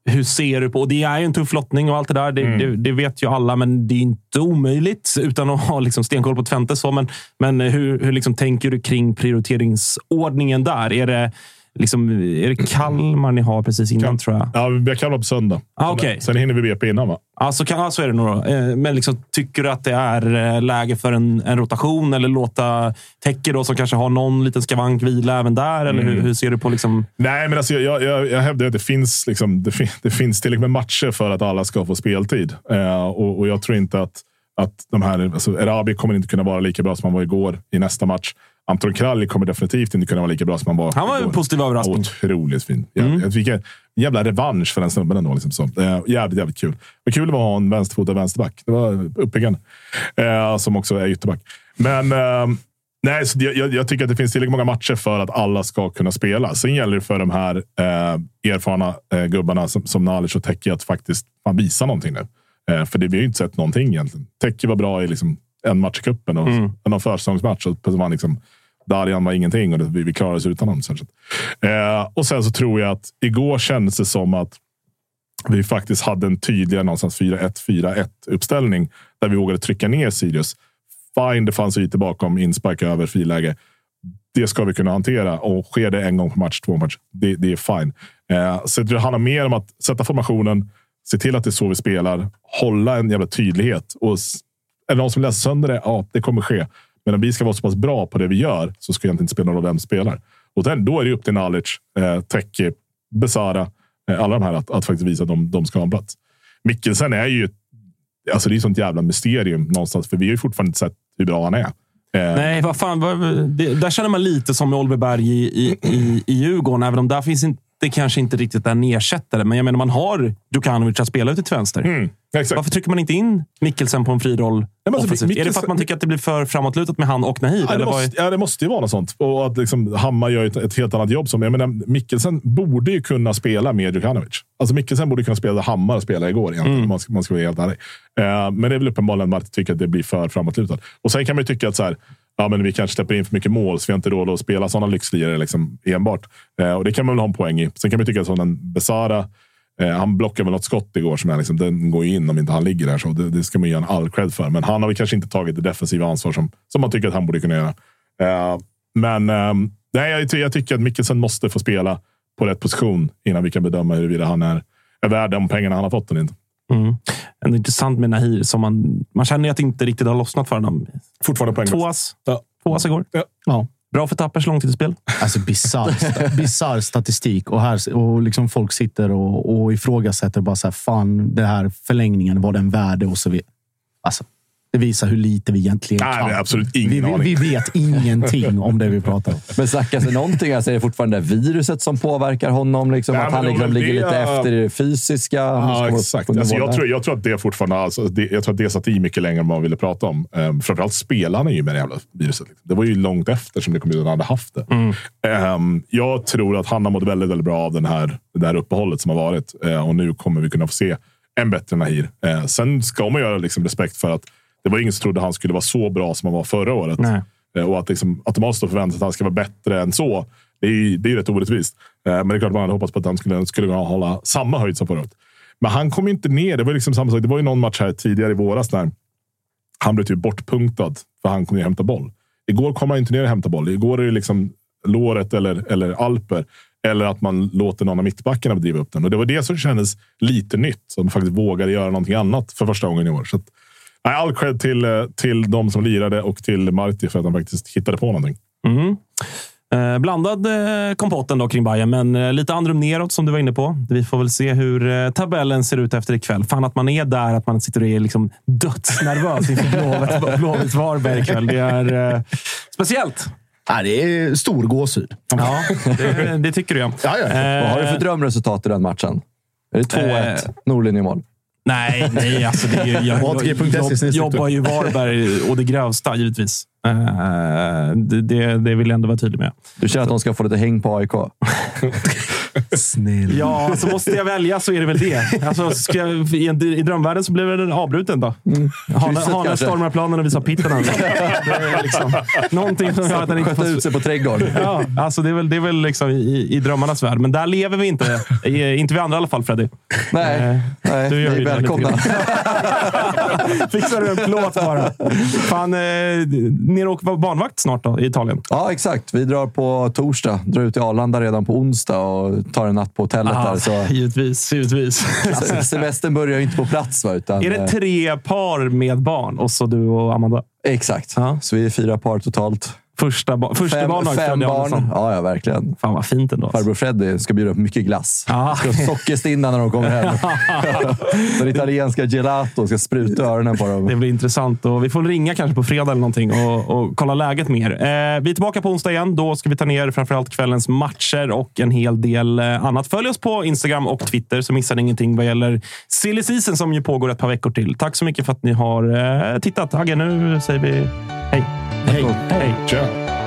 Hur ser du på... Och det är ju en tuff lottning och allt det där. Det, det, det vet ju alla, men det är inte omöjligt utan att ha liksom stenkoll på Twente. Så, men, men hur, hur liksom tänker du kring prioriteringsordningen där? Är det, liksom, är det Kalmar ni har precis innan, tror jag? Ja, vi har Kalmar på söndag. Ah, okej. Sen hinner vi BP innan, va? Ja, så, kan, ja, så är det nog. Då. Eh, Men liksom, tycker du att det är eh, läge för en, en rotation eller låta Täcke då, som kanske har någon liten skavank vila även där? Eller hur, hur ser du på... Liksom... Nej, men alltså, jag, jag, jag hävdar att det finns, liksom, det, fin, det finns tillräckligt med matcher för att alla ska få speltid. Eh, och, och jag tror inte att, att de här... Alltså, Erabi kommer inte kunna vara lika bra som han var igår i nästa match. Anton Kralj kommer definitivt inte kunna vara lika bra som han var Han var en igår. positiv överraskning. Otroligt fin. Jävla, Vilken jävla revansch för den snubben ändå. Liksom så. Eh, jävligt, jävligt kul. Men kul var att ha en vänsterfotad vänsterback. Det var uppiggande. Eh, som också är ytterback. Men eh, nej, så jag, jag, jag tycker att det finns tillräckligt många matcher för att alla ska kunna spela. Sen gäller det för de här eh, erfarna eh, gubbarna som, som Nalic och Teki att faktiskt fan, visa någonting nu. Eh, för det, vi har ju inte sett någonting egentligen. Teki var bra i liksom, en match i cupen och Mm. en försäsongsmatch. Och han liksom, Darjan var ingenting och vi, vi klarade oss utan honom. sen. Så Eh, och sen så tror jag att igår kändes det som att vi faktiskt hade en tydligare någonstans 4-1, 4-1 uppställning där vi vågade trycka ner Sirius. Fine, det fanns ytor bakom, inspark över, friläge. Det ska vi kunna hantera och sker det en gång på match, två match, det, det är fine. Eh, så det handlar mer om att sätta formationen, se till att det är så vi spelar, hålla en jävla tydlighet. Och är det någon som läser sönder det? Ja, det kommer ske. Men om vi ska vara så pass bra på det vi gör så ska det egentligen inte spela någon roll vem som spelar. Och den, då är det upp till Nalic, eh, Teki, Besara, eh, alla de här att, att faktiskt visa att de, de ska ha en plats. Mikkelsen är ju alltså det är ett sånt jävla mysterium någonstans, för vi har ju fortfarande inte sett hur bra han är. Eh, Nej, vad fan. vad- Det, där känner man lite som med Oliver Berg i, i, i, i Djurgården, även om där finns inte, det kanske inte riktigt är en ersättare. Men jag menar, man har Djukanovic att spela ute till vänster. Mm. Varför trycker man inte in Mikkelsen på en fri roll? men alltså, offensivt? är det för Mikkelsen- att man tycker att det blir för framåtlutat med han och Nahir? Ja, det, måste, ja, det måste ju vara något sånt. Och att liksom, Hammar gör ett, ett helt annat jobb. Som, jag menar, Mikkelsen borde ju kunna spela med Djukanovic. Alltså Mikkelsen borde kunna spela där Hammar spelade igår, egentligen, Mm. man ska, man ska vara helt ärlig. Eh, men det är väl uppenbarligen att man tycker att det blir för framåtlutat. Och sen kan man ju tycka att så här, ja, men vi kanske släpper in för mycket mål, så vi har inte råd att spela sådana lyxlirare liksom, enbart. Eh, och det kan man väl ha en poäng i. Sen kan man tycka att Besara, Eh, han blockade väl något skott igår som är liksom, den går ju in om inte han ligger där. Så det, det ska man ge en all cred för. Men han har väl kanske inte tagit det defensiva ansvar som, som man tycker att han borde kunna göra. Eh, men ehm, nej, jag, jag tycker att Mikkelsen måste få spela på rätt position innan vi kan bedöma huruvida han är, är värd de pengarna han har fått eller inte. Mm. Ändå intressant med Nahir. Som man, man känner ju att det inte riktigt har lossnat för honom. Fortfarande poäng. Två ass. Ja. Två ass igår. Ja. Bra för Tappers långtidsspel. Alltså bizarr, sta- bizarr statistik. Och, här, och liksom folk sitter och, och ifrågasätter bara så här, fan, den här förlängningen, var den värde och så vidare. Alltså, det visar hur lite vi egentligen Nej, kan. är absolut ingen vi, vi, aning. vi vet ingenting om det vi pratar om. Men snackas det någonting? Alltså är det fortfarande viruset som påverkar honom? Liksom, Nej, att han liksom ligger lite efter i det fysiska? Ja, exakt. Alltså, jag, tror, jag tror att det fortfarande alltså, det, jag tror att det satt i mycket längre än vad man ville prata om. Um, framförallt spelarna ju med det jävla viruset. Liksom. Det var ju långt efter som det kom ut att han hade haft det. Ehm, jag tror att han har mått väldigt, väldigt bra av den här, det här uppehållet som har varit. Eh, och nu kommer vi kunna få se en bättre Nahir. Eh, sen ska man göra liksom respekt för att det var ingen som trodde han skulle vara så bra som han var förra året. Nej. Eh, och att liksom, automatiskt förvänta att han ska vara bättre än så. Det är ju det är rätt orättvist. Eh, men det är klart man hade hoppats på att han skulle, skulle kunna hålla samma höjd som förra året. Men han kom inte ner. Det var liksom samma sak. Det var ju någon match här tidigare i våras när han blev typ bortpunktad för han kom ner och hämtade boll. Igår kom han inte ner och hämtade boll. Igår är det liksom låret eller, eller Alper. Eller att man låter någon av mittbackarna driva upp den. Och det var det som kändes lite nytt. Som faktiskt vågade göra någonting annat för första gången i år. Så att, Nej, all cred till, eh, till de som lirade och till Marti för att han faktiskt hittade på någonting. Mm. Eh, blandad eh, kompotten då kring Bayern, men eh, lite andrum neråt som du var inne på. Vi får väl se hur eh, tabellen ser ut efter ikväll. Fan att man är där, att man sitter och är liksom dödsnervös inför Blåvitt- Blåvitts Varberg ikväll. Det är eh, speciellt. Nej, det är stor gåshud. Ja, det, det tycker du ja. Ja, ja. Eh, Vad har du för drömresultat i den matchen? Är det 2-1? Eh. Norlinjemål? Nej, nej. Alltså det är ju, jag, jag, jag snedstreck jobbar ju Varberg och det grövsta, givetvis. Eh, det, det, det vill jag ändå vara tydlig med. Du känner att de ska få lite häng på AIK? Snäll. Ja, alltså måste jag välja så är det väl det. Alltså, ska jag, i, en, I drömvärlden så blir väl avbruten då. Hane, Krysset Hane stormar planen och visar pitten. Alltså. Liksom, någonting som gör att den inte får... ut sig på trädgården. Ja, alltså det är väl, det är väl liksom i, i drömmarnas värld. Men där lever vi inte. Inte vi andra i alla fall, Freddy. Nej, Eh, nej du gör ni är välkomna. Fixar du en plåt bara. Fan, eh, ner och åka barnvakt snart då, i Italien. Ja, exakt. Vi drar på torsdag. Drar ut till Arlanda redan på onsdag och tar en natt på hotellet där. Så givetvis, givetvis. se- semestern börjar ju inte på plats. Va, utan, Är det eh, tre par med barn och så du och Amanda? Exakt. Ja. Så vi är fyra par totalt. Första, ba- första Fem, barnvakt, fem barn. Ja, ja, verkligen. Fan vad fint ändå. Farbror Freddy ska bjuda på mycket glass. Ja. Ska sockerstinna när de kommer hem. Den italienska gelato ska spruta öronen på dem. Det blir intressant. Och vi får ringa kanske på fredag eller någonting och, och kolla läget mer. Eh, vi är tillbaka på onsdag igen. Då ska vi ta ner framförallt kvällens matcher och en hel del eh, annat. Följ oss på Instagram och Twitter så missar ni ingenting vad gäller silly season som ju pågår ett par veckor till. Tack så mycket för att ni har eh, tittat. Agge, nu säger vi hej. Hej. hej. Tja!